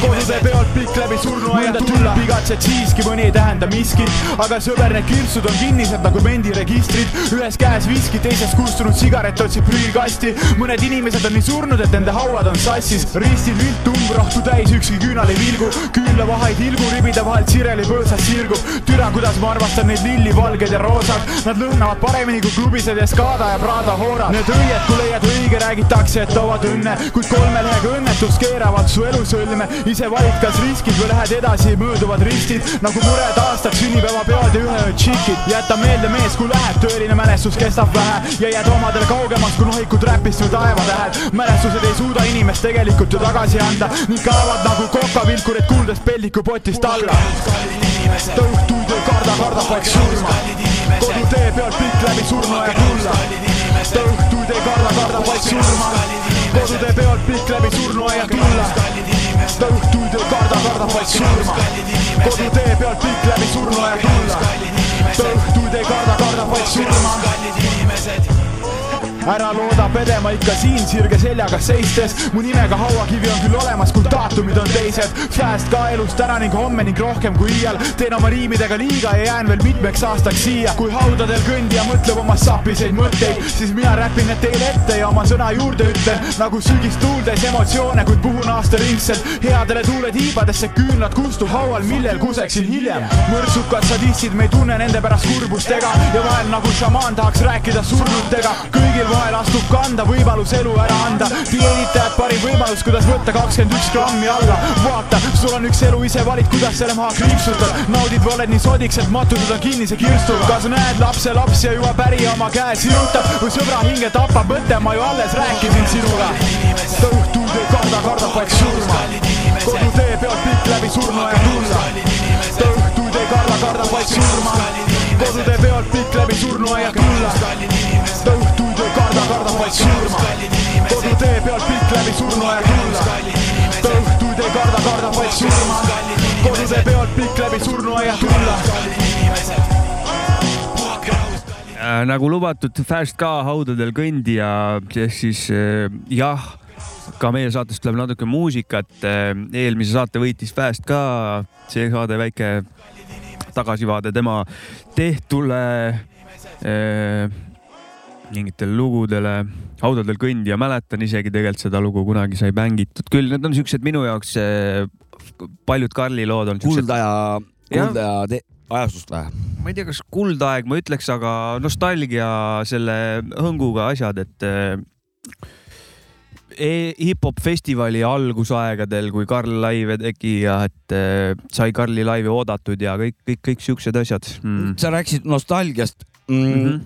kodutee pealt pikk läbi surnuaia tulla. Igatsed siiski, mõni ei tähenda miskit aga sõber, need kirtsud on kinnised nagu mendiregistrid. Ühes käes viski, teises kustunud sigaret otsib prügikasti. Mõned inimesed on nii surnud, et nende hauad on sassis. Ristid viltu umbrahtu täis, ükski küünal ei vilgu. Küünlavahaid ilgu ribide vahelt sireli põõsas sirgub. Türa, kuidas ma armastan neid lillivalged ja roosad. Nad lõhnavad paremini kui klubised Escada ja Prada hoorad. Need õied, kui leiad õige, räägitakse, et toovad õnne, kuid kolme lehega õnnetus keeravad su elusõlme. ise valid, kas riskid või lähed edasi, mööduvad ristid nagu mure taastad sünnipäevapeod ja ühe öö tšikid. jäta meelde mees, kui läheb, tõeline mälestus kestab vähe ja jääd omadele kaugemaks kui nohikud räpist või taevatähed. mälestused ei suuda inimest tegelikult ju tagasi anda ning kaovad nagu kokavilkurid kuuldes peldikupotist alla. ta õhtuid ei karda, kardab vaid surma. kodutee peal pikk läbi surnuaia kulla ta õhtuid ei karda, kardab vaid surma. Kodutee pealt pikk läbi surnuaia tulla. ta õhtuid ei karda, kardab vaid surma. kodutee pealt pikk läbi surnuaia tulla. ta õhtuid ei karda, kardab vaid surma ära looda pedema ikka siin sirge seljaga seistes. mu nimega hauakivi on küll olemas, kuid daatumid on teised. Fast ka elus täna ning homme ning rohkem kui iial. teen oma riimidega liiga ja jään veel mitmeks aastaks siia. kui haudadel kõndija mõtleb oma sapiseid mõtteid, siis mina räpin need teile ette ja oma sõna juurde ütlen. nagu sügist tuuldes emotsioone, kuid puhun aastaringselt. headele tuule tiibadesse küünlad kustub haual, millel kuseksin hiljem. mõrsukad sadistid, me ei tunne nende pärast kurbust ega ja vahel nagu šamaan tahaks rääkida surnutega. kõigil vahel astub kanda, võimalus elu ära anda. dieeditajad parim võimalus, kuidas võtta kakskümmend üks grammi alla. vaata, sul on üks elu, ise valid, kuidas selle maha kriipsutad. naudid või oled nii sodiks, et matutud on kinnise kirstuga. kas näed lapse laps ja juba pärija oma käe sirutab või sõbra hinge tapab mõte, ma ju alles rääkisin sinuga. ta õhtul ei karda, kardab vaid surma. kodutee pealt pikk läbi surnuaia tulla. ta õhtuid ei karda, kardab vaid surma. kodutee pealt pikk läbi surnuaia tulla. ta karda, kardab vaid surma. kodutee pealt pikk läbi surnuaia tulla. ta õhtuid ei karda, kardab vaid surma. kodutee pealt pikk läbi surnuaia tulla äh, nagu lubatud, Fast ka haudadel kõndija, siis äh, jah, ka meie saatest tuleb natuke muusikat. äh, eelmise saate võitis Fast ka, see saade väike tagasivaade tema tehtule äh, mingitele lugudele. haudadel kõndija, mäletan isegi tegelikult seda lugu kunagi sai mängitud, küll need on siuksed minu jaoks äh, paljud Karli lood on. kuldaja, kuldaja ajastust või? ma ei tea, kas kuldaeg, ma ütleks, aga nostalgia selle hõnguga asjad, et e hip-hop festivali algusaegadel, kui Karl laive tegi ja et eh, sai Karli laivi oodatud ja kõik, kõik, kõik siuksed asjad mm.. sa rääkisid nostalgiast mm. Mm -hmm.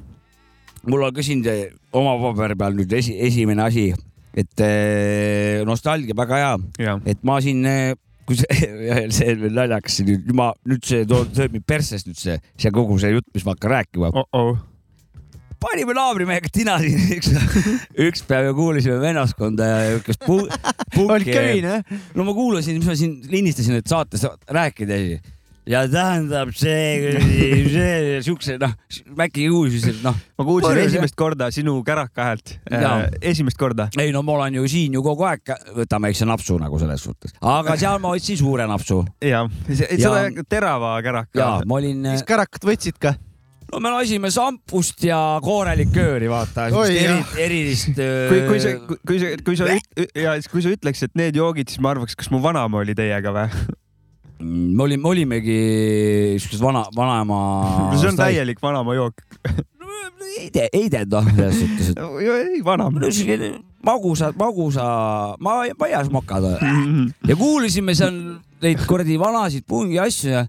Mul on ka siin see oma paberi peal nüüd esi, esimene asi, et eh, nostalgia väga hea, et ma siin eh, kui see, [LAUGHS] see on veel naljakas, nüüd ma, nüüd see toob, sööb mind persest nüüd see, see kogu see jutt, mis ma hakkan rääkima oh. -oh. panime naabrimehega tina siin üks, [LAUGHS] üks päev ja kuulasime [LAUGHS] vennaskonda ja niisugust pu, oli köine? no ma kuulasin, mis ma siin lindistasin, et saates rääkida ja tähendab see, [LAUGHS] see siukse noh, äkki kuulsis, et noh. ma kuulsin Põrus, esimest korda sinu käraka häält äh,. esimest korda. ei no ma olen ju siin ju kogu aeg, võtame väikse napsu nagu selles suhtes, aga seal ma võtsin suure napsu. ja, seda terava käraka. ja ma olin. mis kärakat võtsid ka? no me lasime sampust ja koorelikööri, vaata. Eri, erilist. kui, kui sa, kui sa, kui sa, ja kui sa ütleks, et need joogid, siis ma arvaks, kas mu vanaema oli teiega või? [LAUGHS] me olime, olimegi siukesed vana, vanaema. [LAUGHS] see on täielik vanaema jook [LAUGHS] ei tee, ei tee noh, selles suhtes, et. [LAUGHS] ei, vanaema. magusa, magusa ma, maias mokad ja kuulasime seal neid kuradi vanasid pungi asju ja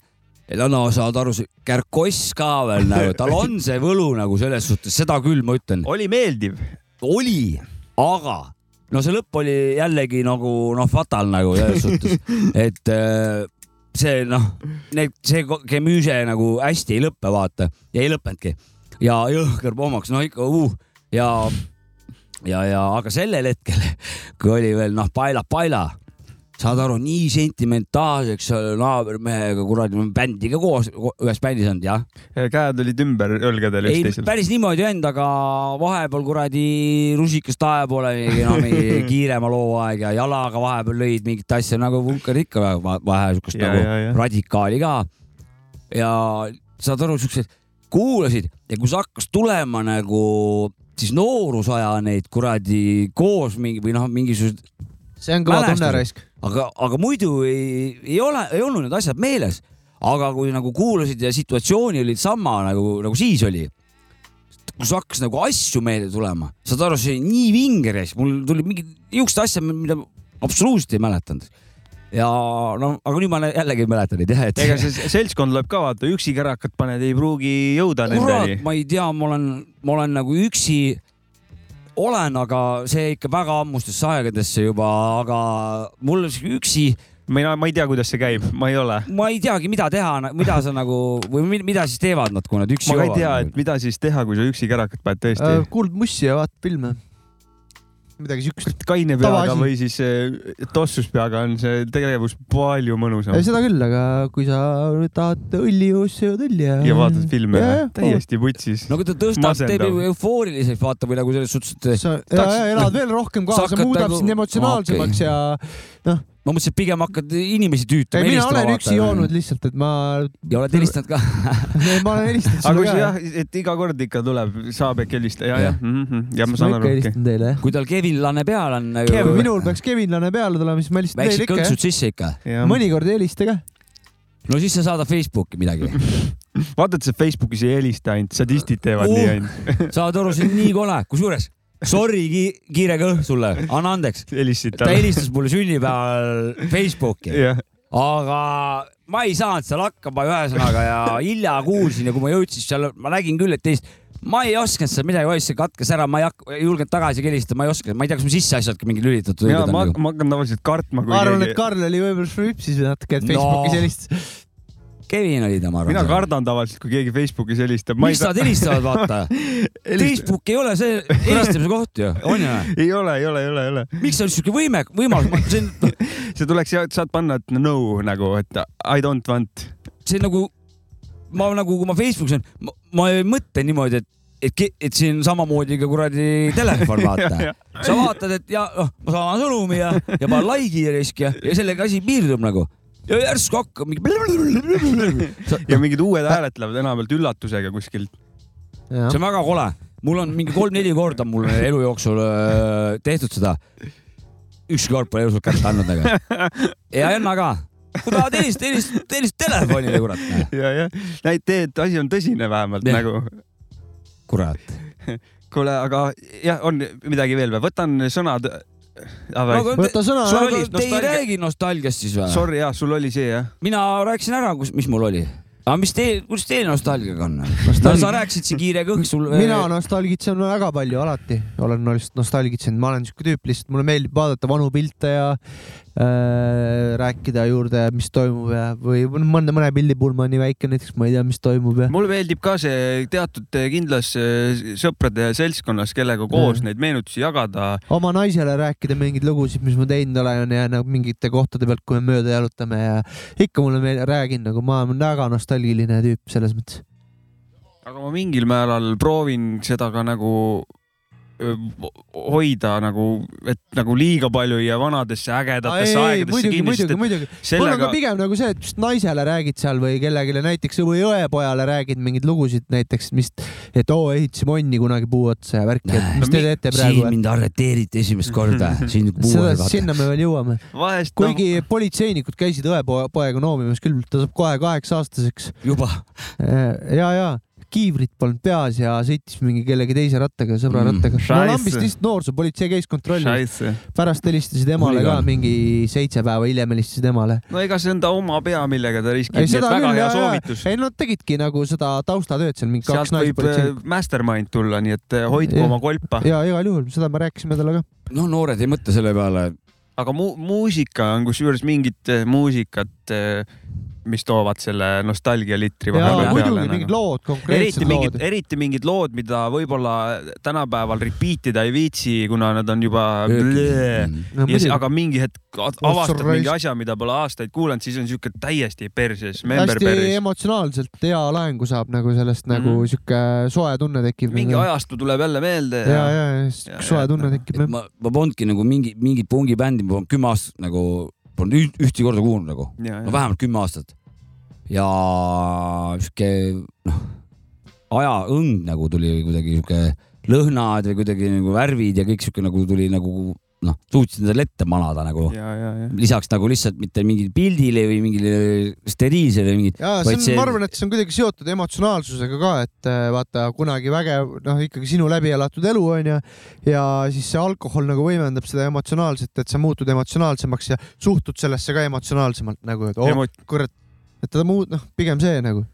ja no saad aru, see Kärkoss ka veel nagu, tal on see võlu nagu selles suhtes, seda küll ma ütlen. oli meeldiv? oli, aga no see lõpp oli jällegi nagu noh, fatal nagu selles suhtes, et äh, see noh, need, see kemüüse nagu hästi ei lõppe, vaata ja ei lõppenudki. Ja jõhker pommaks, no ikka uh, ja ja, ja aga sellel hetkel, [LAUGHS] kui oli veel noh, paela, paela saad aru, nii sentimentaalseks naabermehega, kuradi, bändiga koos, ühes bändis olnud, jah. käed olid ümber õlgadel üksteisel. päris niimoodi ei olnud, aga vahepeal kuradi rusikas tae poole no, mingi [LAUGHS] kiirema loo aeg ja jalaga vahepeal lõid mingit asja nagu vulkan ikka vahe siukest nagu ja, ja. radikaali ka. ja saad aru, siuksed kuulasid ja kui see hakkas tulema nagu siis noorusaja neid kuradi koos mingi või noh, mingisugused see on kõva tunne raisk. aga, aga muidu ei, ei ole, ei olnud need asjad meeles. aga kui nagu kuulasid ja situatsiooni olid sama nagu, nagu siis oli, kus hakkas nagu asju meelde tulema, saad aru, see oli nii vinge raisk, mul tuli mingi niisugust asja, mida absoluutselt ei mäletanud ja no, aga nüüd ma jällegi ei mäleta neid jah, et. ega see seltskond lööb ka vaata, üksi kärakat paned, ei pruugi jõuda nendeni. ma ei tea, ma olen, ma olen nagu üksi olen, aga see ikka väga ammustesse aegadesse juba, aga mul üksi mina, ma ei tea, kuidas see käib, ma ei ole. ma ei teagi, mida teha, mida sa nagu või mida siis teevad nad, kui nad üksi joovad? ma ei tea, et mida siis teha, kui sa üksi kärakat paned tõesti äh,. kuulad mussi ja vaatad filme midagi siukest. kaine peaga või siis tossus peaga on see tegevus palju mõnusam. seda küll, aga kui sa tahad õlli juua, siis jood õlli ja. ja vaatad filme, täiesti putsis. no kui ta tõstab, teeb ju eufooriliselt vaata või nagu selles suhtes, et. sa ja, ja, elad veel rohkem kaasa, muudab nagu... sind emotsionaalsemaks okay. ja noh ma mõtlesin, et pigem hakkad inimesi tüütama. mina olen vaata. üksi joonud lihtsalt, et ma. ja oled helistanud ka [LAUGHS] ma olen helistanud sulle ka. jah, et iga kord ikka tuleb, saab äkki helistada ja, jah mm -hmm. ja ma saan aru. kui tal Kevin Lane peal on nagu.... Kevin, minul peaks Kevin Lane peale tulema, siis ma helistan teile ikka. kõksud sisse ikka. mõnikord ei helista ka. no siis sa saadad Facebooki midagi [LAUGHS] vaata, et sa Facebookis ei helista ainult, sadistid teevad uh, nii ainult saad aru, see on nii kole, kusjuures sorry ki, kiire kõh sulle, anna andeks. ta helistas mulle sünnipäeval Facebooki jah, aga ma ei saanud seal hakkama ühesõnaga ja hilja kuulsin ja kui ma jõudsin seal, ma nägin küll, et teist, ma ei osanud seal midagi, oi see katkes ära, ma ei hakka, ei julgenud tagasi helistada, ma ei oska, ma ei tea, kas mu sisseasjad ka mingi lülitatud ja ma nagu. ma hakkan tavaliselt kartma, kui ma arvan, et keegi, Karl oli võib-olla šrüpsis natuke, et No. Facebookis helistas. Kevin oli ta, ma arvan. mina kardan tavaliselt, kui keegi Facebookis helistab. miks nad helistavad, vaata. [LAUGHS] Facebook ei ole see helistamise koht ju, on ju? ei ole, ei ole, ei ole, ei ole. miks on siuke võime, võimalus, see on, [LAUGHS] see tuleks, saad panna, et no nagu, et I don't want. see nagu, ma nagu, kui ma Facebookis olen, ma ei mõtle niimoodi, et et, et siin samamoodi ka kuradi telefon, [LAUGHS] vaata. sa vaatad, et ja noh, ma saan sõnumi ja, ja panen like'i ja risk ja, ja sellega asi piirdub nagu. Ja järsku hakkab mingi. [LAUGHS] ja mingid uued hääled tulevad enamjaolt üllatusega kuskilt. see on väga kole, mul on mingi kolm-neli korda mul elu jooksul öö, tehtud seda. ükski kord pole elus kätte andnud nagu. [LAUGHS] ja Enna ka. kui tahad helistada, helista, helista telefonile, kurat. ja, ja näid tee, et asi on tõsine vähemalt Jah. nagu. kurat. [LAUGHS] kuule, aga jah, on midagi veel või? võtan sõnad. Võta sõna. oli, te ei nostalgia- räägi nostalgiast siis või? Sorry, jah, sul oli see jah? mina rääkisin ära, kus, mis mul oli. aga mis teie, kuidas teil nostalgiaga on? [LAUGHS] no Nostalgia- sa rääkisid siin kiire kõht sul. [LAUGHS] mina nostalgitsen väga palju alati, olen nostalgitsenud, ma olen siuke tüüp lihtsalt, mulle meeldib vaadata vanu pilte ja rääkida juurde, mis toimub ja, või mõnda, mõne pildi puhul ma nii väike näiteks, ma ei tea, mis toimub ja. mulle meeldib ka see teatud kindlas eh, sõprade seltskonnas, kellega koos Mm. neid meenutusi jagada. oma naisele rääkida mingeid lugusid, mis ma teinud olen ja nagu mingite kohtade pealt, kui me mööda jalutame ja ikka mulle meel-, räägin nagu ma olen väga nostalgiline tüüp selles mõttes. aga ma mingil määral proovin seda ka nagu hoida nagu, et nagu liiga palju ei jää vanadesse ägedatesse aegadesse muidugi, kinni, muidugi, et muidugi. mul on sellega ka pigem nagu see, et just naisele räägid seal või kellelegi näiteks või õepojale räägid mingeid lugusid näiteks, mis, et oo, ehitasime onni kunagi puu otsa ja värki, et mis No te teete siin praegu. mind arreteeriti esimest korda, [LAUGHS] siin seda, sinna me veel jõuame. noh, kuigi politseinikud käisid õepoega noomimas küll, ta saab kohe kaheksa aastaseks. juba. ja, ja kiivrit polnud peas ja sõitis mingi kellegi teise rattaga, sõbra Mm, rattaga. no lambist lihtsalt noorsoopolitsei käis kontrollimas, Scheisse. pärast helistasid emale ka Huligaan. mingi seitse päeva hiljem helistasid emale. no ega see on ta oma pea, millega ta riskib, väga hea soovitus. ei nad tegidki nagu seda taustatööd seal, mingi sealt kaks võib äh, naispolitseinikku. mastermind tulla, nii et äh, hoidku oma kolpa. ja igal juhul, seda me rääkisime talle ka. no noored ei mõtle selle peale. aga mu muusika on kusjuures mingit äh, muusikat, mis toovad selle nostalgialitri ja vahepeal muidugi peale mingid nagu. lood, konkreetsed eriti mingid, lood. eriti mingid lood, mida võib-olla tänapäeval repeat ida ei viitsi, kuna nad on juba. no aga mingi hetk avastad mingi asja, mida pole aastaid kuulanud, siis on siuke täiesti perses, member hästi emotsionaalselt hea laengu saab nagu sellest nagu Mhm. sihuke soe tunne tekib. mingi ajastu tuleb jälle meelde ja, ja, ja soe tunne tekib ma, ma polnudki nagu mingi, mingit pungibändi, ma polnud kümme aastat nagu, polnud üht, ühtegi korda kuulnud nagu. no vähemalt kümme aastat. ja sihuke noh, ajaõng nagu tuli kuidagi sihuke lõhnad või kuidagi nagu värvid ja kõik sihuke nagu tuli nagu noh, suutsin selle ette manada nagu. ja, ja, ja. lisaks nagu lihtsalt mitte mingile pildile või mingile steriilsele mingit. ja see on see-, ma arvan, et see on kuidagi seotud emotsionaalsusega ka, et äh, vaata kunagi vägev, noh ikkagi sinu läbi elatud elu onju ja siis see alkohol nagu võimendab seda emotsionaalset, et sa muutud emotsionaalsemaks ja suhtud sellesse ka emotsionaalsemalt nagu, et oh Emo- kurat, et ta muud, noh pigem see nagu.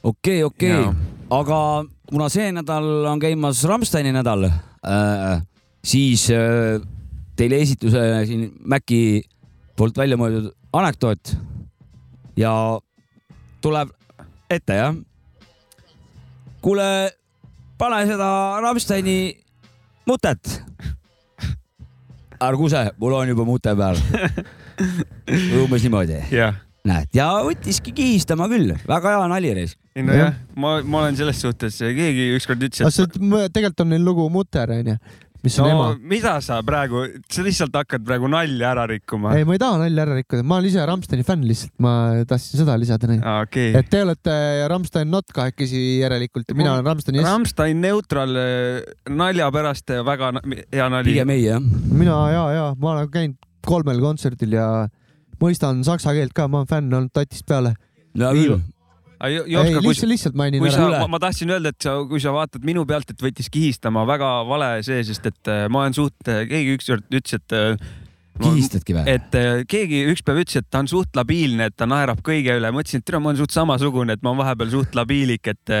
okei, okei Jaa., aga kuna see nädal on käimas Rammsteini nädal äh,, siis äh, teile esituse siin Maci poolt välja mõeldud anekdoot ja tuleb ette jah. kuule, pane seda Rammsteini mutet. ära kuse, mul on juba mute peal. [LAUGHS] umbes niimoodi, näed, ja võttiski kihistama küll, väga hea nali reis. ei nojah, ma, ma olen selles suhtes, keegi ükskord ütles, aga et tegelikult on neil lugu Mutter onju, mis on no ema. mida sa praegu, sa lihtsalt hakkad praegu nalja ära rikkuma. ei, ma ei taha nalja ära rikkuda, ma olen ise Rammsteini fänn lihtsalt, ma tahtsin seda lisada. okei. et te olete Rammstein not kahekesi järelikult ja mina olen Rammsteini. Rammstein neutral äh, nalja pärast väga hea nali. pigem ei jah. mina ja, ja ma olen käinud kolmel kontserdil ja mõistan saksa keelt ka, ma olen fänn olnud tatist peale. hea ei, lihtsalt, lihtsalt mainin ära. ma tahtsin öelda, et sa, kui sa vaatad minu pealt, et võttis kihistama väga vale see, sest et äh, ma olen suht, äh, keegi ükskord ütles, et äh, kihistadki või? et keegi üks päev ütles, et ta on suht labiilne, et ta naerab kõige üle. mõtlesin, et tere, ma olen suht samasugune, et ma olen vahepeal suht labiilik, et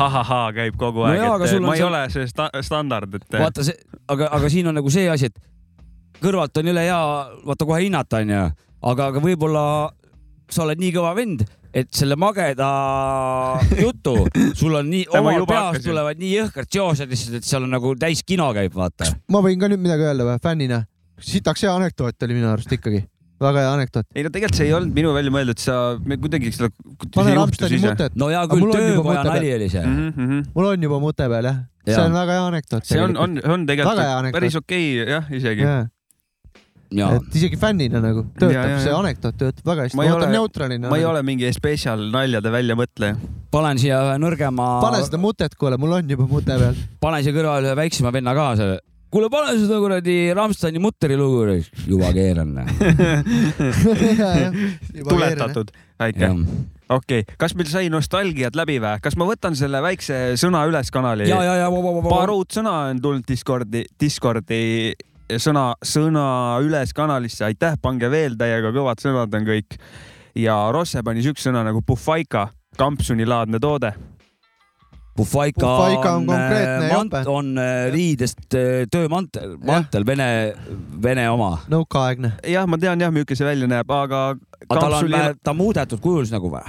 ha-ha-ha käib kogu aeg no, et ma ei see... ole see sta standard, et. vaata see, aga, aga siin on nagu see asi, et kõrvalt on jõle hea, vaata kohe hinnata onju, aga, aga võib-olla sa oled nii kõva vend, et selle mageda jutu, sul on nii, omal peas tulevad nii jõhkrad seosed lihtsalt, et seal on nagu täis kino käib, vaata. ma võin ka nüüd midagi öelda või, fännina? sitaks hea anekdoot oli minu arust ikkagi väga hea anekdoot. ei no tegelikult see ei olnud minu välja mõeldud, sa kuidagi seda. pane Rammsteini mutet. no hea küll, töökoja nali oli see mm. -hmm. mul on juba mute peal jah ja., see on väga hea anekdoot. see on, on, on tegelikult päris okei okay, jah, isegi yeah et isegi fännina nagu töötab, see anekdoot töötab väga hästi. ma ei ole neutraalina. ma ei ole mingi spetsial naljade väljamõtleja. panen siia ühe nõrgema. pane seda mutet, kuule, mul on juba mute peal. [LAUGHS] panen siia kõrvale ühe väiksema venna ka, selle. kuule, pane seda kuradi Rammsteini muteri lugu, juba keeran [LAUGHS] tuletatud, väike okei okay., kas meil sai nostalgiat läbi või? kas ma võtan selle väikse sõna üles kanali? paar uut sõna on tulnud Discordi, Discordi sõna, sõna üles kanalisse, aitäh, pange veel täiega kõvad sõnad on kõik. ja Rosse pani siukse sõna nagu puhvaika, kampsunilaadne toode. Puhvaika on, on, äh, mant, on äh, riidest äh, töömantel, mantel, vene, vene oma. nõukaaegne. jah, ma tean jah, milline see välja näeb, aga. aga tal on, ta muudetud kujul nagu või?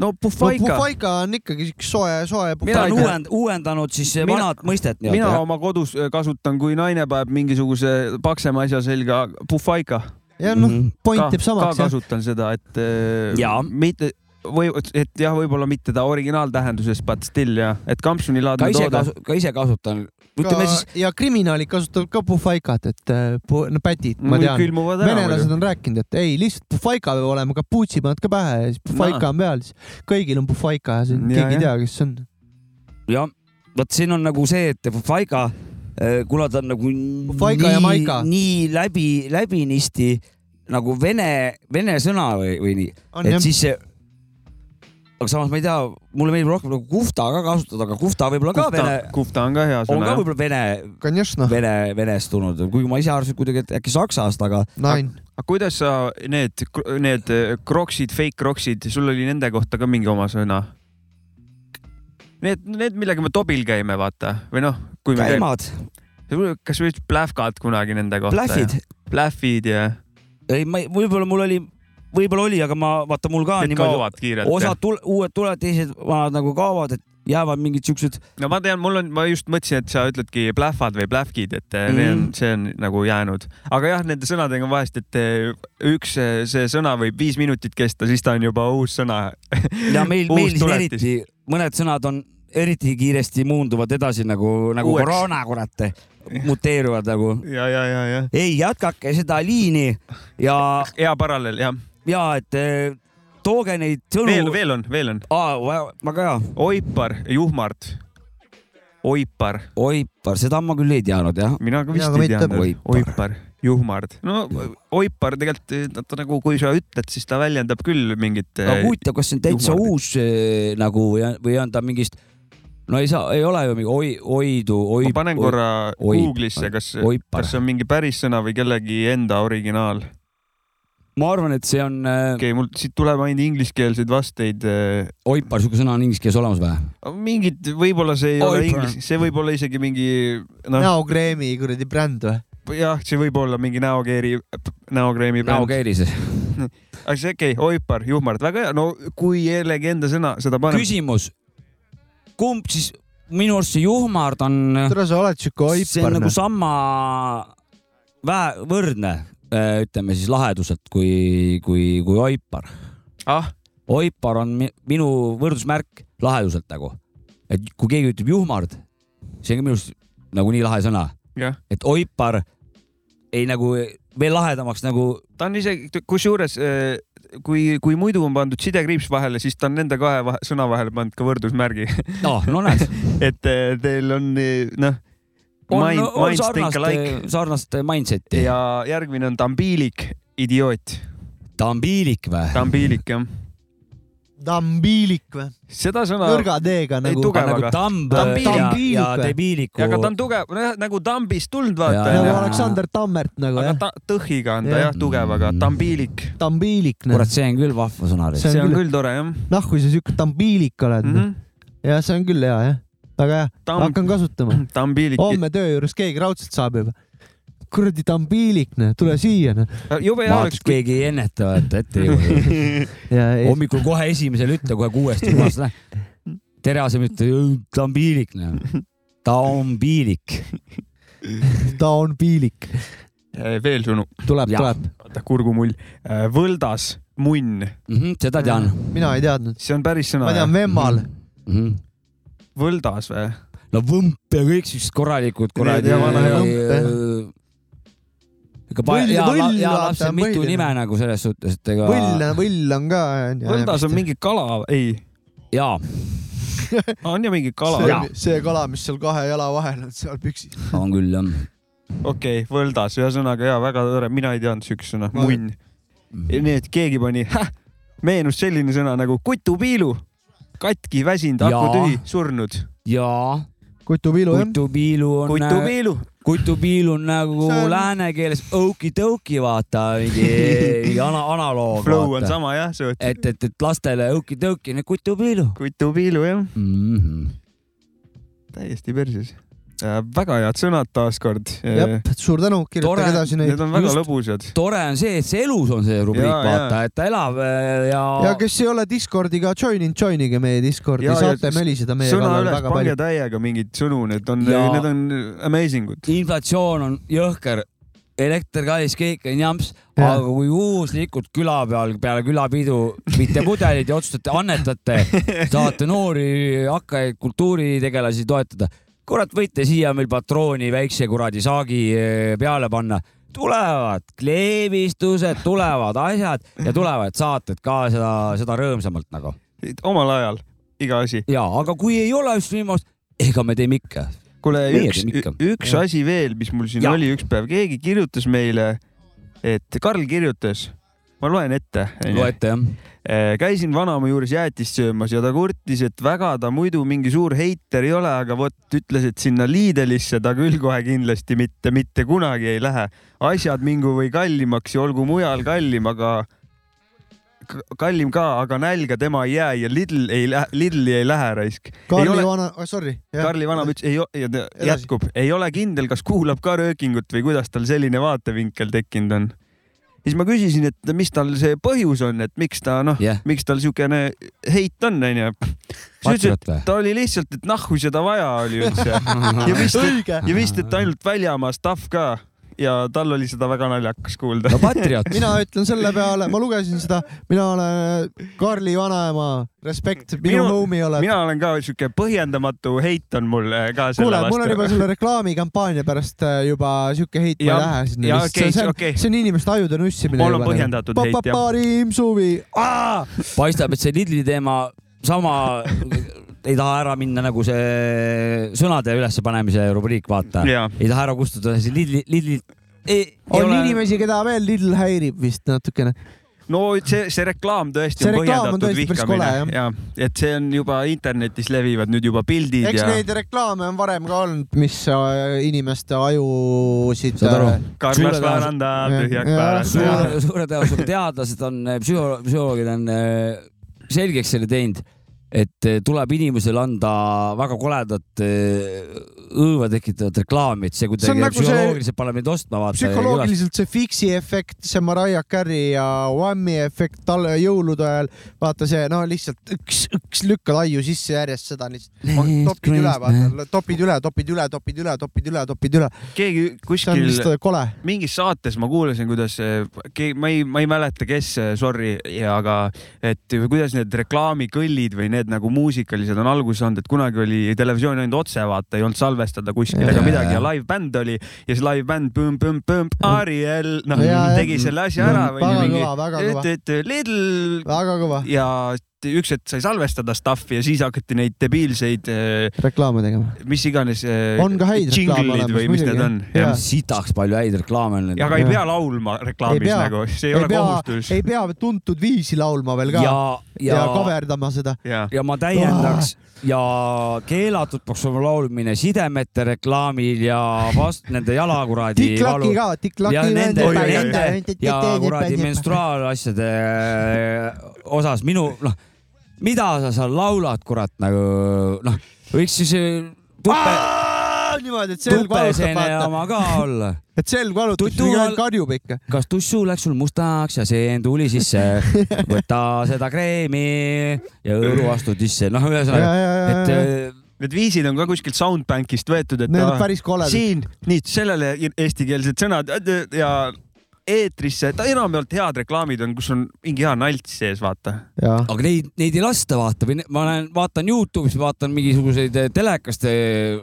No puhvaika no,. puhvaika on ikkagi siuke soe, soe. mina olen uuend, uuendanud siis mina, vanad mõistet. mina jah. oma kodus äh, kasutan, kui naine paneb mingisuguse paksema asja selga, puhvaika. ja noh mm -hmm., point jääb samaks. ka kasutan seda, et äh, ja. mitte või et jah, võib-olla mitte ta originaaltähenduses, but still jah, et kampsunilaadne toode. ka ise kasutan ütleme siis. ja kriminaalid kasutavad ka puhvaikat, et äh, no pätid, ma tean. venelased on rääkinud, et ei, lihtsalt puhvaika peab olema, kapuutsi paned ka pähe ja siis puhvaika on peal, siis kõigil on puhvaika ja siis keegi ei tea, kes see on. jah, vot siin on nagu see, et puhvaika, äh, kuna ta on nagu Puhvaika nii, nii läbi, läbinisti nagu vene, vene sõna või, või nii, et jah. siis see aga samas ma ei tea, mulle meeldib rohkem nagu kufta ka kasutada, aga kufta võib-olla ka vene. kufta on ka hea sõna. on ka võib-olla vene, vene, venestunud, kuigi ma ise arvasin kuidagi, et äkki saksast, aga. aga kuidas sa need, need kroksid, fake kroksid, sul oli nende kohta ka mingi oma sõna? Need, need, millega me tobil käime, vaata või noh, kui me käimad. kas või plähkad kunagi nende kohta? plähvid. plähvid ja. ei, ma, võib-olla mul oli võib-olla oli, aga ma vaata, mul ka Need niimoodi, osad tule, uued tulevad, teised vanad nagu kaovad, et jäävad mingid siuksed. no ma tean, mul on, ma just mõtlesin, et sa ütledki plähvad või plähkid, et mm. on, see on nagu jäänud, aga jah, nende sõnadega on vahest, et eh, üks see sõna võib viis minutit kesta, siis ta on juba uus sõna ja meil, [LAUGHS] meil siin eriti mõned sõnad on eriti kiiresti muunduvad edasi nagu, nagu Uueks. koroona, kurat muteeruvad nagu. ja, ja, ja, ja. ei, jätkake seda liini ja. hea paralleel, jah ja et eh, tooge neid sõnu. veel, veel on, veel on. aa, väga hea. Oipar, Juhmart. Oipar. Oipar, seda ma küll ei teadnud jah. mina ka vist mina ei teadnud. Oipar, Oipar, Juhmard. no Oipar tegelikult, ta nagu, kui sa ütled, siis ta väljendab küll mingit. aga huvitav, kas see on täitsa juhmardit. uus eh, nagu või on ta mingist no ei saa, ei ole ju mingi oi, oidu, oi. ma panen korra Google'isse, kas, kas see on mingi päris sõna või kellegi enda originaal ma arvan, et see on. okei okay,, mul siit tuleb ainult ingliskeelseid vasteid. Äh, oipar, sihuke sõna on inglise keeles olemas või? mingid, võib-olla see ei Oipar. ole inglise, see võib olla isegi mingi no.. näokreemi kuradi bränd või? jah, see võib olla mingi näokeeri, näokreemi bränd. näokeeri see aga see okei okay,, Oipar, Juhmart, väga hea, no kui jällegi enda sõna seda paneb. küsimus, kumb siis, minu arust see Juhmard on. tere, sa oled sihuke Oipar. see on nagu sama vähe võrdne Äh, ütleme siis laheduselt kui, kui, kui Oipar ah?. Oipar on minu võrdusmärk laheduselt nagu, et kui keegi ütleb juhmard, see on ka minu arust nagu nii lahe sõna yeah., et Oipar ei nagu veel lahedamaks nagu. ta on isegi, kusjuures äh, kui, kui muidu on pandud sidekriips vahele, siis ta on nende kahe vahe, sõna vahele pannud ka võrdusmärgi. no, no näed [LAUGHS] et äh, teil on noh mind, on sarnast, like. sarnast mindset'i. ja järgmine on tambiilik, idioot. tambiilik või? tambiilik jah. tambiilik või? seda sõna. nõrga D-ga nagu. nagu aga- tamb Tambiilik. ja, ja debiiliku. aga ta on tugev, nagu Tambist tulnud, Ja, vaata nagu. Aleksander Tammert nagu aga jah, ta tõhiga on ta Jah. jah tugev, aga tambiilik, tambiilik. kurat, see on küll vahva sõna. See on on küll- tore jah noh, kui sa siuke tambiilik oled mm. mm. -hmm. ja see on küll hea jah, väga hea, Tamb, hakkan kasutama. [CLEARS THROAT] tambiilik, homme töö juures keegi raudselt saab juba. kuradi tambiilik, noh, tule siia, noh. jube hea oleks keegi ei enneta, vaata ette ei jõua. [LAUGHS] ja hommikul kohe esimesel ütle kohe kuuest juba, tere asemel ütle, ta on piilik, noh. ta on piilik. ta on piilik, veel sõnu, tuleb, tuleb. vaata kurgumull, võldas, munn, Mhm, seda tean. mina ei teadnud, see on päris sõna ma. tean Vemmal, Mhm. Võldas või? no võmp ja kõik siuksed korralikud kuradi. ega Võll- ja, võll, ja lapsel on mitu nime nagu selles suhtes, et ega. võll, võll on ka. võldas on mingi kala, ei, jaa, on ju mingi kala see, see kala, mis seal kahe jala vahel on, seal püksis. on küll jah. okei okay,, võldas, ühesõnaga ja väga tore, mina ei teadnud siukest sõna, munn. nii et keegi pani, meenus selline sõna nagu kutupiilu, katki, väsinud, aku tühi, surnud. jaa, kutupiilu jah, kutupiilu on. kutupiilu, kutupiil on nagu on- lääne keeles okidõuki, vaata, [LAUGHS] mingi ana-, analoog. flow on sama jah, suht. et, et, et lastele okidõuki, need kutupiilu kutupiilu jah, mm. -hmm. täiesti perses. Väga head sõnad taaskord. jah, suur tänu, kirjutage Tore. edasi neid Need. on väga Just. lõbusad. tore on see, et see elus on see rubriik, vaata, et ta elab äh, ja, ja kes ei ole Discordiga join inud, join ige meie Discordi, saate möliseda meie kallal väga pange palju. täiega mingeid sõnu, need on, need on amazing ud. inflatsioon on jõhker, elekter kallis, kõik on jamps, aga kui juhuslikult küla peal peale külapidu viite pudelid ja otsustate, annetate, [LAUGHS] tahate noori hakkajaid kultuuritegelasi toetada, kurat, võite siia meil patrooni väikse kuradi saagi eh, peale panna tulevad kleevistused, tulevad asjad ja tulevad saated ka seda, seda rõõmsamalt nagu. omal ajal iga asi. ja, aga kui ei ole just viimast, ega me teeme ikka. kuule, üks üks Jah. asi veel, mis mul siin Jah. oli üks päev, keegi kirjutas meile, et Karl kirjutas, ma loen ette. loe ette jah. käisin vanaema juures jäätist söömas ja ta kurtis, et väga ta muidu mingi suur heiter ei ole, aga vot ütles, et sinna Lidlisse ta küll kohe kindlasti mitte, mitte kunagi ei lähe. asjad mingu või kallimaks ja olgu mujal kallim, aga kallim ka, aga nälga tema ei jää ja Lidl ei lähe, Lidli ei lähe raisk. Karli ole- vana, sorry. Karli vanaema ütles, ei, jätkub, ei ole kindel, kas kuulab ka röökingut või kuidas tal selline vaatevinkel tekkinud on. Siis ma küsisin, et mis tal see põhjus on, et miks ta noh yeah., miks tal siukene heit on, onju. siis ütles, et ta oli lihtsalt, et nahku seda vaja oli üldse [LAUGHS] ja vist, et ainult väljamaa stuff ka ja tal oli seda väga naljakas kuulda no. patriot. mina ütlen selle peale, ma lugesin seda, mina olen Karli vanaema, respekt, minu homie oled. mina olen ka siuke põhjendamatu heit on mul eh, ka selle kuule, mul on juba vastu. selle reklaamikampaania pärast äh, juba siuke heit, ma Ja- ei lähe sinna okei, see on okei., see on inimeste ajude nussimine. Mul on põhjendatud heit, jah. parim suvi, paistab, et see Lidli teema sama ei taha ära minna nagu see sõnade ülespanemise rubriik, vaata. Ei taha ära kustuda see Lidli, Lidli. on ole... inimesi, keda veel Lidl häirib vist natukene. no see, see reklaam tõesti See on reklaam on põhjendatud tõesti päris kole, vihkamine ja et see on juba internetis levivad nüüd juba pildid eks ja neid reklaame on varem ka olnud, mis äh, inimeste ajusid. Tõenäosus- Vääranda tühjaks Ja- pärast. suure, tõenäosusega teadlased on, psühholo-, psühholoogid on äh, selgeks selle teinud, et äh, tuleb inimesele anda väga koledat äh, õõva tekitavat reklaami, et see See kuidagi nagu see- psühholoogiliselt paneb meid ostma, vaata. psühholoogiliselt see Fixi efekt, see Mariah Carey ja Whammy efekt tal jõulude ajal, vaata see no lihtsalt üks, üks lükkad aiu sisse järjest seda lihtsalt topid üle, vaata, topid üle, topid üle, topid üle, topid üle, topid üle. keegi see kuskil mingis saates ma kuulasin, kuidas eh, keegi, ma ei, ma ei mäleta, kes, sorry, aga et kuidas need reklaamikõllid või need nagu muusikalised on alguse saanud, et kunagi oli televisioon ainult otse vaata, ei olnud salvestada kuskil ega midagi ja live-bänd oli ja see live-bänd põmm-põmm-põmm, Ariel, noh tegi selle asja ära. Väga kõva, väga kõva. Lidl väga kõva. ja üks hetk sai salvestada stuff'i ja siis hakati neid debiilseid äh, reklaame tegema. mis iganes. on ka häid reklaame olemas või mis need on. sitaks palju häid reklaame on. aga ei pea laulma reklaamis nagu, see ei, ei ole pea, kohustus. ei pea tuntud viisi laulma veel ka ja, ja, ja kaverdama seda. ja ma täiendaks ja keelatud peaks olema laulmine sidemete reklaamil ja vast nende jalakuradi. tikklaki ka, tikklaki. ja nende, nende ja kuradi menstruaalasjade äh, osas minu noh, mida sa seal laulad, kurat nagu noh, võiks siis äh, tuppe niimoodi, et selg valutab vaata. oma ka olla. [LAUGHS] et selg valutab, mingi ainult karjub ikka. kas tussu läks sul mustaks ja seen tuli sisse, [LAUGHS] võta seda kreemi ja õõru astud sisse, noh, ühesõnaga, et äh, Need viisid on ka kuskilt Soundbankist võetud, et Need on päris koledad. siin, nii, sellele eestikeelsed sõnad ja eetrisse, ta enamjaolt head reklaamid on, kus on mingi hea nalts sees, vaata. aga neid, neid ei lasta vaata või ma olen, vaatan Youtube'is, vaatan mingisuguseid eh, telekast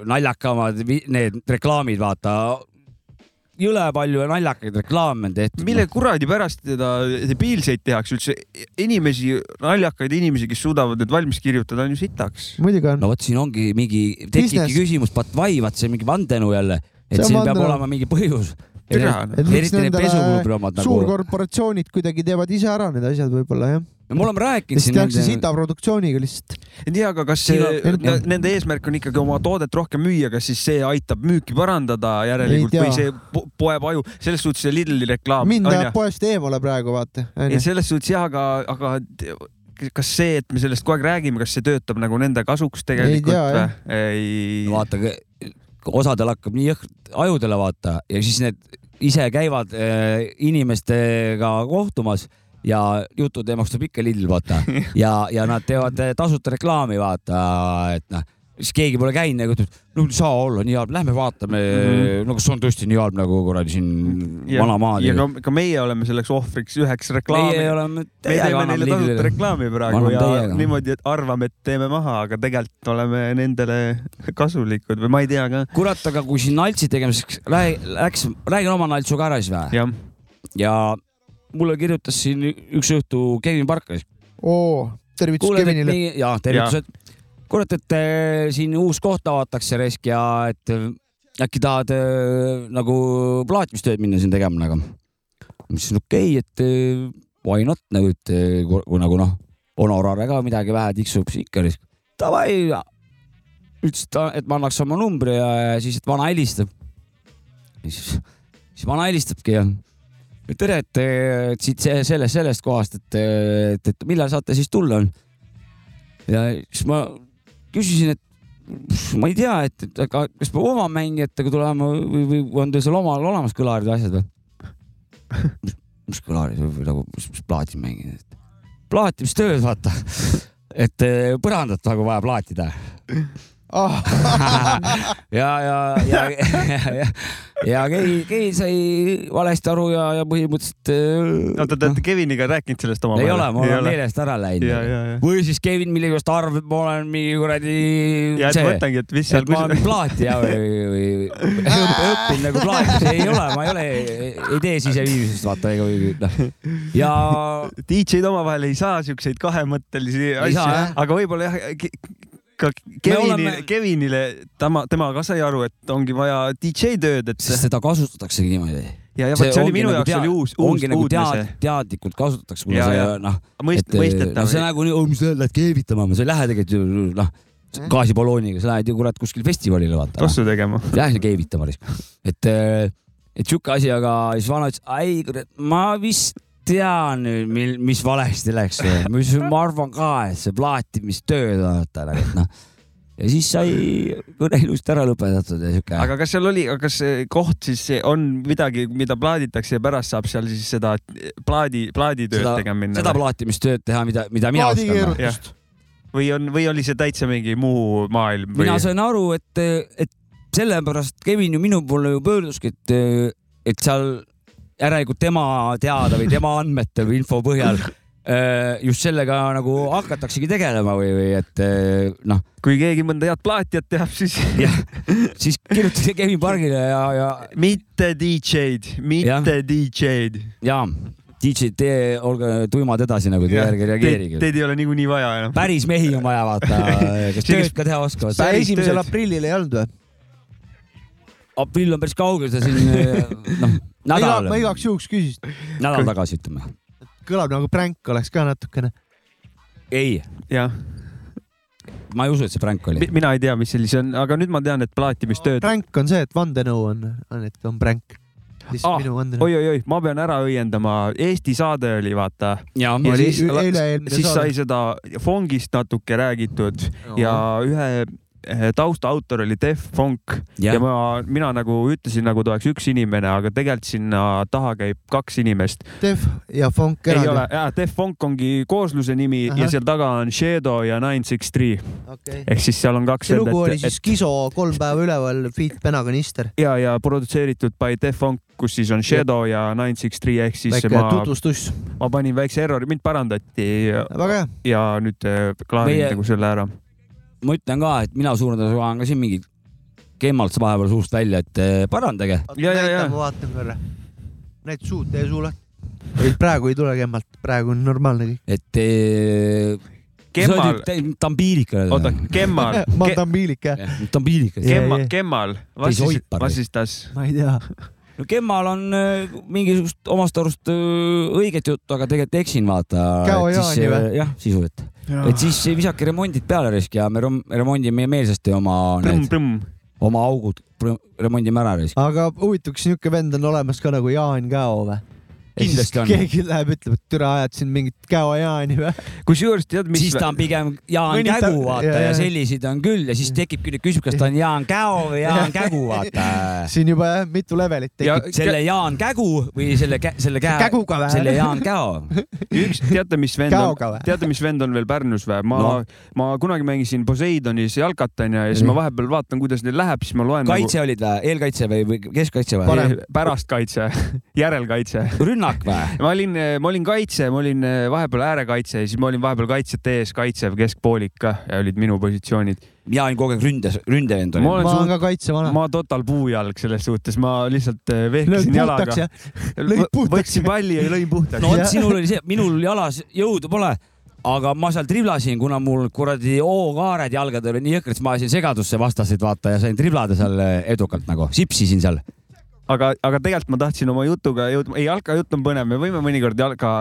naljakamad need reklaamid, vaata jõle palju naljakaid reklaame on tehtud. mille no. kuradi pärast teda debiilseid tehakse üldse? inimesi, naljakaid inimesi, kes suudavad need valmis kirjutada, on ju sitaks. muidugi on. no vot, siin ongi mingi, tekibki küsimus, vaat see mingi vandenõu jälle, et siin peab olema mingi põhjus eriti need pesuklubi omad nagu. suurkorporatsioonid kuidagi teevad ise ära need asjad võib-olla jah no me oleme rääkinud siin. tehakse sita produktsiooniga lihtsalt. ei tea, aga kas see, on... nende eesmärk on ikkagi oma toodet rohkem müüa, kas siis see aitab müüki parandada järelikult või see poeb aju, selles suhtes see Lidli reklaam. mind ajab poest eemale praegu vaata. ei, selles suhtes jah, aga, aga kas see, et me sellest kogu aeg räägime, kas see töötab nagu nende kasuks tegelikult või? ei. vaata, osadel hakkab nii jõhkralt ajudele vaata ja siis need ise käivad äh, inimestega kohtumas ja jututeemaks tuleb ikka Lidl vaata. [LAUGHS] Ja, ja nad teevad äh, tasuta reklaami vaata, et noh siis keegi pole käinud nagu ütleb, no ei saa olla nii halb, lähme vaatame mm, -hmm. no kas on tõesti nii halb nagu kuradi siin vana maad. ja ka, ka meie oleme selleks ohvriks üheks reklaami. meie oleme. me teeme neile tasuta reklaami praegu ja teiega. niimoodi, et arvame, et teeme maha, aga tegelikult oleme nendele kasulikud või ma ei tea ka. kurat, aga kui siin naltsi tegemiseks läks, räägin oma naltsu ka ära siis või? ja mulle kirjutas siin üks õhtu Kevin Parkas. oo, tervitus Kevinile. ja tervitused ja kurat, et äh, siin uus koht avatakse resk ja et äh, äkki tahad äh, nagu plaatimistööd minna siin tegema nagu. ma ütlesin okei okay,, et why not nagu, et kui nagu noh, honorare ka midagi vähe tiksub, siis ikka risk. Davai, ütles, et ma annaks oma numbri ja, ja siis, et vana helistab. siis, siis vana helistabki ja tere, et, et siit sellest, sellest kohast, et, et, et millal saate siis tulla ja siis ma küsisin, et ma ei tea, et, et aga kas peab oma mängijatega tulema või, või on teil seal omal olemas kõlarid ja asjad või? mis, [LAUGHS] mis kõlarid või nagu, mis, mis plaati mängida? plaatimistööd, vaata. et eh, põrandat nagu vaja plaatida oh. [LAUGHS] ja, ja, ja, ja, ja Kei, Kei sai valesti aru ja, ja põhimõtteliselt. Äh, oota, te olete Keviniga rääkinud sellest omavahel? ei ole, mul on meelest ära läinud. või siis Kevin millegipärast arvab, et ma olen mingi kuradi. ja, et mõtlengi, et mis seal. ma olen plaati ja, või, või õppinud nagu plaati, ei ole, ma ei ole, ei tee siseviimisest vaata ega või noh. ja. [LAUGHS] DJ-d omavahel ei saa siukseid kahemõttelisi asju, aga võib-olla jah ka Kevini, oleme... Kevinile, tema, tema ka sai aru, et ongi vaja DJ tööd, et. sest seda kasutataksegi niimoodi. ja, ja vot see oli minu nagu jaoks oli uus, uus ongi nagu tead, teadlikult kasutatakse, kuna see noh. mõist-, mõistetav. noh, see nagu nii, oh, mis sa lähed keevitama, sa ei lähe tegelikult ju noh gaasiballooniga, sa lähed ju kurat kuskil festivalile vaata. tossu tegema. Lähed keevitama, et, et sihuke asi, aga siis vana ütles, ai kurat, ma vist tean nüüd, mil, mis valesti läks. ma arvan ka, et see plaatimistöö vaata nagu, et noh ja siis sai kõne ilusti ära lõpetatud ja siuke. aga kas seal oli, kas koht siis on midagi, mida plaaditakse ja pärast saab seal siis seda plaadi, plaaditööd tegema minna? seda plaatimistööd teha, mida, mida mina oskan. või on, või oli see täitsa mingi muu maailm või...? mina sain aru, et, et sellepärast Kevin ju minu poole ju pöörduski, et, et seal järelikult tema teada või tema andmete või info põhjal [LAUGHS] äh, just sellega nagu hakataksegi tegelema või, või et äh, noh. kui keegi mõnda head plaatijat teab, siis [LAUGHS] siis kirjutage Kevin Pargile ja, ja. mitte DJ-d, mitte DJ-d. ja, DJ-d, te olge tuimad edasi nagu, te järgi reageerige. Teid ei ole niikuinii vaja enam. päris mehi on vaja vaata, [LAUGHS] kes tööd ka teha oskavad. esimesel aprillil ei olnud või? Aprill on päris kaugel, see siin [LAUGHS] noh, nädal. ma igaks juhuks küsisin. nädal tagasi ütleme. kõlab nagu pränk oleks ka natukene. ei. jah ma ei usu, et see pränk oli. mina ei tea, mis sellise on, aga nüüd ma tean, et plaatimistööd. pränk on see, et vandenõu on, on, et on pränk. Ah, oi-oi-oi, ma pean ära õiendama, Eesti saade oli, vaata. ja, ja oli siis, siis saade. sai seda Fongist natuke räägitud no. ja ühe Eh, taustaautor oli Def Funk yeah. ja ma, mina nagu ütlesin, nagu ta oleks üks inimene, aga tegelikult sinna taha käib kaks inimest. Def ja Funk eraldi? ei ole, jaa, Def Funk ongi koosluse nimi Aha. ja seal taga on Shadow ja Nine Six Three okay.. ehk siis seal on kaks. see lugu oli siis et... Kiso kolm päeva üleval, Feet Penakanister. ja, ja produtseeritud by Def Funk, kus siis on Shadow ja, Nine Six Three ehk siis väike ma, tutvustus. ma panin väikse errori, mind parandati. väga hea. ja nüüd äh, klaarin Meie... nagu selle ära ma ütlen ka, et mina suurendada saan ka siin mingi kemmalt vahepeal suust välja, et eh, parandage. näita, ma vaatan korra. näita suud, tee suu lahti. ei, praegu ei tule kemmalt, praegu on normaalne kõik. et eh, Kemmal. tambiilik. oota, Kemmal [LAUGHS] ma olen tambiilik jah. tambiilik. Kemmal, Kemmal, vastistas. ma ei tea no Kemmal on äh, mingisugust omast arust äh, õiget juttu, aga tegelikult eksin, vaata. Äh, jah, sisuliselt. et siis visake remondid peale risk ja me remondime meelsasti oma prõmm, need, prõmm. oma augud, remondime ära risk. aga huvitav, kas niisugune vend on olemas ka nagu Jaan Käo või? Kindlasti on. keegi läheb, ütleb, et türa ajad siin mingit Käo Jaani või? kusjuures tead, mis. siis ta on pigem Jaan Mõnita... Kägu, vaata ja, ja selliseid on küll ja siis tekibki nüüd küsimus, kas ta on Jaan Käo või Jaan Kägu, vaata [LAUGHS] siin juba jah, mitu levelit tekib. selle Jaan Kägu või selle, selle käe, Käguga või? selle Jaan Käo. [LAUGHS] üks, teate, mis vend on, teate, mis vend on veel Pärnus või? ma no., ma kunagi mängisin Poseidonis jalkat onju ja siis ma vahepeal vaatan, kuidas neil läheb, siis ma loen. kaitse nagu... olid või, eelkaitse või, või keskkaitse või? pärast kaitse [LAUGHS] järelkaitse. rünnak või? ma olin, ma olin kaitse, ma olin vahepeal äärekaitse ja siis ma olin vahepeal kaitsjate ees kaitsev keskpoolik ka ja olid minu positsioonid. mina olin kogu aeg ründes, ründevend olin. ma olen, ma olen ka kaitsevana. ma total puujalg selles suhtes, ma lihtsalt eh, vehkisin jalaga. võtsin palli ja lõin puhtaks. no vot, sinul oli see, minul jalas jõudu pole aga ma seal triblasin, kuna mul kuradi O-kaared jalgadel olid nii jõhkrad, siis ma ajasin segadusse vastaseid vaata ja sain triblada seal edukalt nagu, sipsisin seal aga, aga tegelikult ma tahtsin oma jutuga jõudma, ei jalkajutt on põnev, me võime mõnikord jalka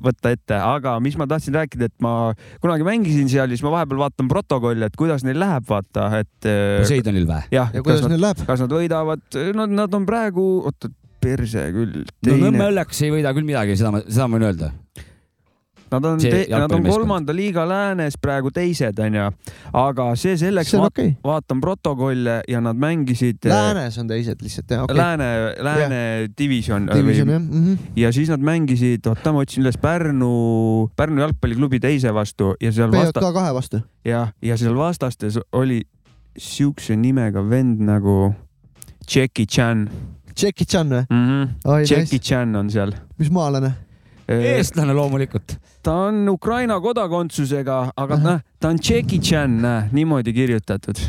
võtta ette, aga mis ma tahtsin rääkida, et ma kunagi mängisin seal ja siis ma vahepeal vaatan protokolli, et kuidas neil läheb, vaata, et. Poseidonil või? jah, ja kuidas neil läheb? kas nad võidavad, no nad on praegu, oota, perse küll. no Nõmme Õlleks ei võida küll midagi, seda ma, seda ma võin öelda Nad on, nad on kolmanda liiga läänes praegu teised, onju, aga see selleks, ma okay. vaatan protokolle ja nad mängisid. Äh, läänes on teised lihtsalt jah okay., Lääne, Lääne yeah. division. division jah mm. -hmm. ja siis nad mängisid, oota, ma otsin üles Pärnu, Pärnu jalgpalliklubi teise vastu ja seal. PJK kahe vastu. jah, ja seal vastastes oli siukse nimega vend nagu Jackie Chan. Jackie Chan või mm? -hmm. Jackie nice. Chan on seal. mis maalane? Eestlane loomulikult. ta on Ukraina kodakondsusega, aga noh, ta on Jackie Chan, niimoodi kirjutatud.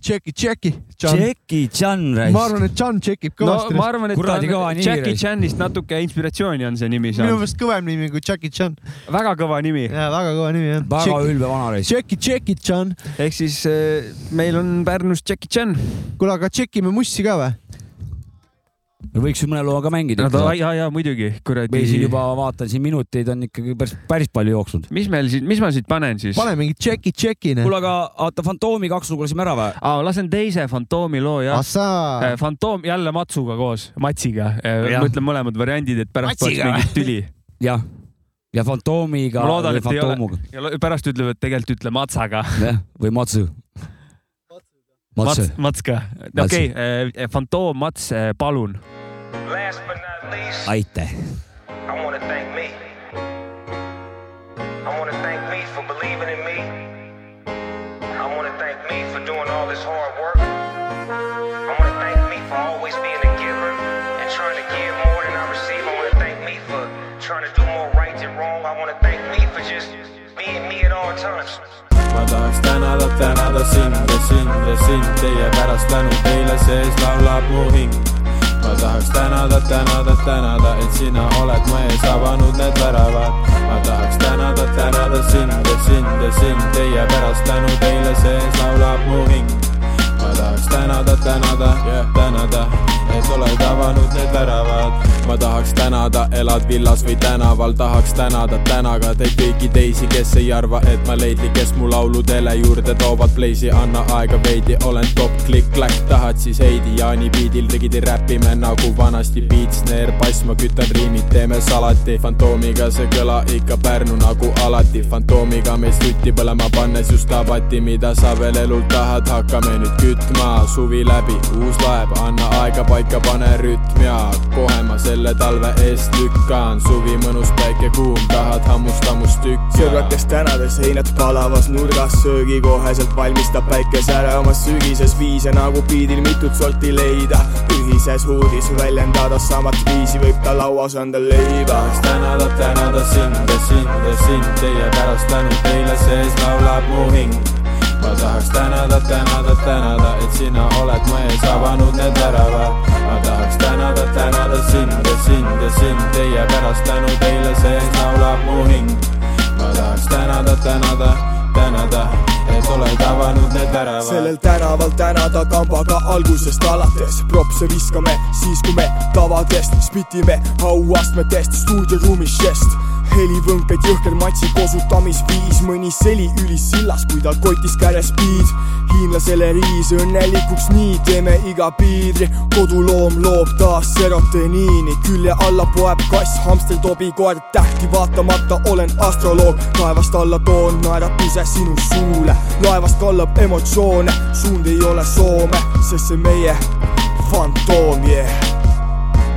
Jackie, Jackie. Jackie Chan. ma arvan, et Chan tšekib kõvasti. no ma arvan, et Kuradi ta on Jackie Chanist natuke inspiratsiooni on see nimi saanud. minu meelest kõvem nimi kui Jackie Chan. väga kõva nimi. jaa, väga kõva nimi jah. väga ülbe vanareis. Jackie, Jackie Chan. ehk siis äh, meil on Pärnus Jackie Chan. kuule, aga tšekime Mussi ka või? Me võiks ju mõne loo ka mängida no,. ja, ja muidugi, kuradi. või siin juba vaatan, siin minuteid on ikkagi päris, päris palju jooksnud. mis meil siin, mis ma siit panen siis? pane mingi tšeki, tšekine. kuule, aga oota, Fantoomi kaks lugu lasime ära või? aa, lasen teise Fantoomi loo jah. Äh, Fantoom jälle Matsuga koos, Matsiga. Äh, ma ütlen mõlemad variandid, et pärast poleks mingit tüli. jah ja Fantoomiga. ma loodan, et ei ole. ja pärast ütlevad, tegelikult ütle Matsaga. jah, või Matsu. Mats, Mats ka, okei okay,, äh, Fantoom, Mats, palun not least, aitäh. Ma tahaks tänada, tänada sind ja sind ja sind, teie pärast tänu teile sees laulab mu hing ma tahaks tänada, tänada, tänada, et sina oled mu ees avanud need väravad. ma tahaks tänada, tänada sind ja sind ja sind, teie pärast tänu teile sees laulab mu hing. ma tahaks tänada, tänada yeah., tänada, et oled avanud need väravad. ma tahaks tänada, elad villas või tänaval, tahaks tänada tänaga teid kõiki teisi, kes ei arva, et ma leidlik, kes mu lauludele juurde toovad pleisi, anna aega veidi, olen top, klikk-kläkk, tahad siis Heidi, Jaani biidil rigidi räpime nagu vanasti, beat, snare, bass, ma kütan riimid, teeme salati, fantoomiga see kõla ikka Pärnu nagu alati, fantoomiga meist tutti põlema pannes just tabati, mida sa veel elult tahad, hakkame nüüd kütma, suvi läbi, uus laev, anna aega paika, pane rütm ja kohe ma selle talve eest lükkan, suvi mõnus päike kuum, tahad hammust hammust tükki. sõbratest tänades heinad palavas nurgas, söögi koheselt valmistab päike säramas sügises viise nagu piidil mitut sorti leida. ühises huudis väljendada samat viisi võib ta lauas anda leiba. tahaks tänada, tänada sind ja sind ja sind, teie pärast tänu teile sees laulab mu hing. Ma tahaks tänada, tänada, tänada, et sina oled mu ees avanud need väravad. ma tahaks tänada, tänada sind ja sind ja sind, teie pärast tänu teile sees laulab mu hing. ma tahaks tänada, tänada, tänada, et oled avanud need väravad. sellel tänaval tänada kambaga algusest alates. Propse viskame siis kui me tavadest spitime auastmetest stuudioruumis žest helivõnkeid jõhker matsi kosutamisviis mõni seli ülis sillas kui tal kotis käres piid hiinlasele riis õnnelikuks nii teeme iga piidri. Koduloom loob taas serotoniini külje alla poeb kass hamster tobi koer tähti vaatamata olen astroloog. Taevast alla toon naeratuse sinu suule laevast kallab emotsioone suund ei ole Soome sest see meie fantoom yeah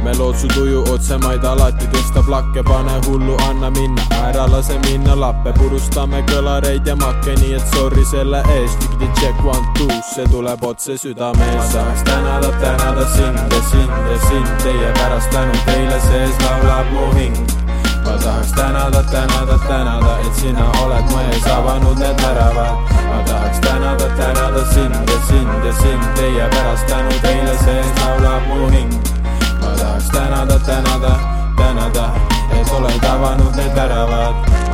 me lootsu tuju otsemaid alati tõsta plakke, pane hullu, anna minna, ära lase minna lappe, purustame kõlareid ja makke, nii et sorry selle eest, digidi check one two, see tuleb otse südame eest. ma tahaks tänada, tänada sind ja sind ja sind, teie pärast tänu teile sees laulab mu hing. Ma tahaks tänada, tänada, tänada, et sina oled mu ees avanud need väravad. ma tahaks tänada, tänada sind ja sind ja sind, teie pärast tänu teile sees laulab mu hing ma tahaks tänada, tänada, tänada, et oled avanud need väravad.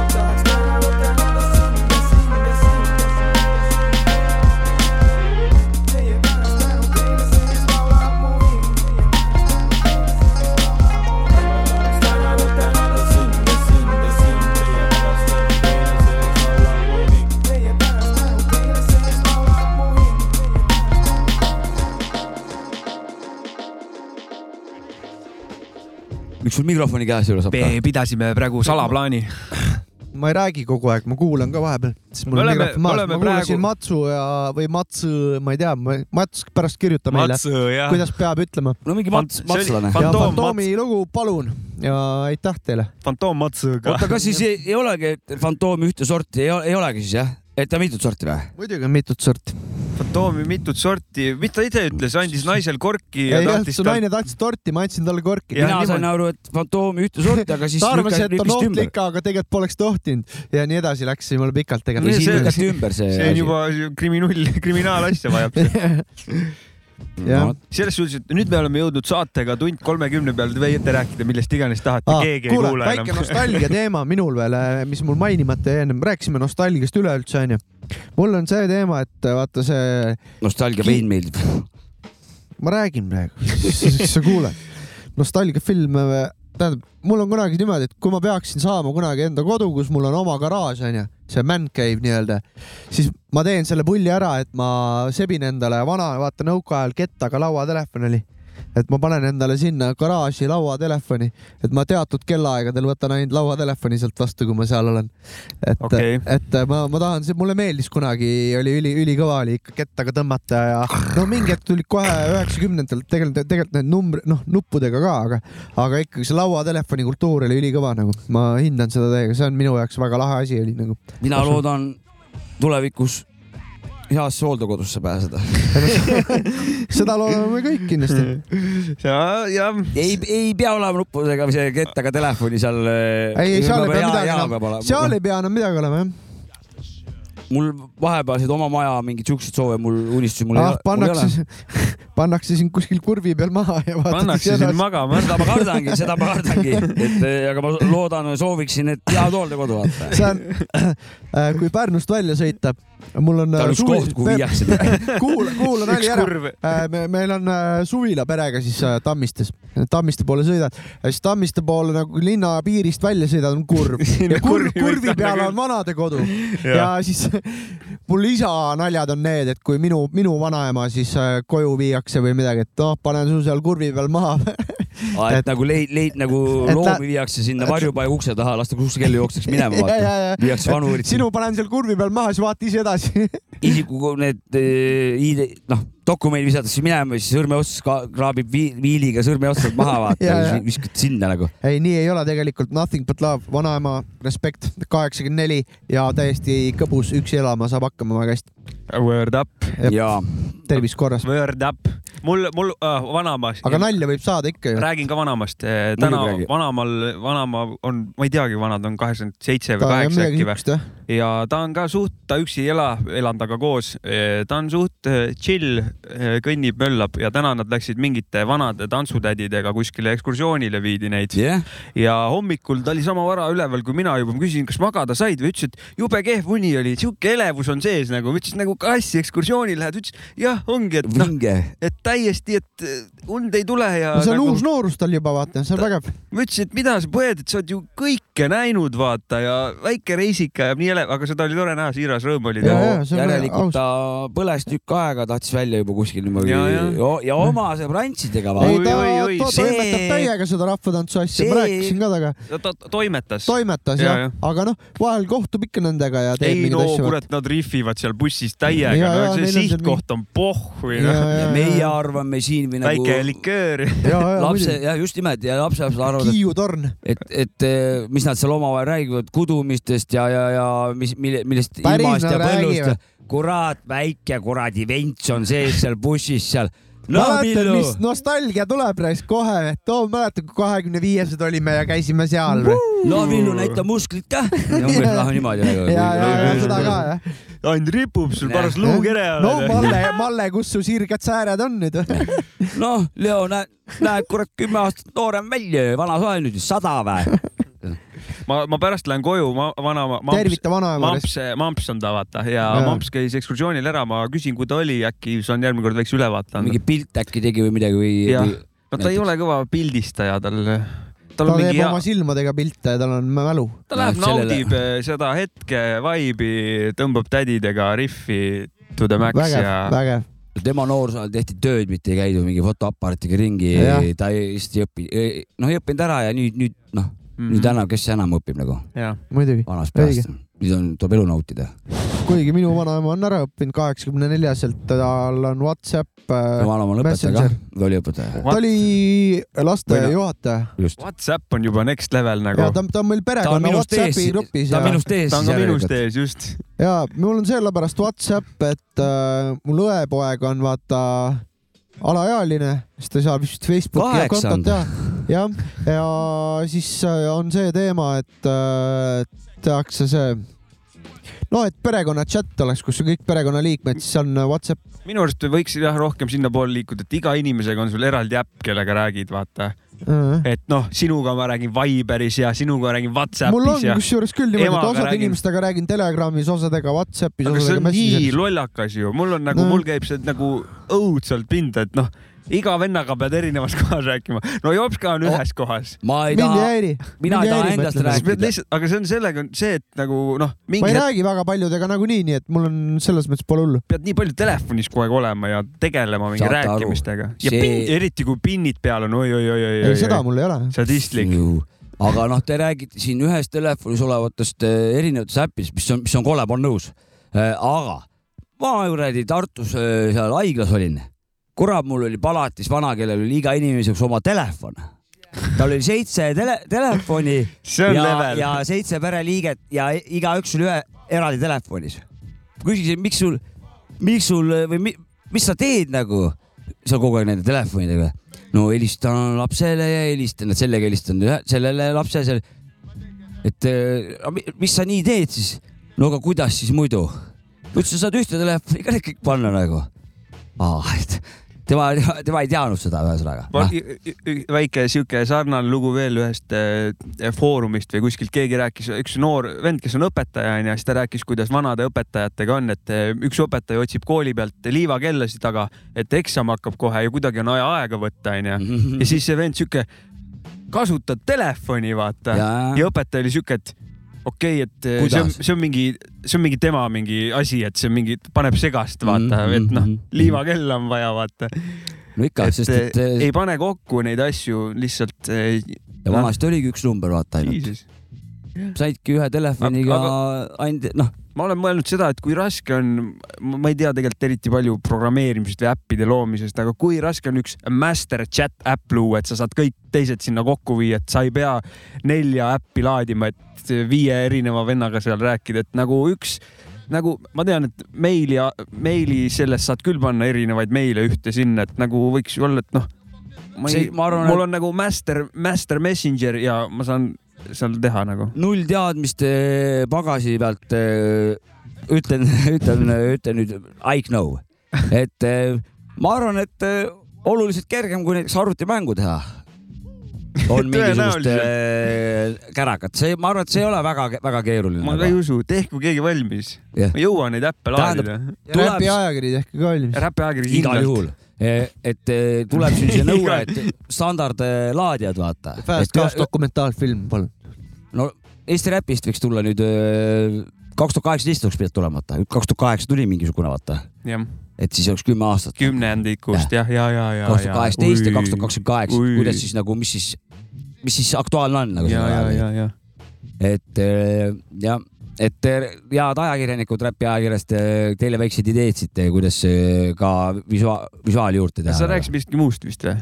Miks sul mikrofoni käes ei ole, saab me pidasime praegu salaplaani. [LAUGHS] ma ei räägi kogu aeg, ma kuulan ka vahepeal, siis mul Me on oleme- mikrofon maas, me ma oleme kuulasin praegu- Matsu ja, või Matsu, ma ei tea, Mats pärast kirjuta meile, kuidas peab ütlema. no mingi mats, matslane. Ja Fantoom Fantoomi lugu, palun ja aitäh teile. fantoommatsuga. oota, kas siis [LAUGHS] ei, ei olegi fantoomi ühte sorti, ei, ei olegi siis jah? et ta mitut sorti või? muidugi on mitut sorti. Fantoomi mitut sorti, mis ta ise ütles, andis naisel korki ja ei, tahtis su naine tahtis torti, ma andsin talle korki. Ja mina niimoodi. sain aru, et fantoomi ühte sorti, aga siis ta arvas, et on ohtlik,. aga tegelikult poleks tohtinud ja nii edasi läks jumala pikalt tegelikult. see- lükati ümber see, see on juba kriminaal, [LAUGHS] kriminaalasja vajab. [LAUGHS] jah, selles suhtes, et nüüd me oleme jõudnud saatega tund kolmekümne peale, te võite rääkida millest iganes tahate, keegi ei kuule, kuula väike enam. nostalgia [LAUGHS] teema minul veel, mis mul mainimata jäi ennem, rääkisime nostalgiast üleüldse onju. mul on see teema, et vaata see, nostalgia vein meeldib. ma räägin praegu, [LAUGHS] sa kuuled, nostalgiafilm, tähendab, mul on kunagi niimoodi, et kui ma peaksin saama kunagi enda kodu, kus mul on oma garaaž onju, see man cave nii-öelda, siis ma teen selle pulli ära, et ma sebin endale vana, vaata nõukaajal kettaga lauatelefon oli et ma panen endale sinna garaaži lauatelefoni, et ma teatud kellaaegadel võtan ainult lauatelefoni sealt vastu, kui ma seal olen. et Okei. et ma, ma tahan, mulle meeldis kunagi, oli üli, ülikõva oli ikka kettaga tõmmata ja no mingi hetk tulid kohe üheksakümnendatel tegelikult, tegelikult need numbrid, noh nuppudega ka, aga, aga ikkagi see lauatelefoni kultuur oli ülikõva nagu, ma hindan seda täiega, see on minu jaoks väga lahe asi oli nagu. mina loodan tulevikus heasse hooldekodusse pääseda. [LAUGHS] seda loodame me kõik kindlasti. ja, ja ei, ei pea olema nuppudega või see kettaga telefoni seal. ei, ei seal ei pea midagi enam, seal ei pea enam midagi olema jah. mul vahepealseid oma maja mingeid siukseid soove, mul unistusi mul ah, ei, pannakse, [LAUGHS] pannakse sind kuskil kurvi peal maha ja pannakse sind magama. seda ma kardangi, seda ma kardangi, et eh, aga ma loodan, sooviksin, et head hooldekodu vaata. see on, [CLEARS THROAT] äh, kui Pärnust välja sõita, mul on. ta on üks suvi... koht, kuhu viiakse [LAUGHS] kuula, kuula [LAUGHS] nali ära. Äh, me, meil on suvila perega siis Tammistes, Tammiste poole sõidad. Ja siis Tammiste poole nagu linna piirist välja sõidad, on kurv. [LAUGHS] Ja kurv, kurvi peal on vanadekodu ja siis mul isa naljad on need, et kui minu, minu vanaema siis äh, koju viiakse või midagi, et noh, panen su seal kurvi peal maha. Ah, et, et nagu leid, leid nagu loomi viiakse sinna varjupaiga ukse taha, lastakse uksekell jookseks minema, [LAUGHS] vaata. viiakse vanurit. sinu panen seal kurvi peal maha, siis vaata ise edasi [LAUGHS] isiku need äh, ID, noh, dokumendid visatakse minema, siis sõrmeotsas kraabib viiliga sõrmeotsad maha, [LAUGHS] vaata, viskad sinna nagu. ei, nii ei ole tegelikult, nothing but love, vanaema, respekt, kaheksakümmend neli ja täiesti kõbus, üksi elama saab hakkama väga hästi. Word up. jaa. tervis korras. Word up mul, mul äh, vanaema. aga nalja võib saada ikka ju. räägin ka vanaemast. täna vanaemal, vanaema on, ma ei teagi, vanad on kaheksakümmend seitse või kaheksa äkki või. ja ta on ka suht, ta üksi ei ela, elan temaga koos. ta on suht äh, chill, kõnnib, möllab ja täna nad läksid mingite vanade tantsutädidega kuskile ekskursioonile viidi neid yeah.. ja hommikul ta oli sama vara üleval kui mina juba, ma küsisin, kas magada said või ütles, et jube kehv uni oli, sihuke elevus on sees nagu, ma ütlesin nagu kassi ekskursioonil lähed, ütles jah, ongi, et noh, et täiesti, et äh, und ei tule ja no,. see on nagu... uus noorus tal juba vaata, see on vägev. ma ütlesin, et mida sa põed, et sa oled ju kõike näinud, vaata ja väike reisika jääb nii elev, aga seda oli tore näha, siiras rõõm oli. järelikult ta põles tükk aega, tahtis välja juba kuskil niimoodi ja, ja. ja oma sõbrantsidega. ei, ta to see... toimetab täiega seda rahvatantsu asja see..., ma rääkisin ka temaga. ta toimetas. toimetas jah ja., aga noh, vahel kohtub ikka nendega ja teeb mingeid asju. ei no kurat, nad rihvivad seal bussis täiega, no see sihtkoht on pohhui. meie arvame siin või nagu. väike liköör. [LAUGHS] lapse, jah, just nimelt ja lapsed arvavad. kiiutorn. et, et mis nad seal omavahel räägivad kudumistest ja, ja, ja mis, mille, millest ilmast ja põllust. kurat, väike kuradi vents on sees seal bussis seal mäletad, mis nostalgia tuleb raisk kohe, et oo, mäletad, kui kahekümne viiesed olime ja käisime seal või? no Villu, näita musklit ka. umbes noh, niimoodi nagu. ja, ja, ja seda ka jah. ainult ripub sul paras luukere all. no Malle, Malle, kus su sirged sääred on nüüd [LAUGHS] noh, Leo, näed, näed kurat kümme aastat noorem välja, vana sa oled nüüd sada või? Ma, ma pärast lähen koju, ma vanaema. tervita vanaema. mamps, mamps on ta vaata ja, ja mamps käis ekskursioonil ära, ma küsin, kui ta oli, äkki saan järgmine kord väikse ülevaate anda. mingi pilt äkki tegi või midagi või? jah, no ta ei ole kõva pildistaja, tal tal ta teeb hea... oma silmadega pilte ja tal on mälu. ta läheb no,, naudib sellele... seda hetke, vibe'i, tõmbab tädidega riffi to the max vägev, ja. vägev tema noorsooajal tehti tööd, mitte ei käidud mingi fotoaparaatiga ringi, ta lihtsalt ei õpi, noh ei õppinud ära ja nüüd, nüüd noh, mm -hmm. nüüd enam, kes enam õpib nagu? muidugi. vanast peast. nüüd on, tuleb elu nautida. kuigi minu vanaema on ära õppinud kaheksakümne neljaselt, tal on Whatsapp äh,. vanaema on õpetaja ka või oli õpetaja? ta oli lasteaiajuhataja. Whatsapp on juba next level nagu. ta, ta on meil perekonna Whatsappi grupis. ta on minust ees. ta on ka minust ees, just. ja mul on sellepärast Whatsapp, et äh, mul õepoeg on vaata alaealine, siis ta saab vist Facebooki kontot teha. jah, ja siis äh, on see teema, et äh, tehakse see no et perekonna chat oleks, kus on kõik perekonnaliikmed, siis on Whatsapp. Minu arust võiks jah rohkem sinnapoole liikuda, et iga inimesega on sul eraldi äpp, kellega räägid, vaata Uh -huh. et noh, sinuga ma räägin Viberis ja sinuga räägin Whatsappis. mul on kusjuures küll niimoodi, et osade räägin... inimestega räägin Telegramis, osadega Whatsappis. aga see on nii lollakas ju, mul on nagu no., mul käib see nagu õudselt pinda, et noh iga vennaga pead erinevas [LAUGHS] kohas rääkima. no Jops ka on oh, ühes kohas. ma ei taha, mina ei taha endast rääkida. aga see on sellega see, et nagu noh. ma ei hetk... räägi väga paljudega nagunii, nii et mul on selles mõttes pole hullu. pead nii palju telefonis kogu aeg olema ja tegelema mingi Saate rääkimistega. ja see... pin, eriti kui pinnid peal on oi-oi-oi-oi. ei, seda mul ei ole. sadistlik aga noh, te räägite siin ühes telefonis olevatest äh, erinevatest äppidest, mis on, mis on kole, ma olen nõus. Äh, aga ma kuradi Tartus äh, seal haiglas olin kurat, mul oli palatis vana, kellel oli iga inimese jaoks oma telefon. tal oli seitse tele, telefoni ja, ja seitse pereliiget ja igaüks oli ühe eraldi telefonis. küsisin, miks sul, miks sul või mi, mis sa teed nagu seal kogu aeg nende telefonidega? no helistan lapsele ja helistan, sellega helistan sellele lapsele. et mis sa nii teed siis? no aga kuidas siis muidu? ütles, sa saad ühte telefoni ka kõik panna nagu. et tema, [LAUGHS] tema ei teadnud seda ühesõnaga. väike sihuke sarnane lugu veel ühest äh, foorumist või kuskilt keegi rääkis, üks noor vend, kes on õpetaja onju, siis ta rääkis, kuidas vanade õpetajatega on, et äh, üks õpetaja otsib kooli pealt liivakellasid taga, et eksam hakkab kohe ja kuidagi on vaja aega võtta onju. [LAUGHS] ja siis see vend sihuke, kasutad telefoni vaata ja, ja õpetaja oli sihuke, et okei okay,, et Kuidas? see on, see on mingi, see on mingi tema mingi asi, et see mingi, paneb segast, vaata mm, -hmm. et noh, mhm. liivakella on vaja, vaata. no ikka, sest et. ei pane kokku neid asju lihtsalt. ja vanasti oligi üks number, vaata ainult. saidki ühe telefoniga ainult, noh ma olen mõelnud seda, et kui raske on, ma ei tea tegelikult eriti palju programmeerimisest või äppide loomisest, aga kui raske on üks master chat äpp luua, et sa saad kõik teised sinna kokku viia, et sa ei pea nelja äppi laadima, et viie erineva vennaga seal rääkida, et nagu üks nagu ma tean, et meili, meili sellest saad küll panna erinevaid meile ühte sinna, et nagu võiks ju olla, et noh, ma ei, mul et... on nagu master, master messenger ja ma saan seal teha nagu. null teadmist pagasi pealt ütlen, [LAUGHS] ütlen, ütlen nüüd I know, et ma arvan, et oluliselt kergem kui näiteks arvutimängu teha on [LAUGHS] mingisugust äh, kärakat, see, ma arvan, et see ei ole väga-väga keeruline. ma ka ei usu, tehku keegi valmis yeah.. ma jõuan neid äppe laadida. Räpi ajakiri tehke ka valmis. Räpi ajakiri kindlalt. igal juhul e, et e, tuleb siin see nõue, et standardlaadijad, vaata. Fast Cast dokumentaalfilm, palun. no Eesti Räpist võiks tulla nüüd e, kaks tuhat kaheksateist oleks pidanud tulema, vaata, kaks tuhat kaheksa tuli mingisugune, vaata. et siis oleks kümme aastat. kümnendikust jah, ja, ja, ja, ja. kaks tuhat kaheksateist ja kaks tuhat kakskümmend kaheksa, kuidas siis nagu, mis siis mis siis aktuaalne on nagu. ja, ja, ja, ja. et äh, jah, et äh, head ajakirjanikud Räpi ajakirjast, äh, teile väikseid ideed siit, kuidas ka visuaal, visuaali juurde teha. sa rääkisid millestki muust vist või?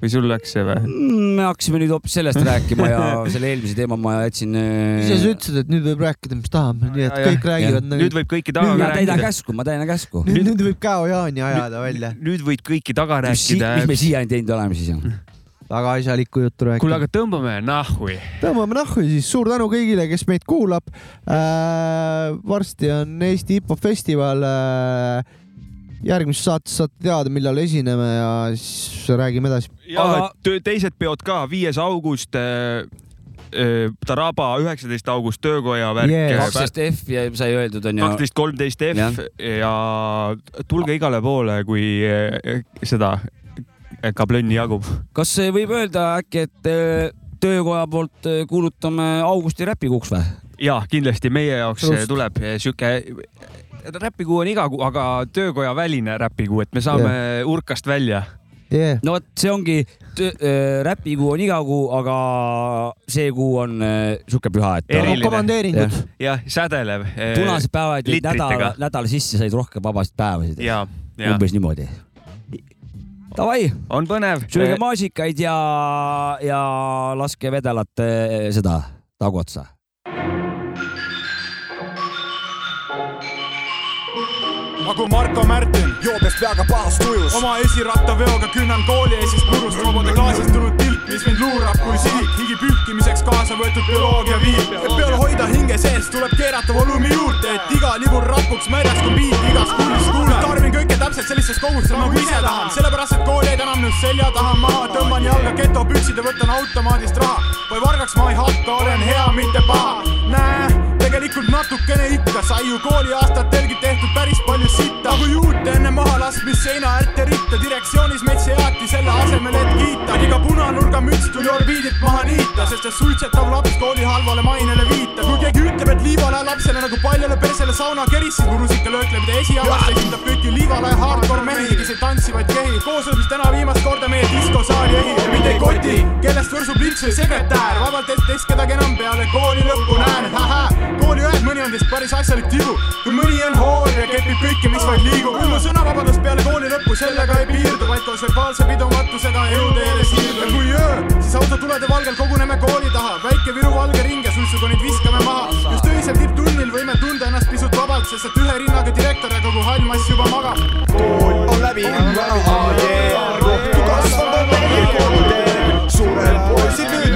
või sul läks see või? Mm, me hakkasime nüüd hoopis sellest rääkima ja [LAUGHS] selle eelmise teema ma jätsin. ise sa ütlesid, et nüüd võib rääkida, mis tahame, nii et kõik räägivad. Nagu... nüüd võib kõiki taga nüüd rääkida. täidan käsku, ma täidan käsku. nüüd, võib Käo Jaani ajada välja. nüüd võid kõiki taga rääkida. mis me siiani teinud oleme siis [LAUGHS] väga asjalikku juttu rääkida. kuule, aga tõmbame nahhu. tõmbame nahhu siis, suur tänu kõigile, kes meid kuulab äh,. varsti on Eesti hip-hop festival äh, järgmises saates saate teada, millal esineme ja siis räägime edasi. ja aga... teised peod ka, viies august äh, äh Taraba üheksateist august töökoja värk yeah.. kaksteist F ja sai öeldud onju. kaksteist, kolmteist F ja. ja tulge igale poole, kui äh, seda kablönni jagub. kas võib öelda äkki, et äh, töökoja poolt äh, kuulutame augusti räpikuuks või? ja kindlasti meie jaoks Just. tuleb sihuke räpikuu on iga kuu, aga töökoja väline räpikuu, et me saame yeah. urkast välja yeah.. no vot, see ongi, äh, räpikuu on iga kuu, aga see kuu on sihuke püha, et. komandeeringud. jah, sädelev. punased päevad jäid nädala, nädala sisse, said rohkem vabasid päevasid. umbes niimoodi Davai. on põnev. sööge maasikaid ja, ja laske vedelat eh, seda tagotsa nagu Marko Märtin, joobes peaga pahas tujus. oma esirattaveoga künnan kooli esist purust, robode klaasist tulnud tilk, mis mind luurab kui sihik. higi pühkimiseks kaasa võetud bioloogia viib. et peal hoida hinge sees, tuleb keerata volüümi juurde, et iga libur rapuks märjaks kui biit igast kuulist kuuled. Tarbin kõike täpselt sellistes kogustes nagu ise tahan, sellepärast et kool jäid enam nüüd selja taha maha. tõmban jalga getopüksid ja võtan automaadist raha. või vargaks ma ei hakka, olen hea, mitte paha. näe tegelikult natukene ikka. Sai ju kooliaastatelgi tehtud päris palju sitta. Nagu juute enne mahalaskmist seina äärt ja ritta. Direktsioonis meid seati selle asemel, et kiita. Iga punanurga müts tuli orbiidilt maha niita, sest see suitsetav laps kooli halvale mainele viitab. kui keegi ütleb, et liivalae lapsele nagu paljale persele sauna keris, siis mu rusikalöökle, mida esialast esindab kõiki liivalae hardcore mehi, kes ei tantsi, vaid kehi. koosolekul täna viimast korda meie diskosaali ehi ja mitte ei koti, kellest võrsub lints või sekretär, vabalt ette eest kedagi enam peale kooli lõppu näen, kooliõed, mõni on teist päris asjalik tibu, kui mõni on hool ja kepib kõike, mis vaid liigub. kui mu sõnavabadus peale kooli lõppu sellega ei piirdu, vaid koos verbaalse pidumatusega eluteele siirdu. ja kui öö, siis autotulede valgel koguneme kooli taha, väike Viru valge ring ja suitsukonid viskame maha. just öisel tipptunnil võime tunda ennast pisut vabalt, sest et ühe rinnaga direktor ja kogu hall mass juba magab. kool on läbi, kohtu kasvanud on meie koolitee, suured poisid, nüüd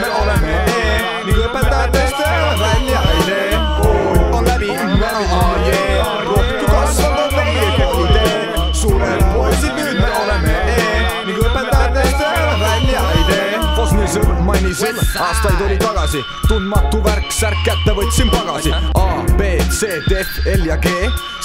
ronisin, aastaid oli tagasi, tundmatu värk, särk kätte võtsin pagasi. A, B, C, D, F, L ja G,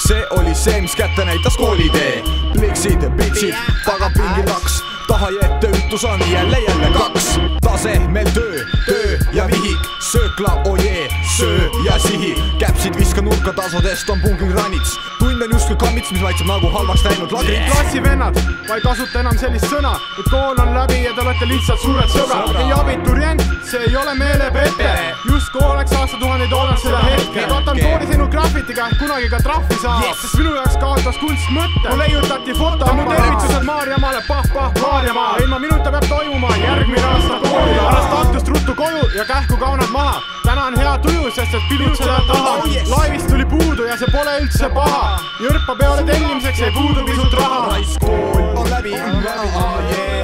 see oli see, mis kätte näitas koolitee. pliksid, bitsid, tagapingi laks, taha jätta ütlus on jälle jälle kaks. tasemel töö, töö ja vihik, söökla, ojee, söö ja sihi. käpsid viska nurka tasudest on pungi granits. tund on justkui kammits, mis maitseb nagu halvaks läinud ladrit. klassivennad, ma ei kasuta enam sellist sõna, et kool on läbi ja te olete lihtsalt suured sõbrad. ei abiturient, see ei ole meelepete, justkui oleks aastatuhandeid olnud seda hetke. katan kooli teinud graffitiga ehk kunagi ka trahvi saab yes., sest minu jaoks kaotas kunst mõtte. mul leiutati foto, mu tervitused Maarjamaale, pah-pah, Maarjamaa. ilma minuta peab toimuma järgmine aasta kooli. pärast aknast ruttu koju ja kähku kaunad maha. täna on hea tuju, sest et pidutseda tahan. laevist tuli puudu ja see pole üldse paha. jõrpa peole tellimiseks jäi puudu pisut raha. kool on läbi, läbi,